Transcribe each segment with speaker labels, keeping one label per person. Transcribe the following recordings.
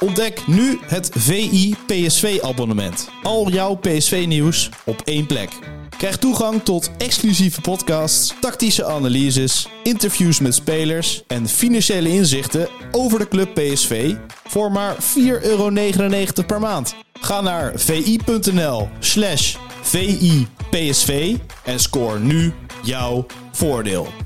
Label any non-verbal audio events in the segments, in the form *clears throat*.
Speaker 1: Ontdek nu het VI PSV abonnement. Al jouw PSV nieuws op één plek. Krijg toegang tot exclusieve podcasts, tactische analyses, interviews met spelers en financiële inzichten over de club PSV voor maar 4,99 euro per maand. Ga naar vi.nl slash VIPSV en scoor nu jouw voordeel.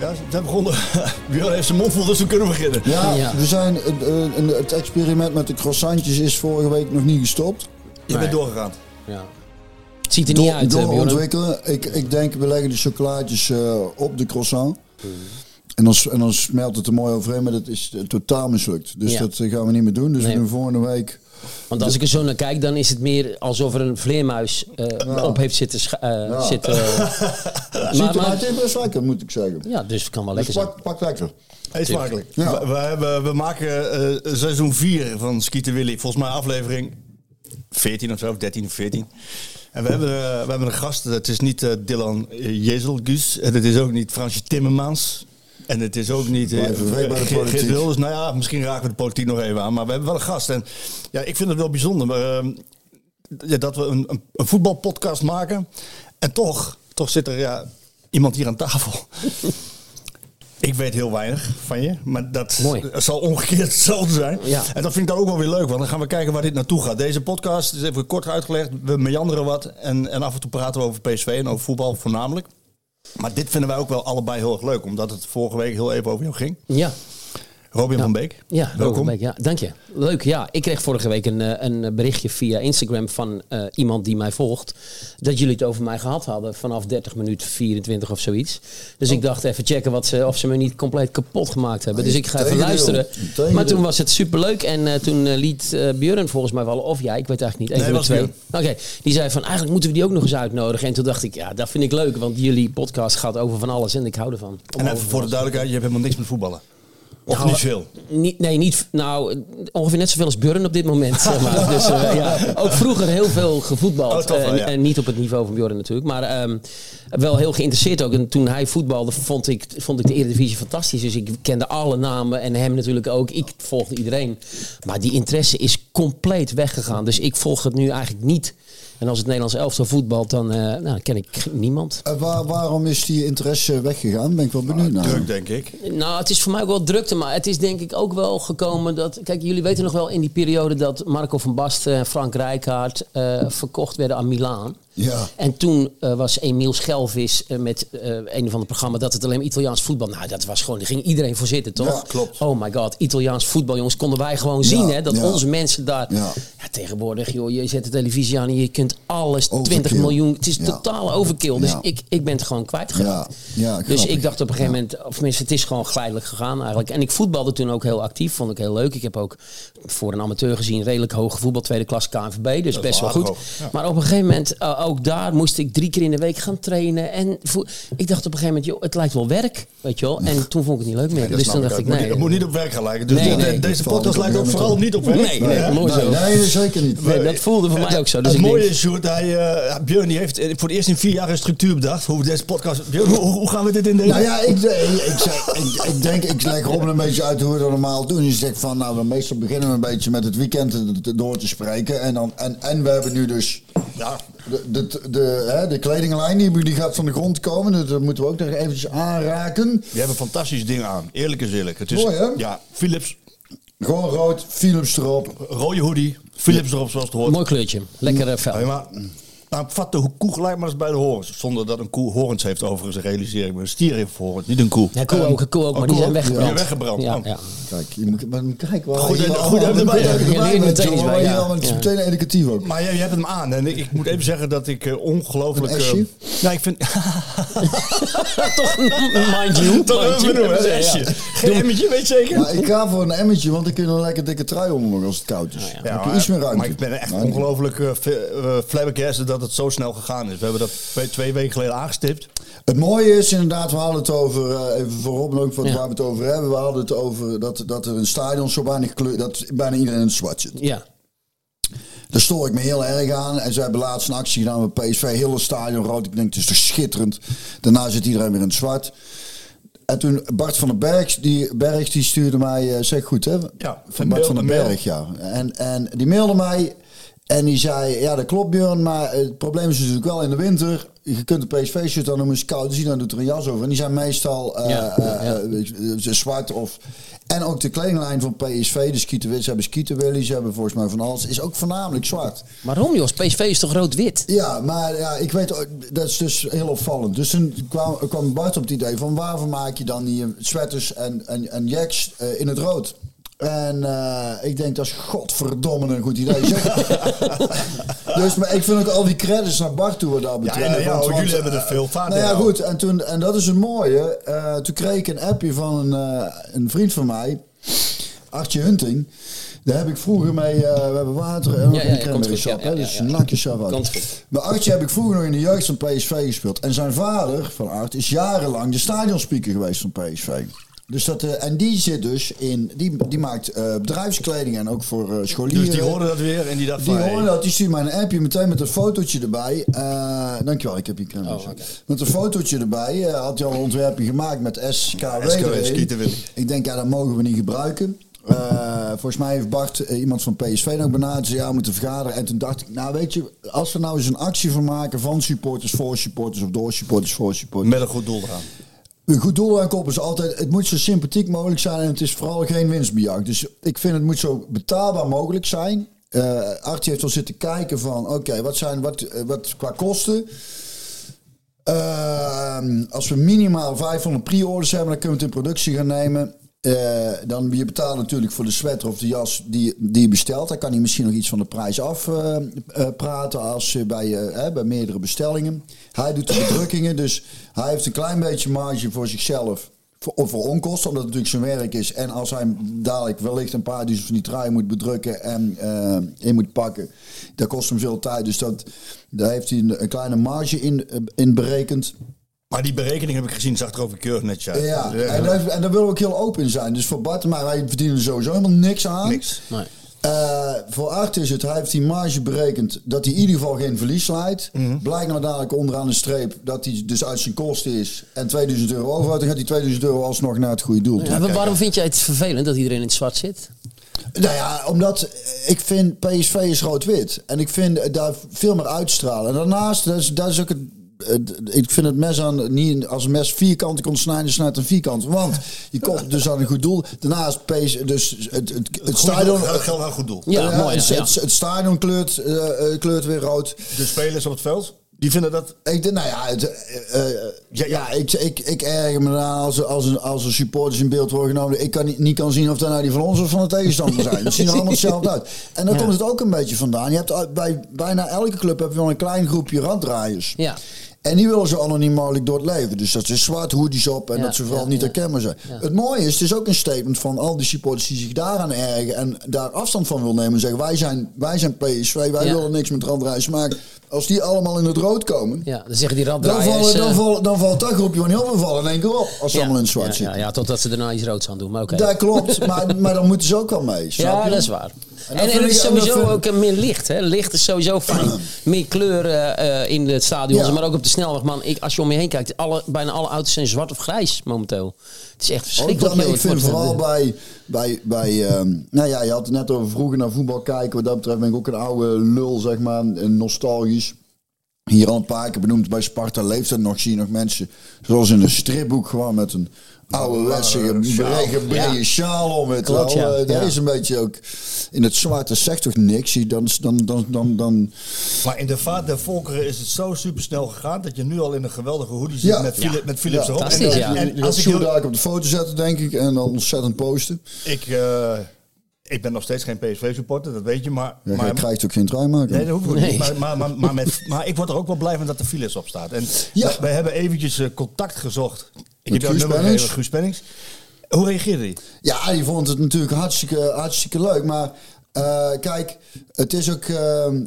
Speaker 2: Ja, zijn begonnen. *laughs* Björn heeft zijn mond vol, dus we kunnen beginnen.
Speaker 3: Ja,
Speaker 4: Ja.
Speaker 3: we zijn, eh, het experiment met de croissantjes is vorige week nog niet gestopt.
Speaker 2: Je bent doorgegaan.
Speaker 4: Ja. Het ziet er niet
Speaker 3: Door,
Speaker 4: uit, eh,
Speaker 3: doorontwikkelen. Ik, ik denk, we leggen de chocolaatjes eh, op de croissant. En dan, en dan smelt het er mooi overheen, maar dat is totaal mislukt. Dus
Speaker 4: Ja.
Speaker 3: dat gaan we niet meer doen. Dus
Speaker 4: Nee.
Speaker 3: we doen volgende week...
Speaker 4: Want als ik er zo naar kijk, dan is het meer alsof er een vleermuis eh, op heeft zitten. eh, zitten *laughs*
Speaker 3: Ziet
Speaker 4: maar,
Speaker 3: er, maar het is best lekker, moet ik zeggen.
Speaker 4: ja, dus het kan wel
Speaker 3: Dus
Speaker 4: lekker zijn.
Speaker 3: pak, pak lekker.
Speaker 2: Eet smakelijk.
Speaker 3: Ja.
Speaker 2: We, we, hebben, we maken eh, seizoen 4 van Skieten Willy. Volgens mij aflevering 14 of zo, of 13 of 14. En we hebben, we hebben een gast. Het is niet Dylan Jezelgus. En het is ook niet Fransje Timmermans. En het is ook niet... eh, Geert-. Wilders. Nou ja, misschien raken we de politiek nog even aan. Maar we hebben wel een gast. En ja, ik vind het wel bijzonder. Maar, eh, ja, dat we een, een, een voetbalpodcast maken. En toch, toch zit er ja, iemand hier aan tafel. *laughs* Ik weet heel weinig van je, maar dat
Speaker 4: Mooi.
Speaker 2: zal omgekeerd *laughs* hetzelfde zijn.
Speaker 4: Ja.
Speaker 2: En dat vind ik dan ook wel weer leuk, want dan gaan we kijken waar dit naartoe gaat. Deze podcast is even kort uitgelegd. We meanderen wat en, en af en toe praten we over PSV en over voetbal voornamelijk. Maar dit vinden wij ook wel allebei heel erg leuk, omdat het vorige week heel even over jou ging.
Speaker 4: Ja,
Speaker 2: Robin van Beek,
Speaker 4: ja
Speaker 2: welkom.
Speaker 4: Beek, ja, dank je. Leuk, ja. Ik kreeg vorige week een, eh, een berichtje via Instagram van eh, iemand die mij volgt. Dat jullie het over mij gehad hadden vanaf 30 minuten 24 of zoiets. Dus ik dacht even checken wat ze, of ze me niet compleet kapot gemaakt hebben. Dus ik ga even luisteren. Maar toen was het superleuk. En eh, toen liet Björn volgens mij vallen. Of jij, ik weet eigenlijk niet. Een
Speaker 2: Nee,
Speaker 4: van de twee. Oké, die zei van eigenlijk moeten we die ook nog eens uitnodigen. En toen dacht ik, ja, dat vind ik leuk. Want jullie podcast gaat over van alles en ik hou ervan. Om
Speaker 2: En even
Speaker 4: van
Speaker 2: voor de duidelijkheid, je hebt helemaal niks met voetballen. Of
Speaker 4: Nou,
Speaker 2: niet veel.
Speaker 4: Niet, nee, niet. Nou, ongeveer net zoveel als Björn op dit moment. Zeg maar. dus, eh, ja, ook vroeger heel veel gevoetbald.
Speaker 2: Oh, wel,
Speaker 4: en,
Speaker 2: ja.
Speaker 4: en niet op het niveau van Björn natuurlijk. Maar ehm, wel heel geïnteresseerd ook. En toen hij voetbalde, vond ik, vond ik de Eredivisie fantastisch. Dus ik kende alle namen en hem natuurlijk ook. Ik volgde iedereen. Maar die interesse is compleet weggegaan. Dus ik volg het nu eigenlijk niet. En als het Nederlands elftal voetbalt, dan, eh, nou, ken ik niemand.
Speaker 3: Eh, waar, waarom is die interesse weggegaan? Ben ik wel benieuwd naar.
Speaker 2: Druk, denk ik.
Speaker 4: Nou, het is voor mij ook wel drukte, maar het is denk ik ook wel gekomen dat... Kijk, jullie weten nog wel in die periode dat Marco van Basten en Frank Rijkaard eh, verkocht werden aan Milaan.
Speaker 3: Ja.
Speaker 4: En toen eh, was Emiel Schelvis eh, met eh, een of ander programma dat het alleen maar Italiaans voetbal. Nou, dat was gewoon, daar ging iedereen voor zitten, toch?
Speaker 3: Ja, klopt.
Speaker 4: Oh my god, Italiaans voetbal, jongens, konden wij gewoon zien, hè? Dat onze mensen daar.
Speaker 3: Ja.
Speaker 4: Ja. tegenwoordig, joh, je zet de televisie aan en je kunt alles, 20
Speaker 3: Overkill.
Speaker 4: miljoen. Het is totaal overkill. Dus ik, ik ben het gewoon kwijtgeraakt.
Speaker 3: Ja, ja,
Speaker 4: Dus ik dacht op een gegeven moment, of tenminste, het is gewoon geleidelijk gegaan eigenlijk. En ik voetbalde toen ook heel actief, vond ik heel leuk. Ik heb ook voor een amateur gezien redelijk hoge voetbal, tweede klas KNVB, dus best wel goed. Maar op een gegeven moment, ook daar moest ik drie keer in de week gaan trainen. En vo- ik dacht op een gegeven moment, joh, het lijkt wel werk, weet je wel. En toen vond ik het niet leuk meer. Dus toen dacht ik, nee.
Speaker 2: Het moet niet op werk gaan lijken. Dus
Speaker 4: Nee,
Speaker 2: de- de-
Speaker 4: nee.
Speaker 2: deze podcast lijkt ook vooral niet op werk.
Speaker 4: Nee, nee, mooi zo.
Speaker 3: Nee, nee, zeker niet.
Speaker 4: Nee, dat voelde voor mij ook zo. Dus
Speaker 2: het
Speaker 4: ik
Speaker 2: mooie
Speaker 4: denk-
Speaker 2: is, Sjoerd, hij, eh, Björn die heeft eh, voor het eerst in vier jaar een structuur bedacht. Hoe deze podcast... Björn, hoe, hoe gaan we dit indelen?
Speaker 3: Nou ja, ik, ik, ik, ik, ik denk, ik leg Robin een beetje uit hoe we dat normaal doen. Je zegt van, nou, we meestal beginnen we een beetje met het weekend door te spreken. En, dan, en, en we hebben nu dus
Speaker 2: Ja,
Speaker 3: de, de, de, hè, de kledinglijn, die, die gaat van de grond komen. Dus dat moeten we ook nog eventjes aanraken.
Speaker 2: je hebt een fantastisch ding aan. Eerlijk is eerlijk. Het is,
Speaker 3: Mooi, hè?
Speaker 2: Ja, Philips,
Speaker 3: Gewoon rood, Philips erop.
Speaker 2: rode hoodie, Philips erop zoals het hoort.
Speaker 4: Mooi kleurtje. Lekker eh, fel.
Speaker 2: Hey, maar Nou, vat de koe gelijk maar eens bij de horens. Zonder dat een koe horens heeft overigens, realiseer ik me. Een stier heeft horens, niet een koe.
Speaker 4: Ja, koe ook, koe ook, maar die zijn weggebrand.
Speaker 2: Ja, weggebrand.
Speaker 4: Ja,
Speaker 2: Oh.
Speaker 4: ja.
Speaker 3: Kijk, je moet, maar kijk wel.
Speaker 2: Goed,
Speaker 3: je-
Speaker 2: goed, goed,
Speaker 3: erbij-
Speaker 2: erbij-
Speaker 4: meteen ja.
Speaker 3: je is
Speaker 4: Ja.
Speaker 3: meteen educatief ook.
Speaker 2: Maar je, je hebt hem aan en ik, moet even zeggen dat ik eh, ongelooflijk...
Speaker 3: Een
Speaker 2: eh, ja, ik vind... *laughs*
Speaker 4: Toch, mind you.
Speaker 2: Toch
Speaker 4: Ja,
Speaker 2: een
Speaker 4: ja.
Speaker 2: Esje. Geen emmetje, weet je zeker?
Speaker 3: Ik ga voor een emmertje, want ik kun een lekker dikke trui onder nog als het koud is. Heb iets meer ruimte.
Speaker 2: maar ik ben echt ongelooflijk eh, flabbergasted dat het zo snel gegaan is. We hebben dat twee, twee weken geleden aangestipt.
Speaker 3: Het mooie is inderdaad, we hadden het over, eh, even voorop en ook
Speaker 4: Ja.
Speaker 3: waar we het over hebben. We hadden het over dat, dat er een stadion zo weinig kleur, dat bijna iedereen in het zwart zit.
Speaker 4: Ja.
Speaker 3: Daar stoor ik me heel erg aan. En ze hebben laatst een actie gedaan met PSV, heel het stadion rood. Ik denk, het is toch schitterend. Daarna zit iedereen weer in het zwart. En toen Bart van den Berg, die, Berg, die stuurde mij, eh, zeg goed hè?
Speaker 2: Ja,
Speaker 3: van Bart
Speaker 2: mail-
Speaker 3: van den. Berg, ja. En, en die mailde mij en die zei, ja dat klopt Björn, maar het probleem is natuurlijk wel in de winter. Je kunt de PSV-shirt dan noemen, is koud, dus dan doet er een jas over. En die zijn meestal eh,
Speaker 4: Ja,
Speaker 3: eh,
Speaker 4: ja.
Speaker 3: eh, zwart of... En ook de kledinglijn van PSV, de Skieten, ze hebben Skieten Willy, ze hebben volgens mij van alles, is ook voornamelijk zwart.
Speaker 4: Waarom joh? PSV is toch rood-wit?
Speaker 3: Ja, maar ja, ik weet, ook- dat is dus heel opvallend. Dus toen kwam, kwam Bart op het idee van waarvoor maak je dan die sweaters en, en, en jacks in het rood? En eh, ik denk dat is godverdomme een goed idee. zeg. *laughs* dus maar ik vind ook al die credits naar Bart toe wat dat
Speaker 2: Ja,
Speaker 3: betreft.
Speaker 2: en, ja,
Speaker 3: Want-
Speaker 2: jullie
Speaker 3: want,
Speaker 2: hebben er veel vaker.
Speaker 3: nou ja, goed. En, toen, en dat is het mooie. eh, toen kreeg ik een appje van een, eh, een vriend van mij, Artje Hunting. Daar heb ik vroeger mee, eh, we hebben water en
Speaker 4: Ja, ja,
Speaker 3: een
Speaker 4: ja,
Speaker 3: sap,
Speaker 4: ja,
Speaker 3: dus uit.
Speaker 4: Komt goed.
Speaker 3: Maar Artje heb ik vroeger nog in de jeugd van PSV gespeeld. En zijn vader van Art is jarenlang de stadionspeaker geweest van PSV. Dus dat, eh, en die zit dus in, die, die maakt eh, bedrijfskleding en ook voor eh, scholieren.
Speaker 2: Dus die hoorden dat weer en die dacht
Speaker 3: Die hoorde dat, die stuurt mij een appje meteen met een fotootje erbij. Dankjewel, ik heb hier crème
Speaker 4: Oh, oké.
Speaker 3: Met een fotootje erbij had hij al een ontwerpje gemaakt met SKW.
Speaker 2: SKW.
Speaker 3: Ik denk, ja, dat mogen we niet gebruiken. Volgens mij heeft Bart iemand van PSV nog benaderd. Zei, ja, we moeten vergaderen. En toen dacht ik, nou weet je, als we nou eens een actie van maken van supporters voor supporters of door supporters voor supporters.
Speaker 2: Met een goed doel eraan.
Speaker 3: Een goed doel aan koppelen is altijd, het moet zo sympathiek mogelijk zijn en het is vooral geen winstbejag. Dus ik vind het moet zo betaalbaar mogelijk zijn. Eh Artie heeft al zitten kijken van, oké, wat zijn wat, eh, wat qua kosten. Ehm, als we minimaal 500 pre-orders hebben, dan kunnen we het in productie gaan nemen. Eh, dan je betaalt natuurlijk voor de sweater of de jas die, die je bestelt. Dan kan hij misschien nog iets van de prijs afpraten praten als je bij, eh, hè, bij meerdere bestellingen. Hij doet de *clears throat* bedrukkingen, dus hij heeft een klein beetje marge voor zichzelf. Voor, of voor onkosten, omdat het natuurlijk zijn werk is. En als hij dadelijk wellicht een paar duizend van die trui moet bedrukken en eh, in moet pakken, dat kost hem veel tijd. Dus dat, daar heeft hij een, een kleine marge in, eh, in berekend.
Speaker 2: Maar die berekening heb ik gezien, zag er over keurig netjes uit.
Speaker 3: Ja, en daar, en daar willen we ook heel open in zijn. Dus voor Bart en mij, wij verdienen er sowieso helemaal niks aan.
Speaker 2: Niks.
Speaker 4: Nee.
Speaker 3: Eh, voor Art is het, hij heeft die marge berekend dat hij in ieder geval geen verlies leidt.
Speaker 2: Mhm.
Speaker 3: Blijkt nou dadelijk onderaan de streep dat hij dus uit zijn kosten is en 2000 euro overhoudt. Dan gaat die 2000 euro alsnog naar het goede doel.
Speaker 4: Ja, maar waarom vind jij het vervelend dat iedereen in het zwart zit?
Speaker 3: Nou ja, omdat ik vind PSV is rood-wit. En ik vind daar veel meer uitstralen. En daarnaast, dat is, dat is ook het- ik vind het mes aan, niet als een mes vierkant kon snijden, snijdt een vierkant. Want je komt dus aan een goed doel. Daarnaast, PS, dus het, het, het,
Speaker 2: Het
Speaker 3: stadion...
Speaker 2: geldt aan goed doel.
Speaker 4: Ja,
Speaker 3: Ja,
Speaker 4: mooi.
Speaker 3: het,
Speaker 4: Ja, ja.
Speaker 3: het, het stadion kleurt, eh, eh, kleurt weer rood.
Speaker 2: De spelers op het veld, die vinden dat...
Speaker 3: Ik, denk, nou ja, het, eh, eh, ja, ja, ik, ik, ik erger me eraan als, er- als, een, als een supporters in beeld worden genomen. Ik kan niet, niet kan zien of dat nou die van ons of van de tegenstander zijn. Het zien er allemaal hetzelfde *laughs* uit. En daar
Speaker 4: Ja.
Speaker 3: komt het ook een beetje vandaan. Je hebt bij bijna elke club heb je wel een klein groepje randdraaiers.
Speaker 4: Ja.
Speaker 3: En die willen zo anoniem mogelijk door het leven. Dus dat ze zwart hoodies op en
Speaker 4: Ja,
Speaker 3: dat ze vooral
Speaker 4: ja,
Speaker 3: niet herkenbaar zijn. Het mooie is, het is ook een statement van al die supporters die zich daaraan ergen en daar afstand van wil nemen. En zeggen, wij zijn, wij zijn PSV, wij willen niks met randdraaiers maken. Als die allemaal in het rood komen,
Speaker 4: Ja, dan zeggen die
Speaker 3: dan,
Speaker 4: raddraaiers...
Speaker 3: vallen, dan,
Speaker 4: eh,
Speaker 3: vallen, dan valt dat groepje van heel veel vallen in één keer op. Als ze allemaal in het zwart
Speaker 4: ja,
Speaker 3: zitten.
Speaker 4: ja, ja, totdat ze daarna iets roods aan doen. Maar oké.
Speaker 3: Dat klopt, maar, maar dan moeten ze ook wel mee.
Speaker 4: Ja, dat is waar.
Speaker 3: En
Speaker 4: En, het is sowieso ook een meer licht. Hè? Licht is sowieso *clears throat* fijn. meer kleuren eh, in het stadion,
Speaker 3: Ja.
Speaker 4: maar ook op de snelweg. Man, ik, als je om je heen kijkt, alle, bijna alle auto's zijn zwart of grijs momenteel. Het is echt
Speaker 3: Ook
Speaker 4: verschrikkelijk.
Speaker 3: dan, ik vind vooral bij, bij, bij ehm, nou ja, je had het net over vroeger naar voetbal kijken. Wat dat betreft ben ik ook een oude lul, zeg maar, en nostalgisch. Hier al een paar keer benoemd bij Sparta leeft nog, zie je nog mensen zoals in een stripboek gewoon met een oude wetse brede brede
Speaker 4: Ja.
Speaker 3: sjaal om. Het
Speaker 4: Klopt,
Speaker 3: wel.
Speaker 4: ja.
Speaker 3: Dat
Speaker 4: Ja.
Speaker 3: is een beetje ook. in het zwart, dat zegt toch niks? Dan, dan, dan, dan, dan,
Speaker 2: Maar in de vaart der volkeren is het zo supersnel gegaan dat je nu al in een geweldige hoodie zit
Speaker 3: Ja.
Speaker 2: met, Philip, met Philips
Speaker 3: Ja,
Speaker 2: erop. en,
Speaker 4: ja.
Speaker 2: en
Speaker 3: Je
Speaker 2: als ik,
Speaker 3: zo
Speaker 2: heel-
Speaker 3: daar op de foto zetten, denk ik, en dan ontzettend posten.
Speaker 2: ik, eh, ik ben nog steeds geen PSV-supporter, dat weet je, maar...
Speaker 3: Ja,
Speaker 2: maar
Speaker 3: jij krijgt ook geen trui maken.
Speaker 2: Nee, dat hoeft ook
Speaker 4: Nee.
Speaker 2: niet. Maar, maar, maar, maar, met, maar ik word er ook wel blij van dat er Philips op staat. En
Speaker 3: Ja.
Speaker 2: wij hebben eventjes eh, contact gezocht. Ik heb jou
Speaker 3: Guus
Speaker 2: nummer
Speaker 3: Pennings?
Speaker 2: gegeven, Guus Pennings. Hoe reageerde hij?
Speaker 3: Ja, die vond het natuurlijk hartstikke, hartstikke leuk. Maar eh, kijk, het is ook. ehm, eh,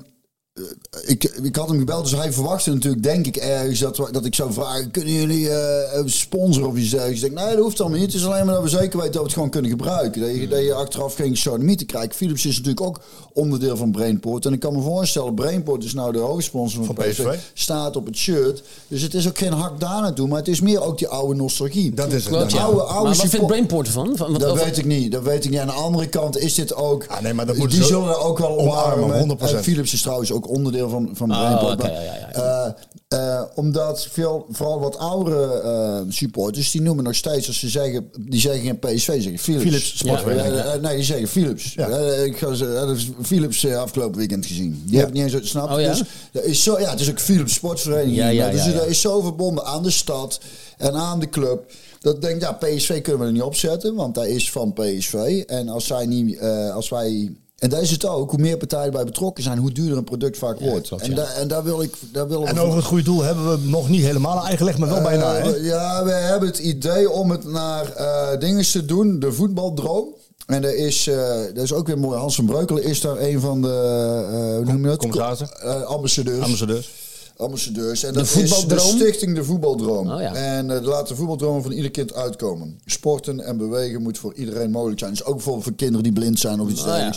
Speaker 3: ik, ik had hem gebeld, dus hij verwachtte natuurlijk, denk ik, ergens dat, we- dat ik zou vragen: kunnen jullie eh, een sponsor of iets dergelijks? Ik denk, nee, dat hoeft allemaal niet. Het is alleen maar dat we zeker weten dat we het gewoon kunnen gebruiken. Dat je, dat je achteraf geen sodomieten krijgt. Philips is natuurlijk ook onderdeel van Brainport. En ik kan me voorstellen, Brainport is nou de hoofdsponsor van,
Speaker 2: Van
Speaker 3: PSV.
Speaker 2: PSV.
Speaker 3: Staat op het shirt. Dus het is ook geen hak daar naartoe, maar het is meer ook die oude nostalgie.
Speaker 2: Dat is het.
Speaker 4: Klopt, ja.
Speaker 3: oude- oude
Speaker 4: maar wat vindt Brainport ervan? Van, wat,
Speaker 3: dat
Speaker 4: of-
Speaker 3: weet ik niet. Dat weet ik niet. Aan de andere kant is dit ook.
Speaker 2: Ah, nee, maar dat
Speaker 3: die zullen er ook wel
Speaker 2: omarmen,
Speaker 3: omarmen.
Speaker 2: 100%.
Speaker 3: En Philips is trouwens ook onderdeel van, van
Speaker 4: Oh, ja, ja, ja.
Speaker 3: eh, eh, omdat veel, vooral wat oudere eh, supporters, die noemen nog steeds, als ze zeggen, die zeggen geen PSV, zeggen Philips.
Speaker 2: Philips Sportvereniging,
Speaker 3: Ja, eh, nee, die zeggen Philips.
Speaker 2: Ja.
Speaker 3: Ik ga ze, Philips afgelopen weekend gezien. Die heb ik niet eens snap.
Speaker 4: Oh, ja?
Speaker 3: Dus, dat is zo, ja, het is ook Philips Sportvereniging.
Speaker 4: Ja, ja,
Speaker 3: dus
Speaker 4: ja, ja.
Speaker 3: dat is zo verbonden aan de stad en aan de club. Dat ik denk, ja, PSV kunnen we er niet opzetten, want hij is van PSV. En als zij niet, eh, als wij. En daar is het ook, hoe meer partijen bij betrokken zijn, hoe duurder een product vaak wordt.
Speaker 4: klopt,
Speaker 3: en,
Speaker 4: ja.
Speaker 3: en daar wil ik. Daar willen
Speaker 2: En
Speaker 3: we
Speaker 2: over het goede doel hebben we nog niet helemaal uitgelegd, maar wel bijna. Hè?
Speaker 3: eh, ja, we hebben het idee om het naar eh dingen te doen. De voetbaldroom. En er is, eh dat is ook weer mooi. Hans van Breukelen is daar een van de eh, hoe noem je dat? Eh, ambassadeurs.
Speaker 2: Ambassadeurs.
Speaker 3: ambassadeurs. En
Speaker 4: De
Speaker 3: dat is de
Speaker 4: voetbaldroom?
Speaker 3: stichting De Voetbaldroom.
Speaker 4: Oh ja.
Speaker 3: En eh laat de voetbaldroom van ieder kind uitkomen. Sporten en bewegen moet voor iedereen mogelijk zijn. Dus ook bijvoorbeeld voor kinderen die blind zijn of iets
Speaker 4: Oh ja.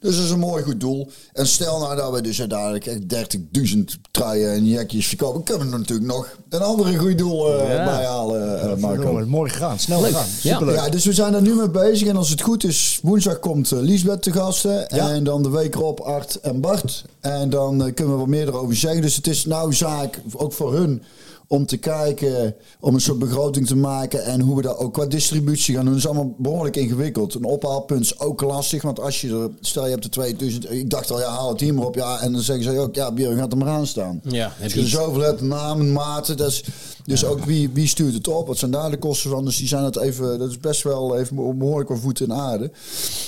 Speaker 3: Dus dat is een mooi goed doel. En stel nou dat we dus uiteindelijk echt 30.000 truien en jekjes verkopen, kunnen we er natuurlijk nog een andere goed doel eh
Speaker 4: Ja.
Speaker 3: bijhalen, eh, Marco.
Speaker 2: Mooi gegaan, snel
Speaker 4: Leuk.
Speaker 2: gegaan.
Speaker 4: Ja.
Speaker 2: Superleuk.
Speaker 3: Ja, dus we zijn er nu mee bezig. En als het goed is, woensdag komt eh, Liesbeth te gasten.
Speaker 2: Ja.
Speaker 3: En dan de week erop Art en Bart. En dan kunnen we wat meer erover zeggen. Dus het is nou zaak, ook voor hun, om te kijken, om een soort begroting te maken. En hoe we dat ook qua distributie gaan doen. Dat is allemaal behoorlijk ingewikkeld. Een ophaalpunt is ook lastig. Want als je er, stel je hebt er 2000. Ik dacht al, ja, haal het hier maar op. Ja, en dan zeggen ze ook, ja, Björn gaat er maar aan staan.
Speaker 4: Ja,
Speaker 3: Als
Speaker 4: je
Speaker 3: zoveel hebt, namen, maten. Dat is, dus ook wie, wie stuurt het op? Wat zijn daar de kosten van? Dus die zijn het even, dat is best wel even behoorlijk wat voeten in aarde.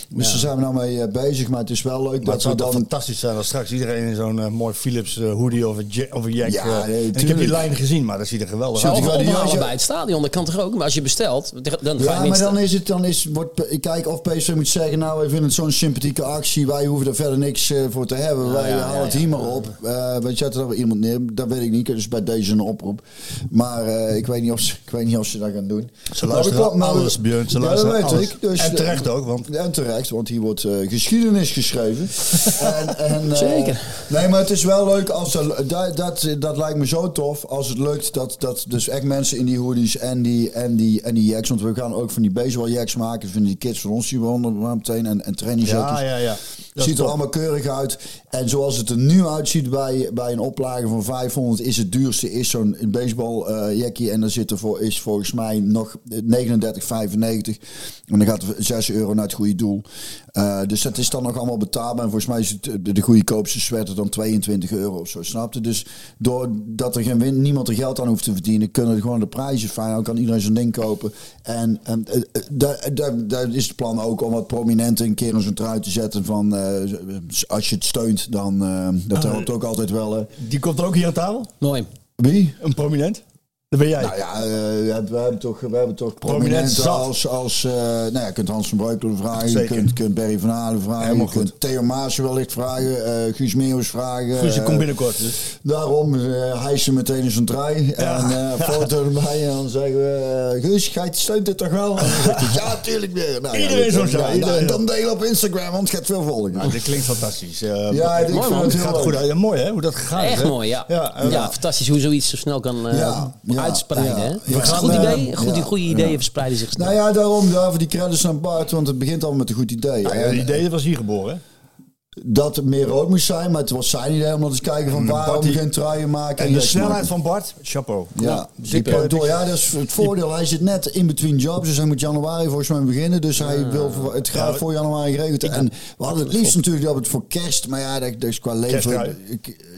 Speaker 3: Dus daar zijn we nou mee eh, bezig. Maar het is wel leuk
Speaker 2: Maar het
Speaker 3: dat we
Speaker 2: zou
Speaker 3: dan...
Speaker 2: fantastisch zijn als straks iedereen in zo'n eh, mooi Philips eh, hoodie of een, ja- of een jack...
Speaker 3: Ja, nee,
Speaker 2: en ik heb die lijn gezien, maar dat ziet er geweldig uit.
Speaker 3: die- je-
Speaker 4: bij het stadion, dat kan toch ook? Maar als je bestelt, dan ga je
Speaker 3: Ja, maar dan is het, dan is, wordt, ik kijk of PSV moet zeggen, nou, wij vinden het zo'n sympathieke actie, wij hoeven er verder niks voor te hebben, wij
Speaker 4: ja,
Speaker 3: halen
Speaker 4: ja,
Speaker 3: het
Speaker 4: ja.
Speaker 3: hier maar op. Eh wij zetten er wel iemand neer, dat weet ik niet, dus bij deze een oproep. Maar eh, ik, weet niet of ze, ik weet niet of ze dat gaan doen.
Speaker 2: Ze
Speaker 3: Maar
Speaker 2: luisteren
Speaker 3: maar-
Speaker 2: alles, Björn. Ze
Speaker 3: Ja, dat
Speaker 2: luisteren
Speaker 3: weet
Speaker 2: alles.
Speaker 3: ik. Dus,
Speaker 2: en terecht ook, want
Speaker 3: En terecht, want hier wordt eh, geschiedenis geschreven. *laughs* en, en, eh,
Speaker 4: Zeker.
Speaker 3: Nee, maar het is wel leuk als er, dat, dat, dat lijkt me zo tof als het lukt dat, dat dus echt mensen in die hoodies en die, en die, en die jacks, want we gaan ook van die baseball jacks maken, van die kids van ons die wonen maar meteen en, en
Speaker 2: ja, ja, ja. Dat
Speaker 3: Ziet er
Speaker 2: top.
Speaker 3: allemaal keurig uit. En zoals het er nu uitziet bij, bij een oplage van 500 is het duurste is zo'n baseball jackie. En daar zit er voor, is volgens mij nog 39,95. En dan gaat er 6 euro naar het goede doel. Eh, dus dat is dan nog allemaal betaalbaar. En volgens mij is het de, de goedkoopste sweater dan 22 euro of zo. Snapte? Dus doordat er geen win, niemand er geld aan hoeft te verdienen, kunnen er gewoon de prijzen fijn. Dan kan iedereen zijn ding kopen. En, en eh, eh, daar, daar, daar is het plan ook om wat prominenten een keer in zo'n trui te zetten van eh, als je het steunt, dan eh, dat helpt ook altijd wel. eh.
Speaker 2: Die komt er ook hier aan tafel?
Speaker 4: Mooi.
Speaker 3: Wie?
Speaker 2: Een prominent? Dat ben jij.
Speaker 3: Nou ja, eh, we, hebben, we hebben toch, we hebben toch
Speaker 2: Prominent
Speaker 3: als, als eh, nou ja, je kunt Hans van Breukelen vragen, je kunt, kunt Barry van Halen vragen,
Speaker 2: Helemaal
Speaker 3: je kunt
Speaker 2: goed.
Speaker 3: Theo Maassen wellicht vragen, eh Guus Meeuwis vragen.
Speaker 2: Guus, je komt binnenkort. Dus.
Speaker 3: Daarom uh, hijsen meteen in zo'n trui en eh *laughs* foto erbij en dan zeggen we, eh, Guus, jij steunt dit toch wel? *laughs* En hij, ja, tuurlijk weer. Nou, ja,
Speaker 2: Iedereen zo'n
Speaker 3: ja,
Speaker 2: trui,
Speaker 3: nou,
Speaker 2: iedereen.
Speaker 3: Dan deel op Instagram, want het gaat veel volgen.
Speaker 2: Nou, dit klinkt fantastisch. Eh,
Speaker 3: Ja, ik
Speaker 2: mooi,
Speaker 3: vind
Speaker 2: man.
Speaker 3: het
Speaker 2: gaat
Speaker 3: leuk.
Speaker 2: goed. Ja, mooi hè, hoe dat gegaan is.
Speaker 4: Echt
Speaker 2: hè?
Speaker 4: mooi, ja.
Speaker 2: Ja,
Speaker 4: Ja, fantastisch hoe zoiets zo snel kan eh,
Speaker 3: Ja, ja,
Speaker 4: uitspreiden.
Speaker 3: ja.
Speaker 2: gaan,
Speaker 4: goed idee. Goed,
Speaker 3: ja,
Speaker 4: goede ideeën verspreiden zich snel.
Speaker 3: Nou ja, daarom daarvoor die credits aan Bart, want het begint allemaal met een goed idee.
Speaker 2: nou ja, het idee was hier geboren.
Speaker 3: Dat het meer rood moest zijn. Maar het was zijn idee om eens kijken van waarom
Speaker 2: Bart, die-
Speaker 3: geen truien maken.
Speaker 2: En de snelheid
Speaker 3: maken.
Speaker 2: van Bart, chapeau.
Speaker 3: Ja,
Speaker 2: Dikke-
Speaker 3: Dikke door. Ja, dat is het voordeel. Hij zit net in between jobs. Dus hij moet januari volgens mij beginnen. Dus hij wil voor- het gaat voor januari geregeld. En we hadden het liefst natuurlijk dat het voor kerst. Maar ja, dat, dat is qua leven.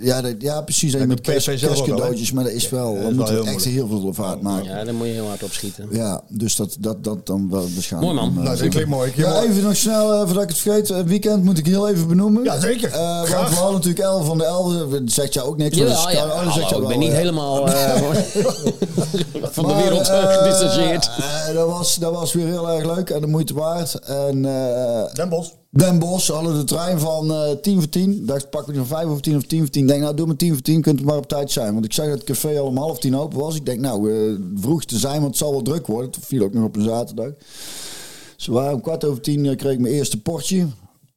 Speaker 3: Ja, dat, ja, precies. Dat met kerst, kerstcadeautjes. Maar dat is wel.
Speaker 2: dat is
Speaker 3: we
Speaker 2: wel
Speaker 3: moeten
Speaker 2: heel
Speaker 3: echt heel veel vaart maken. Ja.
Speaker 4: Ja, daar moet je heel hard op schieten.
Speaker 3: dus dat, dat, dat dan wel waarschijnlijk.
Speaker 4: Mooi, man.
Speaker 3: dan,
Speaker 2: Nou, dat klinkt mooi.
Speaker 3: Ja, even nog snel, eh, voordat ik het vergeet. Het weekend moet ik heel even benoemen.
Speaker 2: Ja, zeker.
Speaker 3: Eh, want
Speaker 2: Graag.
Speaker 3: we hadden natuurlijk 11 van de 11. Dat zegt jou ook niks. maar dat
Speaker 4: Ja,
Speaker 3: is-
Speaker 4: ja,
Speaker 3: oh, zegt
Speaker 4: hallo,
Speaker 3: jou
Speaker 4: ik ben niet
Speaker 3: ja.
Speaker 4: helemaal *laughs* eh, *laughs* van de
Speaker 3: Maar,
Speaker 4: wereld
Speaker 3: eh,
Speaker 4: uh, gedistanceerd.
Speaker 3: eh, dat, was, dat was weer heel erg leuk en de moeite waard. En eh
Speaker 2: Den Bosch.
Speaker 3: Den Bosch hadden de trein van eh 10 voor 10. Dacht, pak ik van 5 over 10 of 10 voor 10. Denk, nou, doe maar 10 voor 10, kunt het maar op tijd zijn. Want ik zag dat het café al om half 10 open was. Ik denk, nou, eh, vroeg te zijn, want het zal wel druk worden. Het viel ook nog op een zaterdag. Dus we waren om kwart over 10 eh, kreeg ik mijn eerste portje.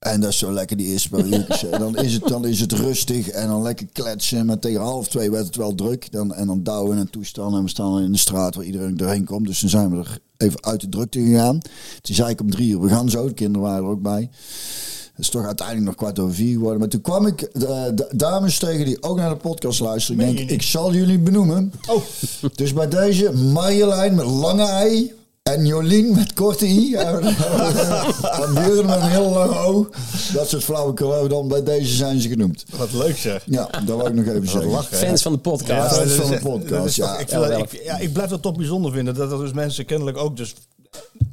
Speaker 3: En dat is zo lekker, die eerste uurtjes. En dan is, het, dan is het rustig en dan lekker kletsen. Maar tegen half twee werd het wel druk. Dan, en dan douwen en toestanden. En we staan in de straat waar iedereen doorheen komt. Dus toen zijn we er even uit de drukte gegaan. Toen zei ik om drie uur, we gaan zo. De kinderen waren er ook bij. Het is toch uiteindelijk nog kwart over vier geworden. Maar toen kwam ik eh, d- dames tegen die ook naar de podcast luisteren. Ik denk, ik zal jullie benoemen.
Speaker 2: Oh,
Speaker 3: Dus bij deze Marjolein met lange ei. En Jolien met korte i. En Björn met een heel lange o. Dat soort flauwekul hebben dan bij deze zijn ze genoemd.
Speaker 2: wat leuk zeg.
Speaker 3: Ja, dat wil ik nog even zeggen.
Speaker 2: lachen?
Speaker 4: Fans van de podcast.
Speaker 3: Ja,
Speaker 2: dat
Speaker 3: van de podcast,
Speaker 2: dat toch-
Speaker 3: ja.
Speaker 2: ik, vind
Speaker 4: Ja,
Speaker 2: dat-
Speaker 4: wel.
Speaker 2: ik, ja, ik blijf dat toch bijzonder vinden. Dat er dus mensen kennelijk ook dus...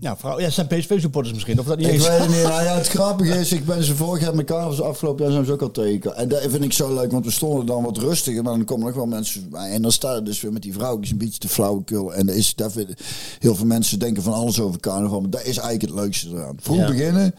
Speaker 2: Ja, vrouw, ja, zijn PSV-supporters misschien. Of dat niet
Speaker 3: Ik
Speaker 2: eens.
Speaker 3: weet het niet. *laughs* Nou ja, het grappige is, ik ben ze vorig jaar met carnavals afgelopen jaar zijn ze ook al tegen. En dat vind ik zo leuk, want we stonden dan wat rustiger, maar dan komen nog wel mensen bij. En dan staan er dus weer met die vrouwtjes een beetje te flauwekul. En dat is, dat vind, heel veel mensen denken van alles over carnaval, maar dat is eigenlijk het leukste eraan. Vroeg
Speaker 4: Ja.
Speaker 3: beginnen,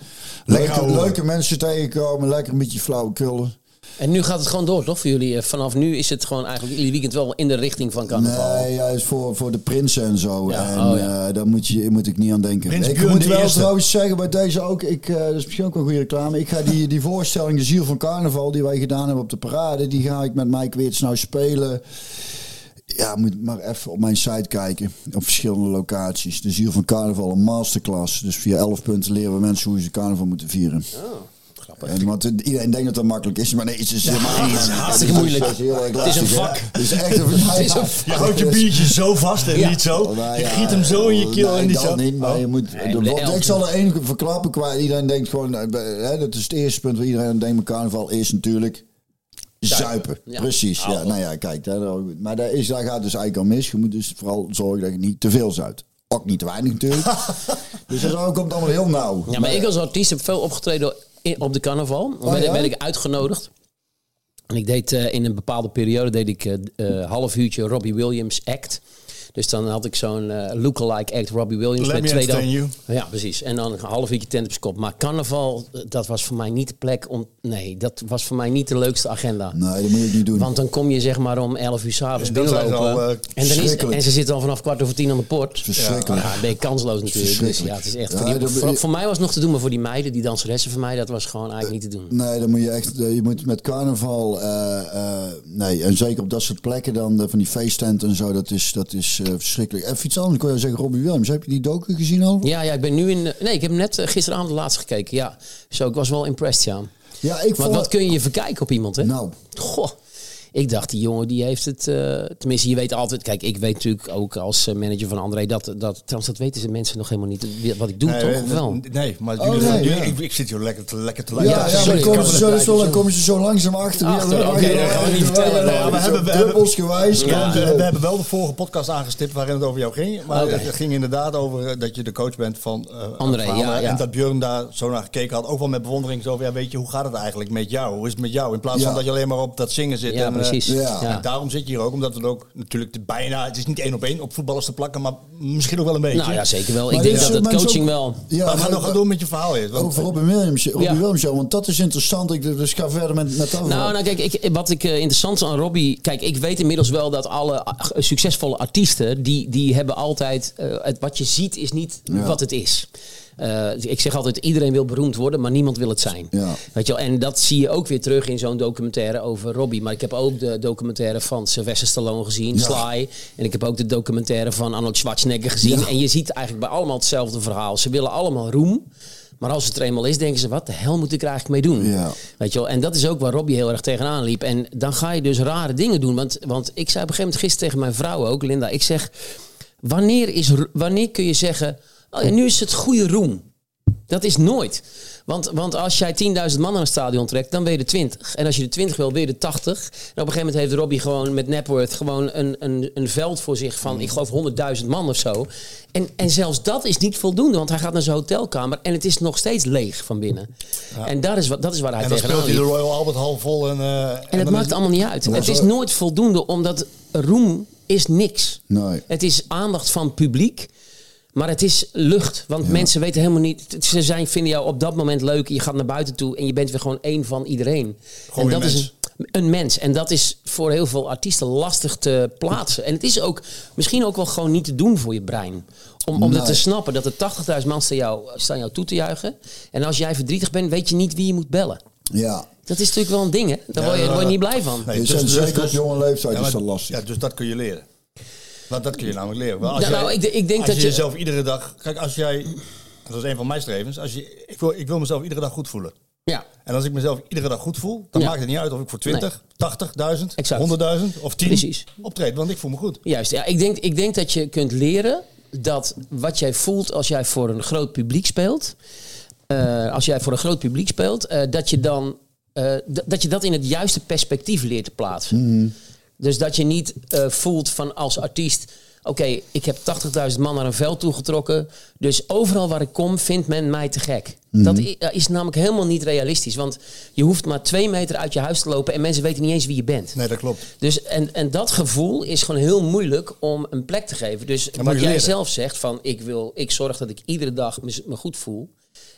Speaker 2: Lekker
Speaker 3: leuke, mensen tegenkomen, lekker een beetje flauwekullen.
Speaker 4: En nu gaat het gewoon door, toch? Voor jullie. Eh, Vanaf nu is het gewoon eigenlijk jullie weekend wel in de richting van carnaval.
Speaker 3: Nee, juist voor, voor de prinsen en zo.
Speaker 4: Ja,
Speaker 3: en
Speaker 4: oh ja.
Speaker 3: eh, daar moet, je, moet ik niet aan denken.
Speaker 2: Prins
Speaker 3: ik moet
Speaker 2: de
Speaker 3: wel
Speaker 2: Eerste.
Speaker 3: trouwens zeggen bij deze ook. Ik, eh, dat is misschien ook wel een goede reclame. Ik ga die, die voorstelling, de Ziel van Carnaval, die wij gedaan hebben op de parade, die ga ik met Mike Weerts nou spelen. Ja, moet maar even op mijn site kijken. Op verschillende locaties. De Ziel van Carnaval, een masterclass. Dus via 11 punten leren we mensen hoe ze carnaval moeten vieren. En, want iedereen denkt dat dat makkelijk is, maar nee, het is helemaal
Speaker 4: hartstikke moeilijk.
Speaker 3: Het is, erg
Speaker 4: Het is een
Speaker 3: hè.
Speaker 4: vak.
Speaker 3: Het is echt een *laughs*
Speaker 4: Het is een
Speaker 2: Je houdt je biertje zo vast en
Speaker 4: Ja.
Speaker 2: niet zo.
Speaker 3: Nou
Speaker 2: je
Speaker 3: ja,
Speaker 2: giet hem zo in je keel
Speaker 3: nee,
Speaker 2: en niet
Speaker 3: dat
Speaker 2: zo.
Speaker 3: niet, maar je moet, de- ik zal er één verklappen qua iedereen denkt gewoon, eh, hè, dat is het eerste punt waar iedereen aan denkt met carnaval is natuurlijk zuipen.
Speaker 4: Ja.
Speaker 3: Precies, ja. Nou ja, kijk, daar, maar daar, is, daar gaat dus eigenlijk al mis. Je moet dus vooral zorgen dat je niet te veel zuipt. Ook niet te weinig natuurlijk. *laughs* dus dat komt allemaal heel nauw.
Speaker 4: Ja, maar ik als artiest heb veel opgetreden in- op de carnaval.
Speaker 3: Oh,
Speaker 4: werd,
Speaker 3: ja?
Speaker 4: werd ik uitgenodigd. En ik deed eh, in een bepaalde periode deed ik eh, half uurtje Robbie Williams act. Dus dan had ik zo'n eh lookalike act Robbie Williams
Speaker 2: Let
Speaker 4: met
Speaker 2: me
Speaker 4: twee
Speaker 2: entertain you.
Speaker 4: Ja, precies. En dan een half uurtje tent op zijn kop. Maar carnaval, eh, dat was voor mij niet de plek om. Nee, dat was voor mij niet de leukste agenda.
Speaker 3: Nee, dat moet je niet doen.
Speaker 4: Want dan kom je zeg maar om 11 uur s'avonds
Speaker 2: Ja, dan ze
Speaker 4: binnenlopen.
Speaker 2: al, eh,
Speaker 4: en, dan is, en ze zitten al vanaf kwart over tien aan de poort.
Speaker 3: Verschrikkelijk.
Speaker 4: Ja, dan ben je kansloos natuurlijk. Dus ja, het is echt
Speaker 3: Ja,
Speaker 4: voor, die-
Speaker 3: dat-
Speaker 4: voor, voor mij was het nog te doen, maar voor die meiden, die danseressen van mij, dat was gewoon eigenlijk niet te doen.
Speaker 3: Nee, dan moet je echt, je moet met carnaval, eh, eh, nee, en zeker op dat soort plekken dan, van die feesttenten en zo, dat is, dat is verschrikkelijk. Even iets anders, kon je zeggen, Robbie Williams, heb je die docu gezien al?
Speaker 4: Ja, ja, ik ben nu in. eh, Nee, ik heb net eh, gisteravond de laatste gekeken. Ja, zo, ik was wel impressed, ja.
Speaker 3: Ja, ik vond...
Speaker 4: wat kun je verkijken op iemand, hè?
Speaker 3: Nou,
Speaker 4: Goh. Ik dacht, die jongen die heeft het. eh, tenminste, je weet altijd. Kijk, ik weet natuurlijk ook als eh, manager van André dat. dat trouwens, dat weten ze mensen nog helemaal niet. Wat ik doe, toch? Of wel?
Speaker 2: Nee, maar
Speaker 3: Oh,
Speaker 2: jullie,
Speaker 3: nee,
Speaker 2: jullie-
Speaker 3: ja.
Speaker 2: ik, ik zit hier lekker te, lekker te
Speaker 3: ja,
Speaker 2: luisteren.
Speaker 3: ja,
Speaker 4: sorry,
Speaker 3: dan komen ze zo,
Speaker 4: het
Speaker 3: zo, dan komen ze zo langzaam achter.
Speaker 4: Oké, dat gaan we niet vertellen. Nee,
Speaker 2: we hebben-. Ja,
Speaker 3: komt,
Speaker 2: we, hebben wel de vorige podcast aangestipt waarin het over jou ging. Maar het ging inderdaad over eh, dat je de coach bent van
Speaker 4: André,
Speaker 2: van
Speaker 4: ja, ja.
Speaker 2: En dat Björn daar zo naar gekeken had. Ook wel met bewondering. Zo van, ja, weet je, hoe gaat het eigenlijk met jou? Hoe is het met jou? In plaats van dat je alleen maar op dat zingen zit. En,
Speaker 4: precies.
Speaker 3: ja.
Speaker 4: Ja.
Speaker 2: en daarom zit je hier ook. Omdat we het ook natuurlijk de bijna... Het is niet één op één op voetballers te plakken. Maar misschien ook wel een beetje.
Speaker 4: Nou ja, zeker wel.
Speaker 3: Maar
Speaker 4: Ik denk dat het coaching
Speaker 3: ook-
Speaker 4: wel.
Speaker 3: Ja,
Speaker 2: maar ga nog gaan doen met je verhaal. want-
Speaker 3: Over Robin Williams, Robbie
Speaker 4: Ja.
Speaker 3: Williams, want dat is interessant. Ik, dus ga verder met, dat verhaal.
Speaker 4: Nou, nou kijk, ik, wat ik eh, interessant aan Robbie... Kijk, ik weet inmiddels wel dat alle ah, succesvolle artiesten... die, die hebben altijd... eh, het, wat je ziet is niet
Speaker 3: Ja.
Speaker 4: wat het is. Eh, ik zeg altijd, iedereen wil beroemd worden, maar niemand wil het zijn.
Speaker 3: Ja.
Speaker 4: Weet je wel? En dat zie je ook weer terug in zo'n documentaire over Robbie. Maar ik heb ook de documentaire van Sylvester Stallone gezien,
Speaker 3: Ja.
Speaker 4: Sly. En ik heb ook de documentaire van Arnold Schwarzenegger gezien.
Speaker 3: Ja.
Speaker 4: En je ziet eigenlijk bij allemaal hetzelfde verhaal. Ze willen allemaal roem. Maar als het er eenmaal is, denken ze, wat de hel moet ik er eigenlijk mee doen?
Speaker 3: Ja.
Speaker 4: Weet je wel? En dat is ook waar Robbie heel erg tegenaan liep. En dan ga je dus rare dingen doen. Want, want ik zei op een gegeven moment gisteren tegen mijn vrouw ook, Linda, ik zeg, wanneer, is, wanneer kun je zeggen, oh ja, nu is het goede roem? Dat is nooit. Want, want als jij 10.000 man naar een stadion trekt, dan ben je de 20. En als je de 20 wil, ben je de 80. En op een gegeven moment heeft Robbie gewoon met Napworth gewoon een, een, een veld voor zich van, ik geloof 100.000 man of zo. En, en zelfs dat is niet voldoende, want hij gaat naar zijn hotelkamer en het is nog steeds leeg van binnen. En dat is, wat, dat is waar hij
Speaker 2: En dan
Speaker 4: tegenaan
Speaker 2: speelt hij de. Royal Albert Hall vol. En, eh,
Speaker 4: En het
Speaker 2: dan
Speaker 4: maakt
Speaker 2: is-
Speaker 4: allemaal niet uit. Het is nooit voldoende, omdat roem is niks.
Speaker 3: Nee.
Speaker 4: Het is aandacht van publiek. Maar het is lucht. Want mensen weten helemaal niet. Ze zijn, vinden jou op dat moment leuk. Je gaat naar buiten toe en je bent weer gewoon één van iedereen.
Speaker 2: Gewoon
Speaker 4: en
Speaker 2: een
Speaker 4: dat is
Speaker 2: mens.
Speaker 4: een, een mens. En dat is voor heel veel artiesten lastig te plaatsen. En het is ook misschien ook wel gewoon niet te doen voor je brein. Om, om
Speaker 3: Nee.
Speaker 4: dat te snappen dat er 80.000 man staan jou, staan jou toe te juichen. En als jij verdrietig bent, weet je niet wie je moet bellen.
Speaker 3: Ja.
Speaker 4: Dat is natuurlijk wel een ding, hè? Daar word, je, daar word je niet blij van.
Speaker 2: Nee,
Speaker 3: Dus,
Speaker 2: dus-
Speaker 3: en
Speaker 2: dus-
Speaker 3: zeker op jonge leeftijd
Speaker 2: Ja,
Speaker 3: is dat lastig.
Speaker 2: Ja, dus dat kun je leren. Want dat kun je namelijk leren. Als
Speaker 4: Ja,
Speaker 2: jij,
Speaker 4: nou, ik, ik denk
Speaker 2: als
Speaker 4: dat
Speaker 2: je
Speaker 4: je...
Speaker 2: jezelf iedere dag... Kijk, als jij... Dat is een van mijn strevens. Als je, ik, wil, ik wil mezelf iedere dag goed voelen.
Speaker 4: Ja,
Speaker 2: En als ik mezelf iedere dag goed voel, dan
Speaker 4: Ja.
Speaker 2: maakt het niet uit of ik voor 20, 80.000,
Speaker 4: Exact.
Speaker 2: 100.000 of 10
Speaker 4: Precies.
Speaker 2: optreed. Want ik voel me goed.
Speaker 4: Juist, ja, ik, denk, ik denk dat je kunt leren dat wat jij voelt als jij voor een groot publiek speelt, eh, als jij voor een groot publiek speelt, eh, dat je dan eh, dat je dat in het juiste perspectief leert te plaatsen. Dus dat je niet eh, voelt van als artiest. Oké, ik heb 80.000 man naar een veld toegetrokken. Dus overal waar ik kom, vindt men mij te gek. Dat i- eh, is namelijk helemaal niet realistisch. Want je hoeft maar twee meter uit je huis te lopen en mensen weten niet eens wie je bent.
Speaker 2: Nee, dat klopt.
Speaker 4: Dus, en, en dat gevoel is gewoon heel moeilijk om een plek te geven. Dus wat jij
Speaker 2: leren.
Speaker 4: zelf zegt van ik, wil, ik zorg dat ik iedere dag me, goed voel.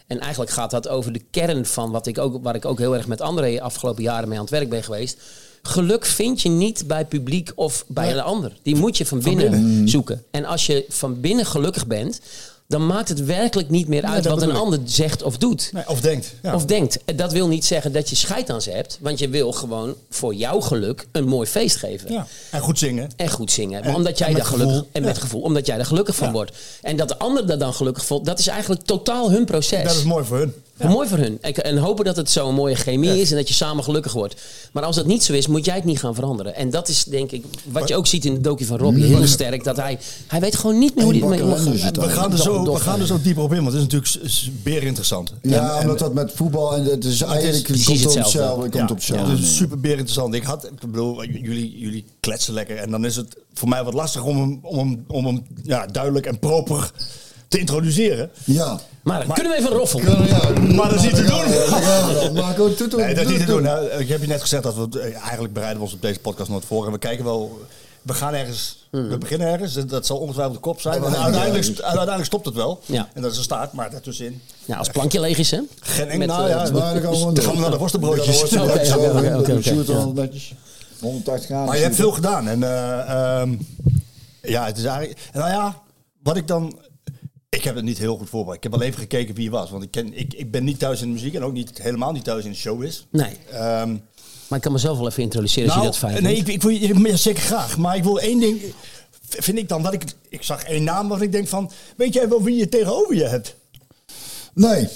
Speaker 4: En eigenlijk gaat dat over de kern van wat ik ook, waar ik ook heel erg met André afgelopen jaren mee aan het werk ben geweest. Geluk vind je niet bij publiek of bij een ander. Die moet je van binnen, zoeken. En als je van binnen gelukkig bent, dan maakt het werkelijk niet meer uit wat een
Speaker 2: ik.
Speaker 4: ander zegt of doet.
Speaker 2: Nee, of denkt. Ja.
Speaker 4: Of denkt. Dat wil niet zeggen dat je scheid aan ze hebt. Want je wil gewoon voor jouw geluk een mooi feest geven.
Speaker 2: ja. En goed zingen.
Speaker 4: En goed zingen.
Speaker 2: En-
Speaker 4: omdat jij daar gelukkig
Speaker 2: gevoel.
Speaker 4: en met
Speaker 2: Ja.
Speaker 4: gevoel, omdat jij er gelukkig van
Speaker 2: Ja.
Speaker 4: wordt. En dat de ander daar dan gelukkig voelt, dat is eigenlijk totaal hun proces.
Speaker 2: Dat is mooi voor hun.
Speaker 4: Mooi voor hun. Ik- En hopen dat het zo'n mooie chemie is en dat je samen gelukkig wordt. Maar als dat niet zo is, moet jij het niet gaan veranderen. En dat is denk ik, wat je ook ziet in de docu van Robbie, heel sterk. Dat hij, hij weet gewoon niet meer hoe hij omgaat.
Speaker 3: dus
Speaker 2: We gaan, er zo, we gaan er zo dieper op in, want het is natuurlijk beer interessant.
Speaker 3: Ja,
Speaker 2: En- en-
Speaker 3: omdat dat met voetbal en het is eigenlijk komt op
Speaker 4: hetzelfde.
Speaker 3: Het komt op
Speaker 2: ja, het is super beer interessant. Ik had, ik bedoel, jullie, jullie kletsen lekker. En dan is het voor mij wat lastig om hem, om hem, om hem ja, duidelijk en proper te introduceren.
Speaker 3: Ja.
Speaker 4: Maar, kunnen we even roffelen?
Speaker 2: Maar dat is niet te doen.
Speaker 3: doen. Maar goed, doe, doe,
Speaker 2: Nee, dat is niet te
Speaker 3: doe,
Speaker 2: doen.
Speaker 3: doe.
Speaker 2: Nou, Ik heb je net gezegd dat we eh, eigenlijk bereiden we ons op deze podcast nooit voor. En we kijken wel. We gaan ergens. We beginnen ergens. Dat- zal ongetwijfeld de kop zijn.
Speaker 3: Ja,
Speaker 2: uiteindelijk,
Speaker 3: ja.
Speaker 2: uiteindelijk stopt het wel.
Speaker 4: Ja.
Speaker 2: En dat is een staart, maar daartussenin.
Speaker 4: Ja, als plankje leeg is, hè?
Speaker 2: Geen
Speaker 4: Met,
Speaker 2: nou
Speaker 4: eh,
Speaker 2: ja,
Speaker 3: Maar dan gaan we
Speaker 2: naar de worstenbroodjes.
Speaker 3: Ja,
Speaker 4: Oké, oké, oké, oké, oké,
Speaker 3: Dan shoot
Speaker 4: oké,
Speaker 3: er
Speaker 4: ja.
Speaker 3: al netjes. 180 graden.
Speaker 2: Maar je hebt veel gedaan. En eh, ehm, ja, het is eigenlijk. En nou ja, wat ik dan. Ik heb het niet heel goed voorbereid. Ik heb wel even gekeken wie je was. Want ik, ken, ik, ik ben niet thuis in de muziek en ook niet, helemaal niet thuis in de show is.
Speaker 4: Nee.
Speaker 2: Ehm,
Speaker 4: Maar ik kan mezelf wel even introduceren als je dat fijn
Speaker 2: Nou, nee,
Speaker 4: vindt.
Speaker 2: ik, ik wil je ja, zeker graag. Maar ik wil één ding. Vind ik dan dat ik. Ik zag één naam waarvan ik denk van. Weet jij wel wie je tegenover je hebt?
Speaker 3: Nee.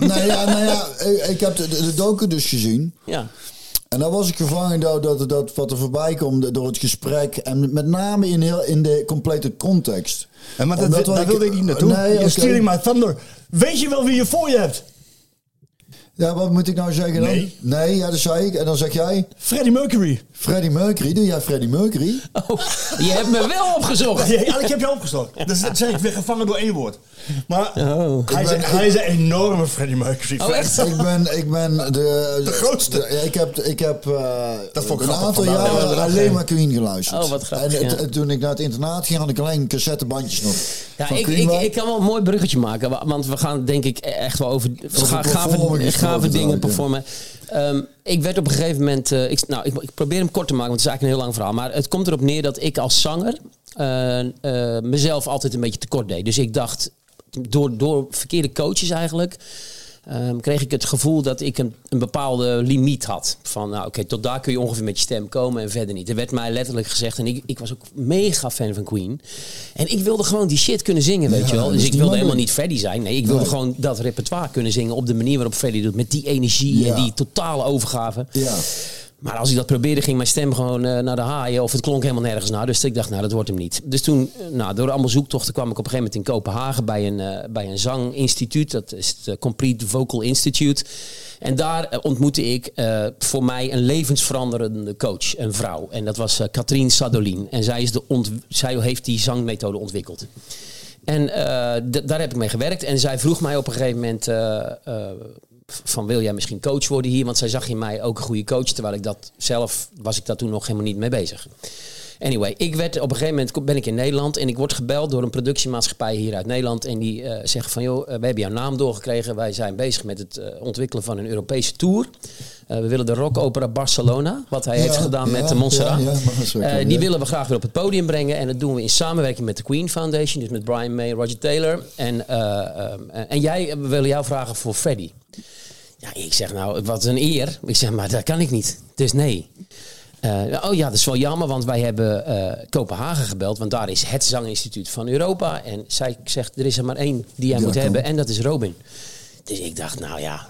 Speaker 3: nee, ja, nou ja, ik, ik heb de, de, de docu dus gezien.
Speaker 4: Ja.
Speaker 3: En dan was ik gevangen door dat, dat wat er voorbij komt door het gesprek. En met name in, heel, in de complete context.
Speaker 2: En maar dat, daar wilde ik niet naartoe.
Speaker 3: Nee,
Speaker 2: You're stealing my thunder. Weet je wel wie je voor je hebt?
Speaker 3: Ja, wat moet ik nou zeggen dan?
Speaker 2: Nee.
Speaker 3: Nee, ja, dat zei ik. En dan zeg jij
Speaker 2: Freddie Mercury.
Speaker 3: Freddie Mercury. Doe jij Freddie Mercury?
Speaker 4: Oh, je hebt me wel opgezocht.
Speaker 2: Ja, ja, ik heb je opgestoken. Dus dat zeg ik weer gevangen door één woord. *laughs* Maar
Speaker 4: Oh.
Speaker 2: hij, is,
Speaker 3: ben-
Speaker 2: hij is een enorme Freddie Mercury fan.
Speaker 4: Oh, echt?
Speaker 3: ik ben, ik ben de...
Speaker 2: De *laughs* grootste.
Speaker 3: de- ik heb, ik heb eh,
Speaker 2: Dat vond ik
Speaker 3: een aantal jaren
Speaker 2: Ja,
Speaker 3: alleen maar Queen geluisterd.
Speaker 4: Oh, wat grappig,
Speaker 3: En het-
Speaker 4: ja.
Speaker 3: en toen ik naar het internaat ging, had ik alleen cassettebandjes nog.
Speaker 4: Ja,
Speaker 3: van
Speaker 4: ik,
Speaker 3: Queen
Speaker 4: ik, ik kan wel een mooi bruggetje maken. wa- Want we gaan denk ik echt wel over, ga,
Speaker 3: performen
Speaker 4: gave, gave dingen performen. Ehm, ik werd op een gegeven moment... eh, ik, nou, ik, ik probeer hem kort te maken, want het is eigenlijk een heel lang verhaal. Maar het komt erop neer dat ik als zanger eh, mezelf altijd een beetje tekort deed. Dus ik dacht, door, door verkeerde coaches eigenlijk... ehm, kreeg ik het gevoel dat ik een, een bepaalde limiet had. Van, nou oké, tot daar kun je ongeveer met je stem komen en verder niet. Er werd mij letterlijk gezegd, en ik, ik was ook mega fan van Queen. En ik wilde gewoon die shit kunnen zingen, weet
Speaker 3: Ja,
Speaker 4: je wel. Dus ik wilde helemaal niet Freddy zijn. Nee, ik wilde
Speaker 3: Nee.
Speaker 4: gewoon dat repertoire kunnen zingen op de manier waarop Freddy doet. Met die energie
Speaker 3: Ja.
Speaker 4: en die totale overgave.
Speaker 3: Ja.
Speaker 4: Maar als ik dat probeerde, ging mijn stem gewoon eh, naar de haaien. Of het klonk helemaal nergens naar. Dus ik dacht, nou, dat wordt hem niet. Dus toen, eh, nou, door allemaal zoektochten kwam ik op een gegeven moment in Kopenhagen bij een, eh, bij een zanginstituut. Dat is het Complete Vocal Institute. En daar ontmoette ik voor mij een levensveranderende coach, een vrouw. En dat was Katrien Sadolin. En zij, is de zij heeft die zangmethode ontwikkeld. En daar heb ik mee gewerkt. En zij vroeg mij op een gegeven moment... van wil jij misschien coach worden hier? Want zij zag in mij ook een goede coach. Terwijl ik dat zelf was ik daar toen nog helemaal niet mee bezig. Anyway, ik werd op een gegeven moment ben ik in Nederland en ik word gebeld door een productiemaatschappij hier uit Nederland. En die eh, zeggen van joh, eh, we hebben jouw naam doorgekregen. Wij zijn bezig met het eh, ontwikkelen van een Europese tour. We willen de Rock Opera Barcelona, wat hij
Speaker 3: Ja,
Speaker 4: heeft gedaan
Speaker 3: ja,
Speaker 4: met de Montserrat.
Speaker 3: ja,
Speaker 4: die willen we graag weer op het podium brengen. En dat doen we in samenwerking met de Queen Foundation. Dus met Brian May, Roger Taylor. En, en jij, we willen jou vragen voor Freddy. Ja, ik zeg nou, wat een eer. Ik zeg, maar dat kan ik niet. Dus nee. Eh, oh ja, dat is wel jammer, want wij hebben eh, Kopenhagen gebeld. Want daar is het zanginstituut van Europa. En zij zegt, er is er maar één die jij
Speaker 3: Ja,
Speaker 4: moet
Speaker 3: kan.
Speaker 4: hebben. En dat is Robin. Dus ik dacht, nou ja.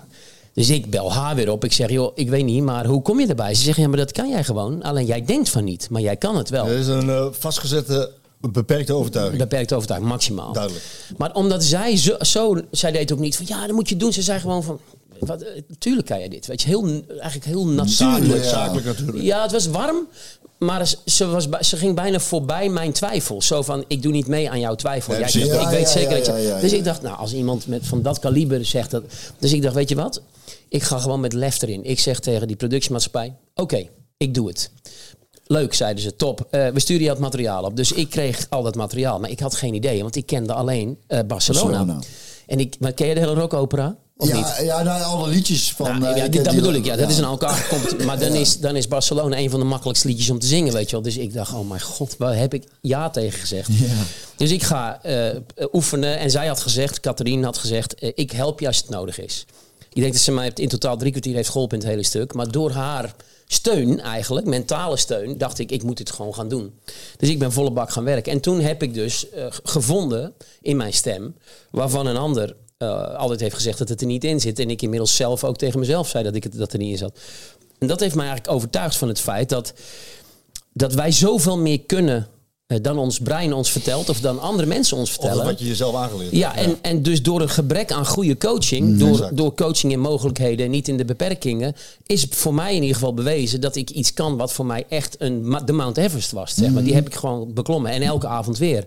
Speaker 4: Dus ik bel haar weer op. Ik zeg, joh, ik weet niet, maar hoe kom je erbij? Ze zegt, ja, maar dat kan jij gewoon. Alleen jij denkt van niet, maar jij kan het wel.
Speaker 2: Dat is een eh, vastgezette, beperkte overtuiging.
Speaker 4: Beperkte overtuiging, maximaal.
Speaker 2: Duidelijk.
Speaker 4: Maar omdat zij zo, zo, zij deed ook niet van, ja, dat moet je doen. Ze zei gewoon van, wat, eh, tuurlijk kan jij dit. Weet je, heel, eigenlijk heel natuurlijk.
Speaker 2: Zakelijk,
Speaker 3: Ja.
Speaker 2: natuurlijk.
Speaker 4: Ja, het was warm. Maar ze- was, ze ging bijna voorbij mijn twijfel. Zo van, ik doe niet mee aan jouw twijfel.
Speaker 2: Ja,
Speaker 4: Jij, ik
Speaker 3: Ja,
Speaker 4: weet zeker dat je... dus ik dacht, nou, als iemand met, van dat kaliber zegt dat... Dus ik dacht, weet je wat? Ik ga gewoon met lef erin. Ik zeg tegen die productiemaatschappij, oké, ik doe het. Leuk, zeiden ze, top. Eh, we sturen je het materiaal op. Dus ik kreeg al dat materiaal. Maar ik had geen idee, want ik kende alleen eh, Barcelona.
Speaker 3: Barcelona.
Speaker 4: En ik, maar ken je de hele rockopera? Of niet?
Speaker 3: Ja, ja nou, alle liedjes van...
Speaker 4: Nou,
Speaker 3: eh,
Speaker 4: ja, dit-
Speaker 3: ken
Speaker 4: dat bedoel ik, ja. Dat is in elkaar gekomen. *laughs* Maar dan is, dan is Barcelona een van de makkelijkste liedjes om te zingen, weet je wel. Dus ik dacht, oh mijn god, waar heb ik ja tegen gezegd? Dus ik ga eh, oefenen. En zij had gezegd, Catherine had gezegd, eh, ik help je als het nodig is. Ik denk dat ze mij in totaal drie kwartier heeft geholpen in het hele stuk. Maar door haar steun eigenlijk, mentale steun, dacht ik, ik moet dit gewoon gaan doen. Dus ik ben volle bak gaan werken. En toen heb ik dus eh, gevonden in mijn stem, waarvan een ander eh, altijd heeft gezegd dat het er niet in zit. En ik inmiddels zelf ook tegen mezelf zei dat ik het dat er niet in zat. En dat heeft mij eigenlijk overtuigd van het feit dat, dat wij zoveel meer kunnen dan ons brein ons vertelt of dan andere mensen ons
Speaker 2: Of
Speaker 4: vertellen.
Speaker 2: wat je jezelf aangeleerd
Speaker 4: Ja,
Speaker 2: hebt.
Speaker 4: en, en dus door een gebrek aan goede coaching, door,
Speaker 2: exact.
Speaker 4: door coaching in mogelijkheden en niet in de beperkingen, is voor mij in ieder geval bewezen dat ik iets kan wat voor mij echt een, de Mount Everest was. Zeg maar. Die heb ik gewoon beklommen en elke avond weer.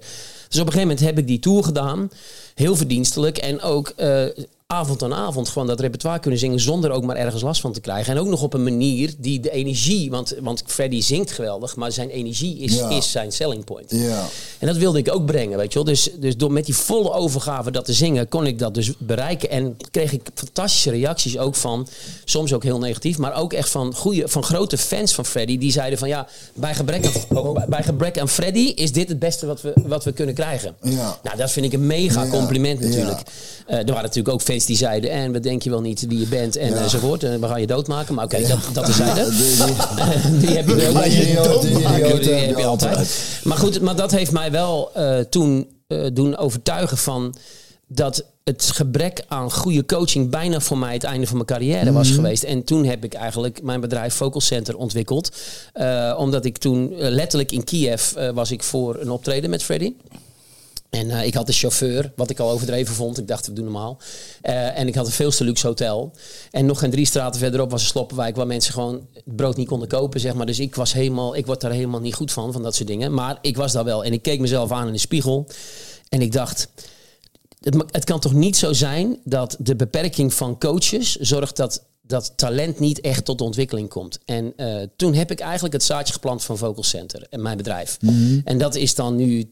Speaker 4: Dus op een gegeven moment heb ik die tour gedaan, heel verdienstelijk en ook eh, avond aan avond gewoon dat repertoire kunnen zingen zonder ook maar ergens last van te krijgen. En ook nog op een manier die de energie, want, want Freddy zingt geweldig, maar zijn energie is,
Speaker 3: Ja.
Speaker 4: is zijn selling point.
Speaker 3: Ja.
Speaker 4: En dat wilde ik ook brengen, weet je wel. Dus, dus door met die volle overgave dat te zingen, kon ik dat dus bereiken. En kreeg ik fantastische reacties ook van, soms ook heel negatief, maar ook echt van, goede, van grote fans van Freddy. Die zeiden van, ja, bij gebrek aan, oh, bij- gebrek aan Freddy is dit het beste wat we, wat we kunnen krijgen.
Speaker 3: Ja.
Speaker 4: Nou, dat vind ik een mega compliment natuurlijk. Eh, er waren natuurlijk ook fans die zeiden, en wat denk je wel niet wie je bent en
Speaker 3: Ja.
Speaker 4: enzovoort. En we gaan je doodmaken. Maar oké, dat, dat is zijde. *laughs*
Speaker 3: Die-
Speaker 4: heb je bij.
Speaker 3: die heb je
Speaker 4: altijd. Maar goed, maar dat heeft mij wel eh, toen eh, doen overtuigen van dat het gebrek aan goede coaching bijna voor mij het einde van mijn carrière was geweest. En toen heb ik eigenlijk mijn bedrijf Vocal Center ontwikkeld. Eh, omdat ik toen letterlijk in Kiev was ik voor een optreden met Freddy. En eh, ik had een chauffeur, wat ik al overdreven vond. Ik dacht, we doen normaal. Eh, en ik had een veel te luxe hotel. En nog geen drie straten verderop was een sloppenwijk... waar mensen gewoon het brood niet konden kopen, zeg maar. Dus ik was helemaal, ik word daar helemaal niet goed van, van dat soort dingen. Maar ik was daar wel. En ik keek mezelf aan in de spiegel. En ik dacht, het, het kan toch niet zo zijn... dat de beperking van coaches zorgt dat dat talent niet echt tot ontwikkeling komt. En eh, toen heb ik eigenlijk het zaadje geplant van Vocal Center en mijn bedrijf. En dat is dan nu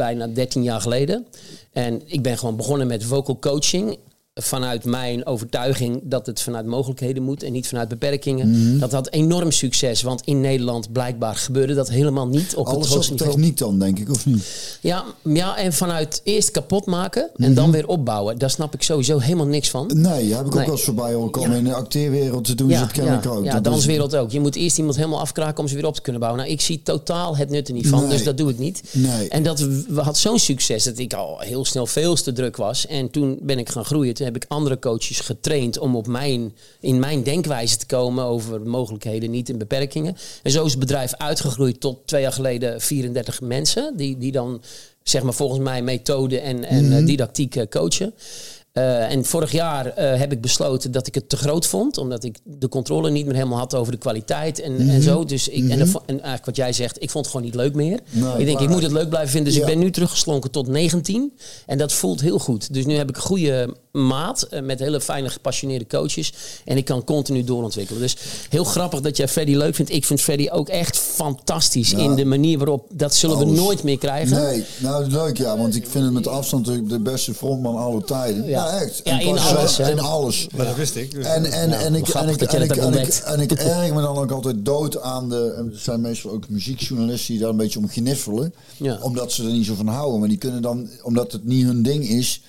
Speaker 4: bijna 13 jaar geleden. En ik ben gewoon begonnen met vocal coaching. Vanuit mijn overtuiging dat het vanuit mogelijkheden moet en niet vanuit beperkingen.
Speaker 3: Mhm.
Speaker 4: Dat had enorm succes, want in Nederland blijkbaar gebeurde dat helemaal niet op het
Speaker 3: Alles
Speaker 4: hoogste niveau.
Speaker 3: techniek dan, denk ik, of niet?
Speaker 4: Ja, ja, en vanuit eerst kapot maken en
Speaker 3: Mhm.
Speaker 4: dan weer opbouwen. Daar snap ik sowieso helemaal niks van.
Speaker 3: Nee, heb ik ook wel eens voorbij horen komen. In de acteerwereld doen ze
Speaker 4: Ja,
Speaker 3: het kennelijk
Speaker 4: ja,
Speaker 3: ook.
Speaker 4: ja
Speaker 3: Dat
Speaker 4: de
Speaker 3: is-
Speaker 4: danswereld ook. Je moet eerst iemand helemaal afkraken om ze weer op te kunnen bouwen. Nou, ik zie totaal het nut er niet van,
Speaker 3: Nee.
Speaker 4: dus dat doe ik niet.
Speaker 3: Nee.
Speaker 4: En dat had zo'n succes dat ik al heel snel veel te druk was. En toen ben ik gaan groeien. Toen heb ik andere coaches getraind om op mijn, in mijn denkwijze te komen over mogelijkheden, niet in beperkingen. En zo is het bedrijf uitgegroeid tot twee jaar geleden 34 mensen. Die, die dan zeg maar volgens mij methode en, en
Speaker 3: Mhm.
Speaker 4: eh, didactiek eh, coachen. Eh, en vorig jaar heb ik besloten dat ik het te groot vond. Omdat ik de controle niet meer helemaal had over de kwaliteit en,
Speaker 3: Mhm.
Speaker 4: en zo. Dus ik, en, vo- en eigenlijk wat jij zegt, ik vond het gewoon niet leuk meer.
Speaker 3: Nee,
Speaker 4: ik denk, ik moet het leuk blijven vinden. Dus
Speaker 3: Ja.
Speaker 4: ik ben nu teruggeslonken tot 19. En dat voelt heel goed. Dus nu heb ik goede maat eh, met hele fijne, gepassioneerde coaches. En ik kan continu doorontwikkelen. Dus heel grappig dat jij Freddy leuk vindt. Ik vind Freddy ook echt fantastisch in de manier waarop... Dat zullen we nooit meer krijgen.
Speaker 3: Nee, nou leuk ja, want ik vind het met afstand de, de beste frontman aller tijden. Ja, echt.
Speaker 4: Ja,
Speaker 3: En
Speaker 4: in alles.
Speaker 3: In alles.
Speaker 2: Maar dat wist ik. Dus
Speaker 3: En, en, en, ik, en, ik,
Speaker 4: dat
Speaker 3: en, ik, en, ik, en erg me dan ook altijd dood aan de... en Er zijn meestal ook muziekjournalisten die daar een beetje om gniffelen.
Speaker 4: Ja.
Speaker 3: Omdat ze er niet zo van houden. Maar die kunnen dan, omdat het niet hun ding is...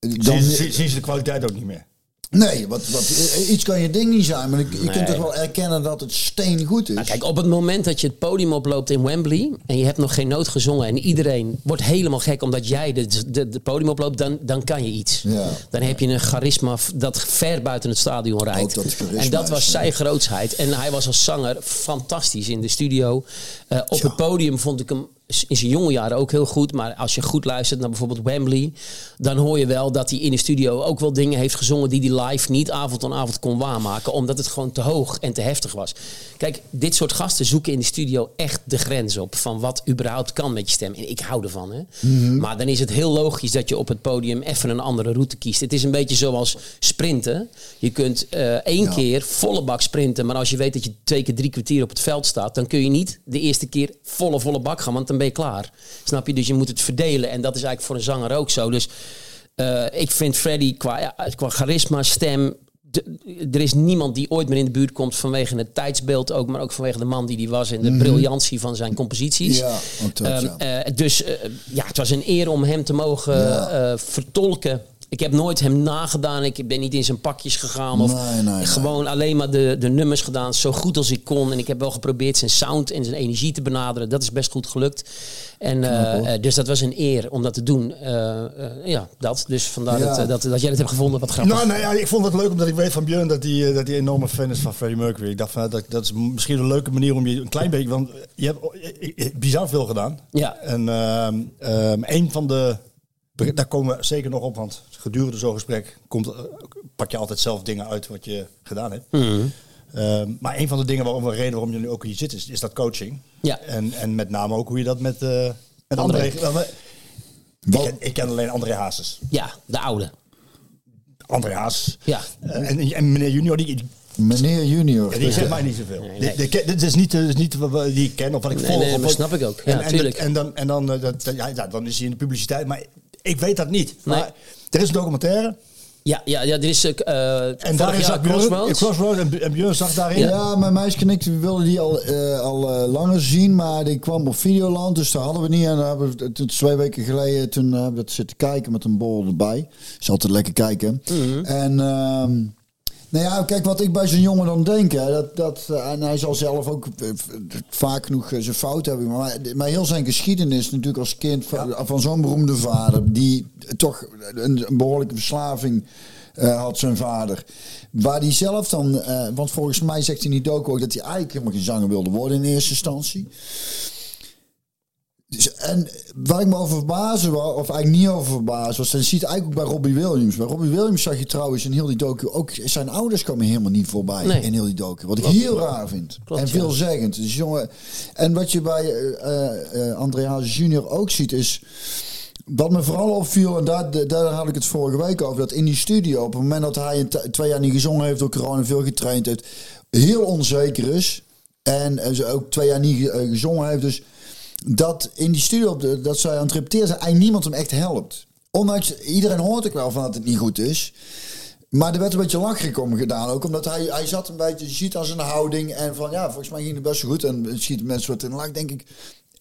Speaker 3: Dan,
Speaker 2: zien, ze de kwaliteit ook niet meer.
Speaker 3: nee, wat, wat, iets kan je ding niet zijn. Maar je, je
Speaker 4: Nee.
Speaker 3: kunt toch wel erkennen dat het steen goed is.
Speaker 4: Nou, kijk, op het moment dat je het podium oploopt in Wembley en je hebt nog geen noot gezongen en iedereen wordt helemaal gek omdat jij de, de, de podium oploopt, dan, dan kan je iets.
Speaker 3: Ja.
Speaker 4: Dan heb je een charisma dat ver buiten het stadion rijdt.
Speaker 3: dat
Speaker 4: en dat was zijn grootsheid. En hij was als zanger fantastisch in de studio. Eh, op
Speaker 3: Ja.
Speaker 4: het podium vond ik hem in zijn jonge jaren ook heel goed. Maar als je goed luistert naar bijvoorbeeld Wembley, dan hoor je wel dat hij in de studio ook wel dingen heeft gezongen die hij live niet avond aan avond kon waarmaken. Omdat het gewoon te hoog en te heftig was. Kijk, dit soort gasten zoeken in de studio echt de grens op van wat überhaupt kan met je stem. En ik hou ervan. Hè? Maar dan is het heel logisch dat je op het podium even een andere route kiest. Het is een beetje zoals sprinten. Je kunt eh, één
Speaker 3: Ja.
Speaker 4: keer volle bak sprinten, maar als je weet dat je twee keer drie kwartier op het veld staat, dan kun je niet de eerste keer volle volle bak gaan, want dan ben je klaar. Snap je? Dus je moet het verdelen en dat is eigenlijk voor een zanger ook zo. Dus eh, ik vind Freddy qua, ja, qua charisma, stem. er is niemand die ooit meer in de buurt komt vanwege het tijdsbeeld ook, maar ook vanwege de man die die was en de briljantie van zijn composities.
Speaker 3: Ja,
Speaker 4: eh, dus eh, ja, het was een eer om hem te mogen
Speaker 3: Ja.
Speaker 4: vertolken. Ik heb nooit hem nagedaan. Ik ben niet in zijn pakjes gegaan. Of
Speaker 3: Nee, nee, nee.
Speaker 4: gewoon alleen maar de, de nummers gedaan. Zo goed als ik kon. En ik heb wel geprobeerd zijn sound en zijn energie te benaderen. Dat is best goed gelukt. En, eh, eh, dus dat was een eer om dat te doen. Eh, ja, dat. Dus vandaar
Speaker 3: Ja.
Speaker 4: dat, dat, dat jij het hebt gevonden. Wat grappig.
Speaker 2: Nou, nou ja, ik vond het leuk omdat ik weet van Björn dat hij dat een enorme fan is van Freddie Mercury. Ik dacht van dat, dat is misschien een leuke manier om je een klein beetje, want je hebt bizar veel gedaan.
Speaker 4: Ja.
Speaker 2: En ehm, ehm, een van de, daar komen we zeker nog op, want gedurende zo'n gesprek komt, eh, pak je altijd zelf dingen uit wat je gedaan hebt.
Speaker 4: Mhm.
Speaker 2: Ehm, maar een van de dingen waarom we reden waarom je nu ook hier zit, is, is dat coaching.
Speaker 4: Ja.
Speaker 2: En, en met name ook hoe je dat met, eh met
Speaker 4: André.
Speaker 2: André. Ik ken, ik ken alleen André Hazes.
Speaker 4: Ja, de oude.
Speaker 2: André Haas.
Speaker 4: Ja.
Speaker 2: En, en, en meneer Junior, die, die,
Speaker 3: Meneer Junior.
Speaker 2: die zegt mij niet zoveel.
Speaker 4: Nee, nee.
Speaker 2: Dit, is niet, dit is niet die ik ken of wat ik
Speaker 4: Nee,
Speaker 2: volg.
Speaker 4: nee,
Speaker 2: wat-
Speaker 4: snap ik ook. Ja,
Speaker 2: en, en, en dan, en dan, eh, dat, ja, ja, dan is hij in de publiciteit. Maar ik weet dat niet.
Speaker 4: Nee.
Speaker 2: Maar er is een documentaire.
Speaker 4: Ja, ja, ja, er is uh,
Speaker 2: En zag Björn,
Speaker 4: Crossroads.
Speaker 2: Crossroads en, en Björn zag daarin.
Speaker 3: Ja, mijn meisje en ik wilden die al, eh, al langer zien, maar die kwam op Videoland, dus daar hadden we niet. En daar hebben we, is twee weken geleden, toen hebben we het zitten kijken met een bol erbij. Is altijd lekker kijken. En ehm, nou ja, kijk wat ik bij zo'n jongen dan denk, hè, dat, dat, eh, en hij zal zelf ook eh, vaak genoeg eh, zijn fout hebben, maar, maar heel zijn geschiedenis natuurlijk als kind van, van zo'n beroemde vader, die toch een, een behoorlijke verslaving had zijn vader. Waar hij zelf dan, want volgens mij zegt hij niet ook ook dat hij eigenlijk helemaal geen zanger wilde worden in eerste instantie. Dus, en waar ik me over verbazen was, of eigenlijk niet over verbazen was, dan ziet eigenlijk ook bij Robbie Williams. Bij Robbie Williams zag je trouwens in heel die docu ook, zijn ouders komen helemaal niet voorbij
Speaker 4: Nee.
Speaker 3: in heel die docu. Wat ik heel raar vind.
Speaker 4: Klopt,
Speaker 3: en veelzeggend. Dus jongen, en wat je bij eh eh, eh, André Hazes junior ook ziet is, wat me vooral opviel, en daar, daar had ik het vorige week over, dat in die studio, op het moment dat hij twee jaar niet gezongen heeft door corona, veel getraind heeft, heel onzeker is. En eh, ze ook twee jaar niet ge- eh, gezongen heeft. Dus dat in die studio, op de- dat zij aan het repeteren zijn, eigenlijk niemand hem echt helpt. ondanks, iedereen hoort ook wel van dat het niet goed is. Maar er werd een beetje lacherig om gedaan ook. Omdat hij, hij zat een beetje, je ziet aan zijn houding. En van ja, volgens mij ging het best goed. En ziet mensen wat in de lach, denk ik.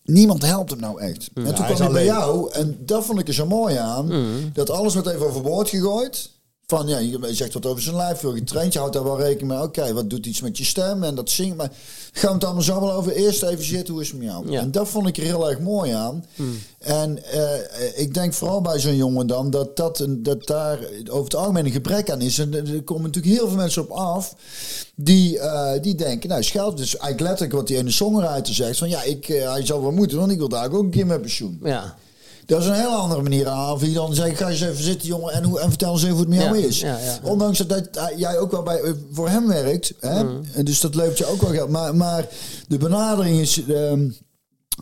Speaker 3: Niemand helpt hem nou echt. En toen kwam hij bij jou. En dat vond ik er zo mooi aan. Dat alles wordt even overboord gegooid. Van ja, je zegt wat over zijn lijf, veel getraind. Je houdt daar wel rekening mee. Oké, wat doet iets met je stem en dat zingt. Maar gaan we het allemaal zo wel over. Eerst even zitten, hoe is het met jou?
Speaker 4: Ja.
Speaker 3: En dat vond ik er heel erg mooi aan. En eh, ik denk vooral bij zo'n jongen dan dat, dat, een- dat daar over het algemeen een gebrek aan is. En er komen natuurlijk heel veel mensen op af die, eh, die denken, nou scheld dus eigenlijk letterlijk wat die ene songwriter zegt. Van ja, ik, eh, hij zou wel moeten, want ik wil daar ook een keer met pensioen.
Speaker 4: Ja.
Speaker 3: Dat is een hele andere manier aan. Dan zegt, ga eens even zitten jongen en, hoe, en vertel eens even hoe het met jou
Speaker 4: Ja,
Speaker 3: is.
Speaker 4: ja, ja.
Speaker 3: Ondanks dat, dat jij ook wel bij, voor hem werkt. Hè?
Speaker 4: Mm.
Speaker 3: En Dus dat levert je ook wel geld. Maar, maar de benadering is... ehm,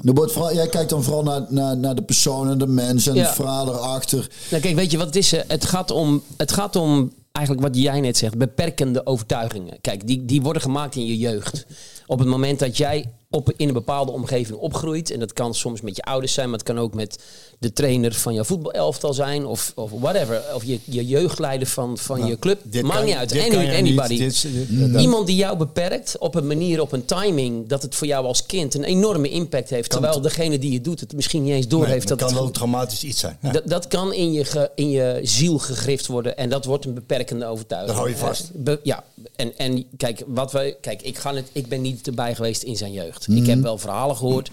Speaker 3: er wordt vooral, jij kijkt dan vooral naar, naar, naar de persoon en de mens en het verhaal erachter.
Speaker 4: Nou, kijk, weet je wat het is? Het gaat om, het gaat om eigenlijk wat jij net zegt, beperkende overtuigingen. Kijk, die, die worden gemaakt in je jeugd. Op het moment dat jij op, in een bepaalde omgeving opgroeit, en dat kan soms met je ouders zijn, maar het kan ook met de trainer van jouw voetbalelftal zijn, of, of whatever, of je, je jeugdleider van, van je club. Maakt niet uit. Any-
Speaker 2: je
Speaker 4: anybody.
Speaker 2: niet, dit- dit- dat-
Speaker 4: Iemand die jou beperkt op een manier, op een timing, dat het voor jou als kind een enorme impact heeft. terwijl degene die het doet het misschien niet eens doorheeft.
Speaker 2: Nee,
Speaker 4: dat
Speaker 2: dat kan
Speaker 4: het
Speaker 2: wel traumatisch iets zijn. Ja.
Speaker 4: dat, dat kan in je, ge- in je ziel gegrift worden en dat wordt een beperkende overtuiging.
Speaker 2: Dat hou je vast.
Speaker 4: Eh, be- ja, en, en kijk, wat wij, kijk ik, ga het, ik ben niet erbij geweest in zijn jeugd. Ik heb wel verhalen gehoord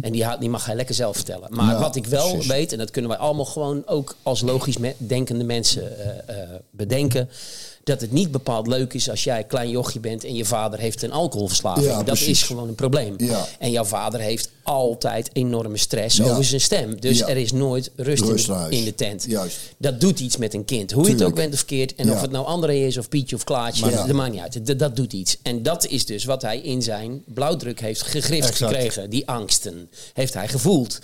Speaker 4: en die, mag hij lekker zelf vertellen. Maar
Speaker 3: Ja,
Speaker 4: wat ik wel
Speaker 3: precies.
Speaker 4: weet, en dat kunnen wij allemaal gewoon ook als logisch me- denkende mensen eh, eh, bedenken. Dat het niet bepaald leuk is als jij een klein jochje bent en je vader heeft een alcoholverslaving.
Speaker 3: Ja,
Speaker 4: dat
Speaker 3: precies.
Speaker 4: is gewoon een probleem.
Speaker 3: Ja.
Speaker 4: En jouw vader heeft altijd enorme stress
Speaker 3: Ja.
Speaker 4: over zijn stem. Dus er is nooit rust, in, de, in de tent.
Speaker 3: Juist.
Speaker 4: Dat doet iets met een kind. Hoe je het ook bent of verkeerd. En of het nou André is of Pietje of Klaatje. Dat maakt niet uit. Dat, dat doet iets. En dat is dus wat hij in zijn blauwdruk heeft gegrift
Speaker 2: Exact.
Speaker 4: gekregen. Die angsten heeft hij gevoeld.